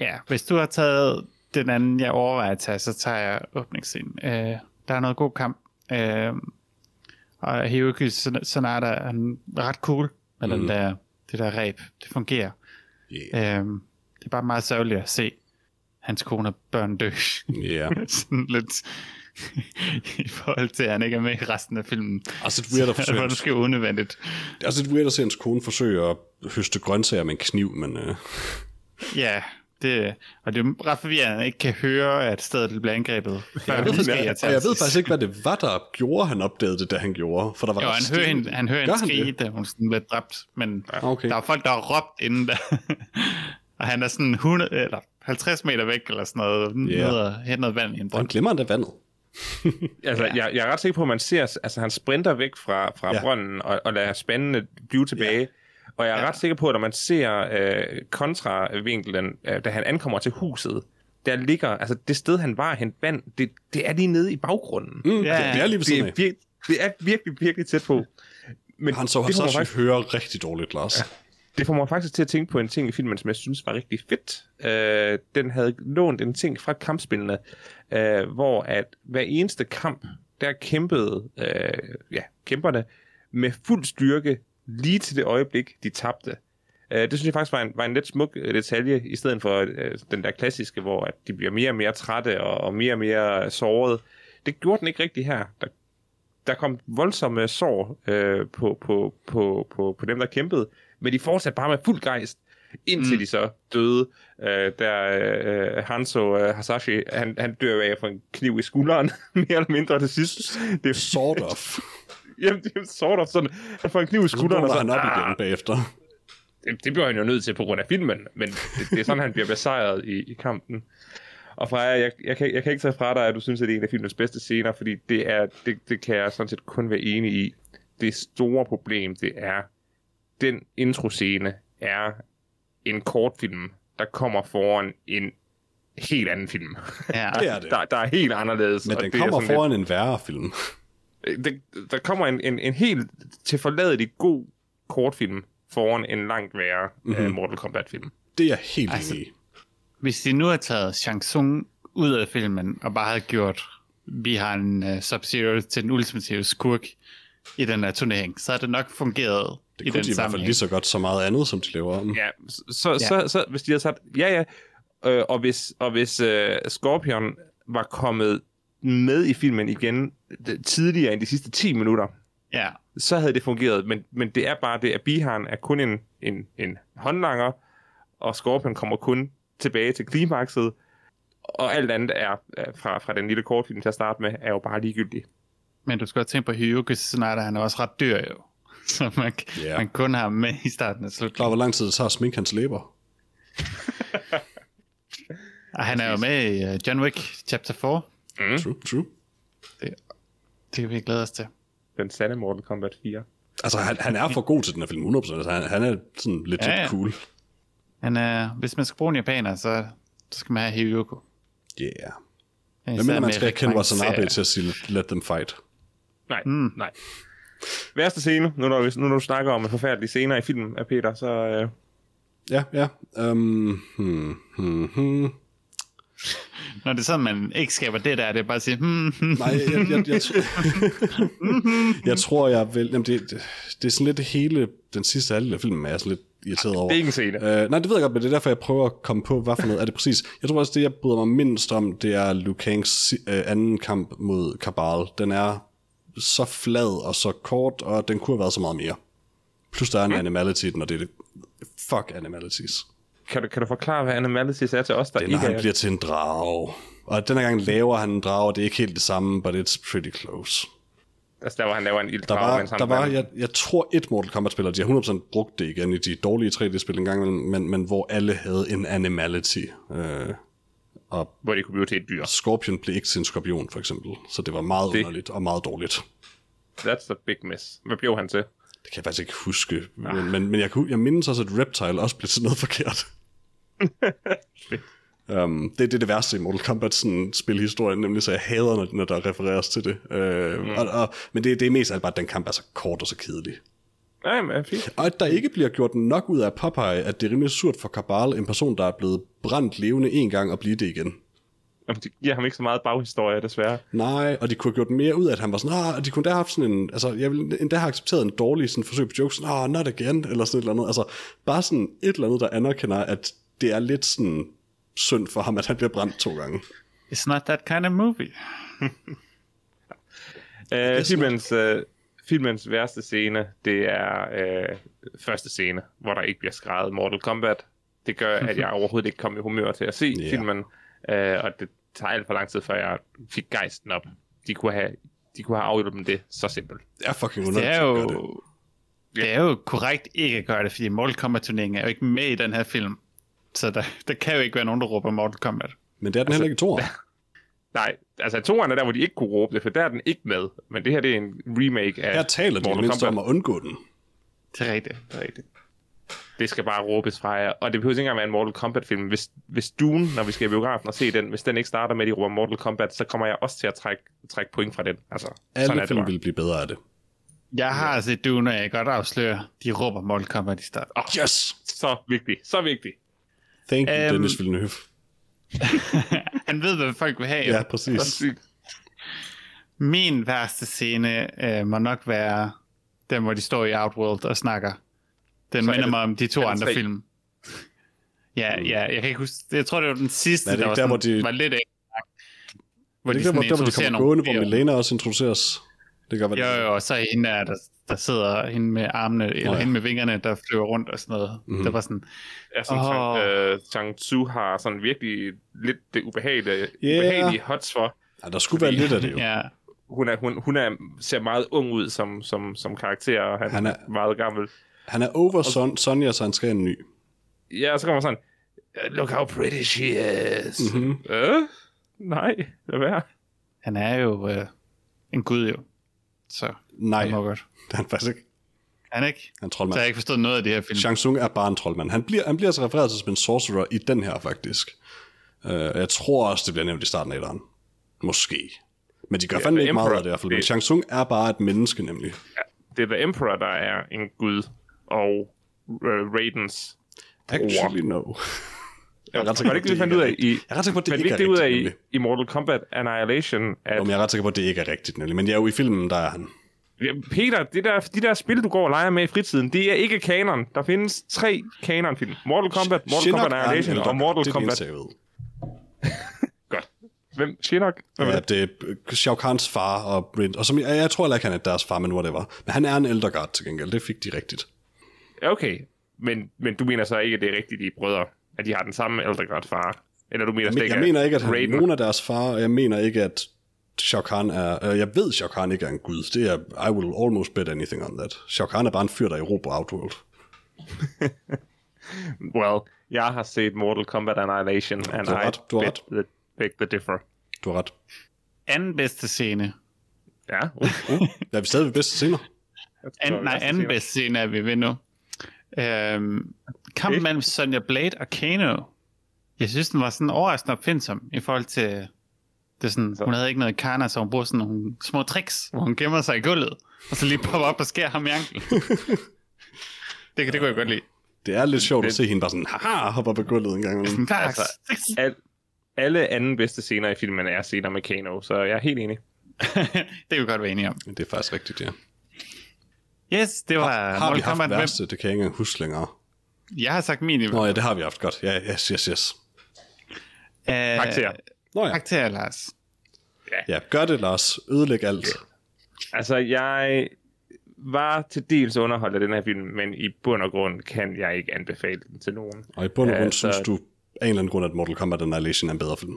Ja, hvis du har taget den anden, jeg overvejer at tage, så tager jeg åbningsscenen. Uh, der er noget god kamp. Uh, og Hiroki Sanada er ret cool med mm. den der, det der ræb. Det fungerer. Yeah. Uh, det er bare meget sørgeligt at se hans kone og børn dø. Yeah. [LAUGHS] Sådan lidt i forhold til, at han ikke er med i resten af filmen. Altså, det er weird at Det forsøge. var måske unødvendigt. Det er også lidt weird at se hans kone forsøge at høste grøntsager med en kniv, men øh, Ja, det, og det er ret forvirrende, at han ikke kan høre, at stedet bliver angrebet. Før jeg ved, jeg, jeg ham ved faktisk ikke, hvad det var, der gjorde, han opdagede det, da han gjorde. For der var Jo, han hører, hende, han hører skrige, det? da hun sådan blev dræbt, men Okay. der er folk, der har råbt inden da. Og han er sådan 100, eller 50 meter væk, eller sådan noget, Ja. ned og hente noget vand i en Han brønd. glemmer endda vandet. [LAUGHS] Altså, Ja. jeg, jeg er ret sikker på, at man ser, altså han sprinter væk fra, fra Ja. brønden og, og lader spændende blive tilbage. Ja. Og jeg er Ja. ret sikker på, at når man ser øh, kontravinkelen, øh, da han ankommer til huset, der ligger, altså det sted, han var hen vand, det, det er lige nede i baggrunden. Mm, Ja, det, det er lige ved det, siden er af. vir- det er virkelig, virkelig tæt på. Men Han så det, også faktisk, høre rigtig dårligt, Lars. Ja det får mig faktisk til at tænke på en ting i filmen, som jeg synes var rigtig fedt. Øh, den havde lånt en ting fra kampspillene, øh, hvor at hver eneste kamp, der kæmpede øh, ja, kæmperne med fuld styrke lige til det øjeblik, de tabte. Øh, det synes jeg faktisk var en, var en lidt smuk øh, detalje, i stedet for øh, den der klassiske, hvor at de bliver mere og mere trætte og, og mere og mere såret. Det gjorde den ikke rigtig her. Der, der kom voldsomme sår øh, på, på, på, på, på dem, der kæmpede, men de fortsatte bare med fuld gejst, indtil mm. de så døde. Øh, der øh, Hanzo øh, Hasashi, han, han dør af for en kniv i skulderen, [LAUGHS] mere eller mindre til sidst. Det er Sort of. [LAUGHS] Jamen, det er sort of sådan, han får en kniv i skulderen, og så, han op ah, igen bagefter. det, det bliver han jo nødt til på grund af filmen, men det, det er sådan, han bliver besejret i, i kampen. Og Freja, jeg, jeg, kan, jeg kan ikke tage fra dig, at du synes, at det er en af filmens bedste scener, fordi det, er, det, det kan jeg sådan set kun være enig i. Det store problem, det er, den introscene er en kortfilm, der kommer foran en helt anden film. Ja. [LAUGHS] Det er det. Der, der er helt anderledes. Men den det er kommer foran en værre film. Lidt, det, der kommer en, en, en helt tilforladelig god kortfilm foran en langt værre Mhm. mm-hmm. uh, Mortal Kombat-film. Det er jeg helt Altså, enig i. Hvis de nu har taget Shang Tsung ud af filmen, og bare havde gjort, vi har en uh, Sub-Zero til den ultimative skurk i den her turnering, så har det nok fungeret Det i kunne den de i hvert fald sammenhæng. lige så godt så meget andet, som de laver om. Ja, så, så, Ja. så, så hvis de havde sagt, ja ja, øh, og hvis, og hvis øh, Scorpion var kommet med i filmen igen tidligere end de sidste 10 minutter, Ja, så havde det fungeret. Men, men det er bare det, at Bihan er kun en, en, en håndlanger, og Scorpion kommer kun tilbage til klimakset, og alt andet er, er fra, fra den lille kortfilm til at starte med, er jo bare ligegyldigt. Men du skal også tænke på Hyuga Sanada, han er også ret dyr jo. [LAUGHS] Så man, yeah. man kun har ham med i starten af Klar, slutningen. hvor lang tid det tager at sminke hans læber. Og han er jo med i uh, John Wick Chapter 4. Mm. True, true. Det kan vi glæde os til. Den sande Mortal Kombat 4. Altså, han, han er for god til den her film, 100%. Altså, han, han er sådan legit Ja, ja, cool. Men uh, hvis man skal bruge en japaner, så, så skal man have Hyuga. Yeah. Især Men man skal kende Watanabe til at sige, let them fight. Nej, Mm. nej. Værste scene, nu når, vi, nu når du snakker om forfærdelige scener i filmen af Peter, så... Øh, Ja, ja. Um, hmm, hmm, hmm. Når det er sådan, man ikke skaber det der, det er bare at sige, hmm, hmm. Nej, jeg, jeg, jeg, jeg, [LAUGHS] jeg tror, jeg vil... Jamen, det, det, det er sådan lidt det hele... Den sidste halvdel af filmen er jeg sådan lidt irriteret over. det er ikke en scene. Uh, nej, det ved jeg godt, men det er derfor, jeg prøver at komme på, hvad for noget er det præcis. Jeg tror også, det jeg bryder mig mindst om, det er Liu Kangs uh, anden kamp mod Kabal. Den er så flad og så kort, og den kunne have været så meget mere. Plus der er en Mm. animality i den, og det er det. Fuck animalities. Kan du, kan du forklare, hvad Animalities er til os, der Det er, når ikke han er... bliver til en drage. Og denne gang laver han en drage, og det er ikke helt det samme, but it's pretty close. Altså der, hvor han laver en Der ilddrag, var, mens han der var jeg, jeg tror et Mortal Kombat-spiller, de har 100% brugt det igen i de dårlige 3D-spil engang, imellem, men, men hvor alle havde en animality. Øh, og hvor det kunne blive til et dyr. Scorpion blev ikke til en skorpion, for eksempel. Så det var meget Det- underligt og meget dårligt. That's a big miss. Hvad blev han til? Det kan jeg faktisk ikke huske. Men, men, men jeg, kunne, jeg mindes også, at Reptile også blev til noget forkert. [LAUGHS] um, det, det er det værste i Mortal Kombat sådan, spilhistorien, nemlig så jeg hader, når, når der refereres til det. Uh, mm. og, og, men det, det er mest alt bare, at den kamp er så kort og så kedelig. Nej, men fint. Og at der ikke bliver gjort nok ud af at påpege, at det er rimelig surt for Kabal, en person, der er blevet brændt levende en gang og blive det igen. Jamen, det giver ham ikke så meget baghistorie, desværre. Nej, og de kunne have gjort mere ud af, at han var sådan, ah, de kunne da have haft sådan en, altså, jeg ville endda have accepteret en dårlig sådan, forsøg på jokes, sådan, ah, not again, eller sådan et eller andet. Altså, bare sådan et eller andet, der anerkender, at det er lidt sådan synd for ham, at han bliver brændt to gange. It's not that kind of movie. Uh, filmens, uh, filmens værste scene, det er uh, første scene, hvor der ikke bliver skrevet Mortal Kombat. Det gør, at jeg [LAUGHS] overhovedet ikke kom i humør til at se yeah. filmen, uh, og det tager alt for lang tid, før jeg fik gejsten op. De kunne have, de kunne have afhjulpet det så simpelt. Det er fucking Det underligt. er at gøre det. jo, det er jo korrekt ikke at gøre det, fordi Mortal Kombat-turneringen er jo ikke med i den her film. Så der, der kan jo ikke være nogen, der råber Mortal Kombat. Men det er den heller ikke i. [LAUGHS] Nej, altså toeren er der, hvor de ikke kunne råbe det, for der er den ikke med. Men det her, det er en remake af Her taler de mindst om at undgå den. Det er rigtigt, det er rigtigt. Det skal bare råbes fra jer. Og det behøver ikke engang være en Mortal Kombat-film. Hvis, hvis Dune, når vi skal i biografen og se den, hvis den ikke starter med, at de råber Mortal Kombat, så kommer jeg også til at trække, trække point fra den. Altså, sådan er Alle det film vil blive bedre af det. Jeg har set Dune, og jeg kan godt afsløre, de råber Mortal Kombat i start. Oh, Yes! så vigtigt, så vigtigt. Thank you, Øhm, Dennis Villeneuve. Han ved, hvad folk vil have. Ja, præcis. Min værste scene øh, må nok være den, hvor de står i Outworld og snakker. Den Så er minder det- mig om de to er andre film. Ja, ja, jeg kan ikke huske. Jeg tror, det var den sidste, Er det der ikke var, der, sådan, hvor de- var lidt ekstra. Hvor Det de er der, hvor, sådan der, hvor de kommer gående, hvor Milena også introduceres. Det gør, Jo, jo, og så er hende der, der, der sidder hende med armene, eller ja. hende med vingerne, der flyver rundt og sådan noget. Mm-hmm. Det var sådan, Ja, sådan, oh. øh, Chang Tzu har sådan virkelig lidt det ubehagelige, yeah. ubehagelige hots for. Ja, der skulle være lidt af det jo. ja, Hun, er, hun, hun er, ser meget ung ud som, som, som karakter, og han, Han er- meget gammel. Han er over Son- Sonja, så han skal en ny. Ja, og så kommer sådan, look how pretty she is. Mhm. Mm-hmm. Øh? Nej, lad være. han er jo øh, en gud jo. Så Nej, det må godt. det er han faktisk ikke. Er han ikke? Han er en Så troldmand. jeg har ikke forstået noget af det her film. Shang Tsung er bare en troldmand. Han bliver, han bliver altså refereret til som en sorcerer i den her, faktisk. Uh, jeg tror også, det bliver nævnt i starten af etteren. Måske. Men de gør Ja, fandme ikke meget Emperor, af det i hvert fald. Men det- Shang Tsung er bare et menneske, nemlig. Det er The Emperor, der er en gud, og uh, Raidens Actually, no. [LAUGHS] Jeg er ret sikker det på, ikke det, vi fandt ud af i... Jeg er ret sikker på, det ikke er det ud af rigtigt, i, i Mortal Kombat Annihilation, at Jo, men jeg er ret sikker på, at det ikke er rigtigt, nemlig. Men ja, jo, i filmen, der er han. Peter, det der, de der spil, du går og leger med i fritiden, det er ikke kanon. Der findes tre kanonfilm. Mortal Kombat, Mortal Shinnok Kombat Annihilation og Mortal det det Kombat. jeg ved. Godt. Hvem? Shinnok? Hvem Ja, det? det er Shao Kahns far og Rin. Og som, jeg, jeg tror heller ikke, han er deres far, men whatever. Men han er en ældre guard til gengæld. Det fik de rigtigt. Okay, men, men du mener så ikke, at det er rigtigt, de brødre? At de har den samme ældre grad far? Eller du mener slet Men, ikke, jeg mener ikke, at han er nogen af deres far, og jeg mener ikke, at Shao Kahn er... Øh, jeg ved, Shao Kahn ikke er en gud. Det er... I will almost bet anything on that. Shao Kahn er bare en fyr, der erobrer Outworld. [LAUGHS] Well, jeg har set Mortal Kombat Annihilation, and Du I ret, du har bet the, beg the differ. Du har ret. Anden bedste scene. Ja, uh, uh. Er vi stadig ved bedste scener? An, nej, anden bedste scene er vi ved nu. Øhm, kampen mellem Sonja Blade og Kano. Jeg synes, den var sådan overraskende opfindsom i forhold til Det er sådan, hun havde ikke noget karna, så hun bruger sådan nogle små tricks, hvor hun gemmer sig i gulvet, og så lige popper op og skærer ham i anklen. [LAUGHS] det, kan- det kunne jeg godt lide. Det er lidt sjovt at se hende bare sådan, haha, hopper på gulvet en gang. Sådan. [LAUGHS] Altså, Al, alle anden bedste scener i filmen er scener med Kano, så jeg er helt enig. [LAUGHS] det kan vi godt være enige om. Det er faktisk rigtigt, ja. Yes, det var Har vi Mortal haft Kombat. Værste? Det kan jeg ikke engang huske længere. Jeg har sagt min i Nå ja, det har vi haft godt. Ja, yes, yes, yes. Øh, Karakter. Nå ja, Karakter, Lars. ja gør det, Lars. Ødelæg alt. Altså, jeg var til dels underholdt af den her film, men i bund og grund kan jeg ikke anbefale den til nogen. Og i bund og Ja, grund så- synes du af en eller anden grund, at Mortal Kombat Annihilation er en bedre film.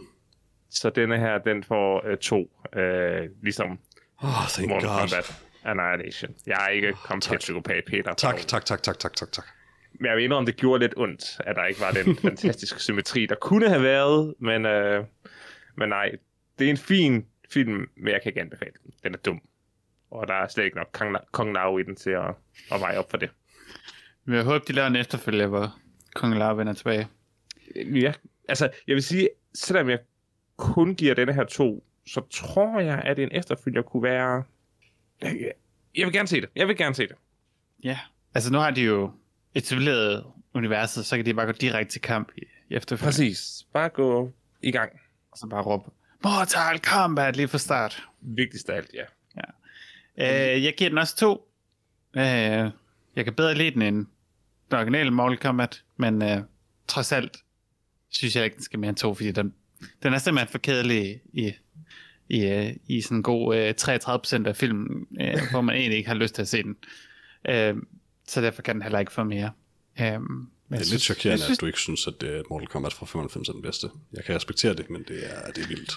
Så denne her, den får øh, to, øh, ligesom Oh, thank Mortal God. Kombat Annihilation. Jeg er ikke komplet psykopat, Peter. Tak, tak, tak, tak, tak, tak, tak. Men jeg vil indrømme, det gjorde lidt ondt, at der ikke var den [LAUGHS] fantastiske symmetri, der kunne have været, men, øh, men nej, det er en fin film, men jeg kan ikke anbefale den. Den er dum. Og der er slet ikke nok Kong, Lao i den til at, at veje op for det. Men jeg håber, de laver en efterfølger, hvor Kong Lar vender tilbage. Ja, altså, jeg vil sige, selvom jeg kun giver denne her to, så tror jeg, at en efterfølger kunne være... Jeg vil gerne se det. Jeg vil gerne se det. Ja, altså nu har de jo etableret universet, så kan de bare gå direkte til kamp i i efterfølgende. Præcis. Bare gå i gang. Så bare råbe, Mortal Kombat lige fra start. Vigtigst af alt, ja. Øh, jeg giver den også to. Øh, jeg kan bedre lide den end den originale Mortal Kombat, men øh, trods alt synes jeg ikke, den skal mere end to, fordi den, den er simpelthen for kedelig i, i, øh, i sådan en god øh, 33% af filmen, øh, hvor man egentlig ikke har lyst til at se den. Øh, så derfor kan den heller ikke få mere. Øh, men Det er lidt chokerende, at du ikke synes, at det er Mortal Kombat fra 95 er den bedste. Jeg kan respektere det, men det er, det er vildt.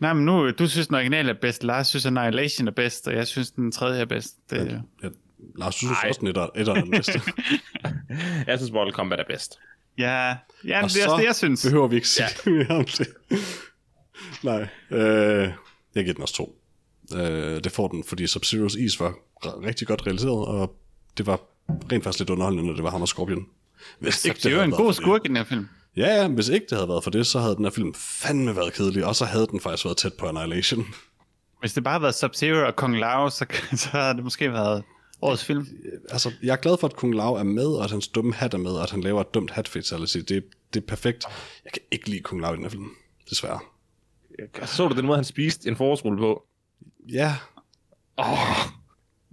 Nej, men nu, du synes, den originale er bedst, Lars synes, Annihilation er bedst, og jeg synes, den tredje er bedst. Det, Ja, ja, Lars, du synes Ej. også, den etter, etter er den bedste. Jeg synes, Mortal Kombat er bedst. ja, ja Og det er også det, jeg synes. behøver vi ikke sige ja. mere om det. Nej, øh, jeg giver den også to. Øh, det får den, fordi Sub-Zeros is var r- rigtig godt realiseret, og det var rent faktisk lidt underholdende, når det var ham og Scorpion. Hvis ikke det er jo en god skurk i den her film. Ja, ja, hvis ikke det havde været for det, så havde den her film fandme været kedelig, og så havde den faktisk været tæt på Annihilation. Hvis det bare havde været Sub-Zero og Kong Lao, så, [LAUGHS] så havde det måske været årets film. Altså, jeg er glad for, at Kung Lao er med, og at hans dumme hat er med, og at han laver et dumt hat fatality. Det, det er perfekt. Jeg kan ikke lide Kung Lao i den her film, desværre. Så du den måde, han spiste en forårsrulle på? Ja,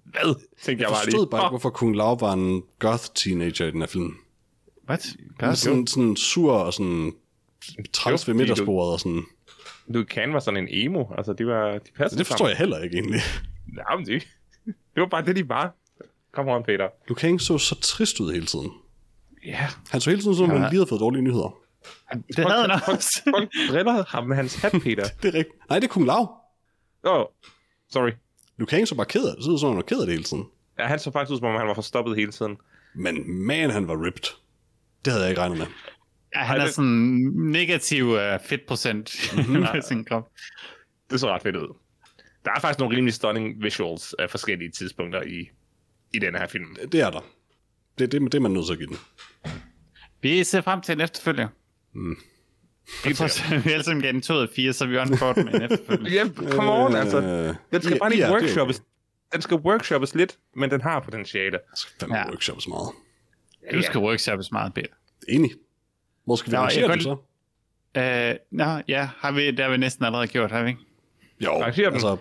Hvad? Tænkte jeg, jeg bare forstod lige. bare ikke, hvorfor Kung Lao var en goth-teenager i den her film. What? Han er sådan, sådan sur og sådan træls ved middagsbordet og sådan. Du kan var sådan en emo. Altså, de var... De passede Det forstår jeg heller ikke egentlig. Nej, men det, det var bare det, de var. Kom on, Peter. Liu Kang så så trist ud hele tiden. Ja. Han så hele tiden som om, Ja. han lige havde fået dårlige nyheder. Det havde han også. Folk driller ham med hans hat, Peter. [LAUGHS] Det er rigtigt. Nej, det er Kung Lao. Åh, oh, sorry. Liu Kang så bare ked af det. Det så om, han var ked af det hele tiden. Ja, han så faktisk ud, som om han var forstoppet hele tiden. Men man, han var ripped. Det havde jeg ikke regnet med. Ja, han Ej, er det- sådan negativ uh, fedtprocent Mhm. [LAUGHS] på sin krop. Det så ret fedt ud. Der er faktisk nogle rimelig stunning visuals af forskellige tidspunkter i, i den her film. Det er der. Det, det, det er man nødt til at give den. Vi ser frem til en efterfølger. Mm. Vi prøver, vi alle sammen gav den 2 af 4, så vi on board med en efterfølger. Ja, come on, altså. Øh, Den skal ja, bare lige er workshoppes. Den skal workshoppes lidt, men den har potentiale. Jeg skal fandme Ja. workshops meget. Du skal workshoppes meget bedre. Enig. Hvor skal vi arrangere den så? Uh, nå, ja, har vi, det har vi næsten allerede gjort, har vi ikke? Jo, Arrangere den. altså,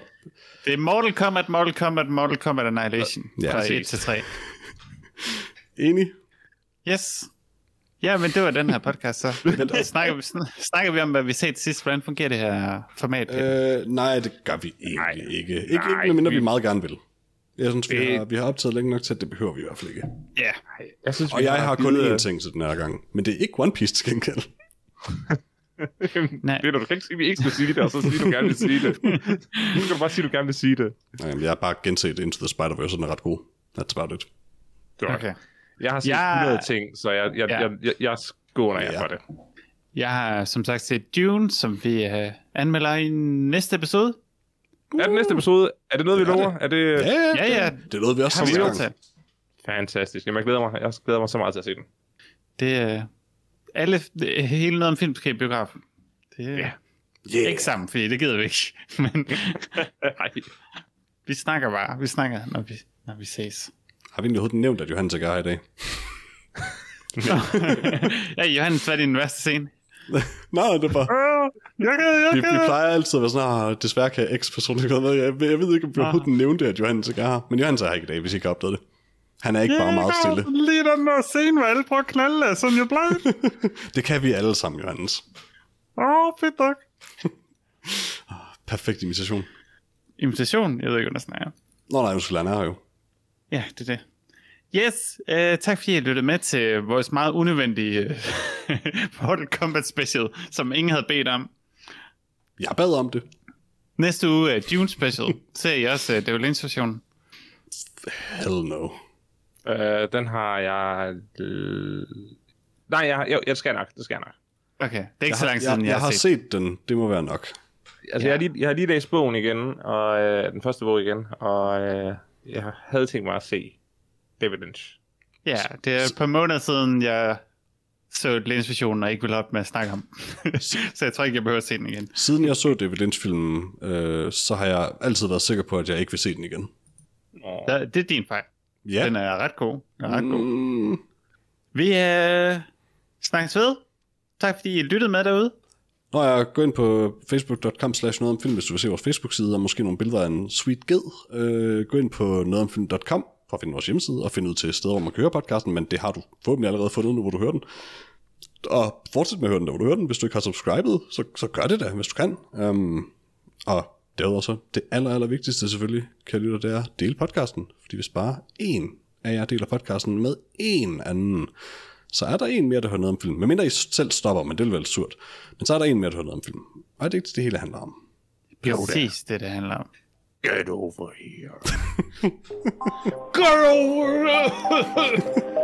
Det er Mortal Kombat, Mortal Kombat, Mortal Kombat Annihilation. Ja, fra 1 præcis. til 3. [LAUGHS] enig. Yes. Ja, men det var den her podcast så. [LAUGHS] snakker, vi, sn- snakker vi om, hvad vi set sidst? Hvordan fungerer det her format? Peter? Øh, nej, det gør vi egentlig Nej. ikke. Ikke, ikke Nej, medmindre vi vi- meget gerne vil. Jeg synes, vi har, vi har optaget længe nok til, at det behøver vi i hvert fald ikke. Ja. Jeg synes, Og jeg har kun én ting til den her gang, men det er ikke One Piece til gengæld. Nej. [LAUGHS] Ved du, du kan ikke sige, at vi ikke skal sige det, og så sige, at du gerne vil sige det. Nu [LAUGHS] skal du bare sige, at du gerne vil sige det. Nej, men jeg har bare genset Into the Spider-Verse, og den er ret god. That's about it. Godt. Okay. Jeg har set Jeg- 100 ting, så jeg, jeg, Ja. jeg, jeg, jeg skåner jer Ja. for det. Jeg har som sagt set Dune, som vi uh, anmelder i næste episode. Er det næste episode? Er det noget, vi lover? Er det Ja, Ja, ja. Det, det er noget, vi også gang. til? fantastisk? Jamen, jeg glæder mig. Jeg glæder mig så meget til at se den. Det er alle, det, hele noget om film skal i biografen. Det, Ja. Yeah. Ikke sammen, fordi det gider vi ikke. [LAUGHS] Men [LAUGHS] vi snakker bare. Vi snakker, når vi, når vi ses. Har vi egentlig overhovedet nævnt, at er her i dag? [LAUGHS] ja, Johannes, hvad er din værste scene? Nej, det er bare... Jeg kan, jeg Vi, vi plejer altid at være sådan, "Ah, desværre kan jeg X-person ikke være med. Jeg, jeg ved ikke, om vi overhovedet nævnte, at Johannes ikke er her. Men Johannes er her ikke i dag, hvis I ikke har opdaget det. Han er ikke bare meget stille. Lige den der scene, hvor alle prøver at knalde af Sonja Blind. Det kan vi alle sammen, Johannes. Åh, oh, fedt nok. [LAUGHS] Perfekt imitation. Invitation? Jeg ved ikke, hvad der snakker. Nå nej, undskyld, han er her jo. Ja, det er det. Yes, uh, tak fordi I lyttede med til vores meget unødvendige uh, [LAUGHS] Mortal Kombat special, som ingen havde bedt om. Jeg bad om det. Næste uge er Dune special. [LAUGHS] Ser I også uh, Devil versionen? Hell no. Øh, den har jeg... Øh... Nej, jeg, jeg, jeg skal nok. Det skal jeg nok. Okay, det er ikke Jeg så lang tid, siden, jeg, jeg, jeg har set den. Det må være nok. Altså, ja. jeg, har lige, jeg har lige læst bogen igen, og øh, den første bog igen, og øh, jeg havde tænkt mig at se David Lynch. Ja, det er et par måneder siden, jeg så Lens versionen og ikke ville op med at snakke om. [LAUGHS] så jeg tror ikke, jeg behøver at se den igen. Siden jeg så David Lynch-filmen, øh, så har jeg altid været sikker på, at jeg ikke vil se den igen. Så det er din fejl. Ja. Den er ret god. Den er ret god. Mm, Vi øh, snakkes ved. Tak fordi I lyttede med derude. Nå ja, gå ind på facebook.com slash noget om film, hvis du vil se vores Facebook-side, og måske nogle billeder af en sweet ged. Øh, gå ind på nogetomfilm.com for at finde vores hjemmeside, og finde ud til steder, hvor man kan høre podcasten, men det har du forhåbentlig allerede fundet nu, hvor du hører den. Og fortsæt med at høre den, der hvor du hører den. Hvis du ikke har subscribet, så, så gør det da, hvis du kan. Um, og derudover så, det aller, aller vigtigste selvfølgelig, kan lytte, det er del podcasten. Fordi hvis bare en af jer deler podcasten med en anden, så er der en mere, der hører noget om film. Medmindre I selv stopper, men det vil være surt. Men så er der en mere, der hører noget om film. Og det er ikke det hele handler om. Præcis det, det handler om. Get over here. [LAUGHS] Over! [LAUGHS]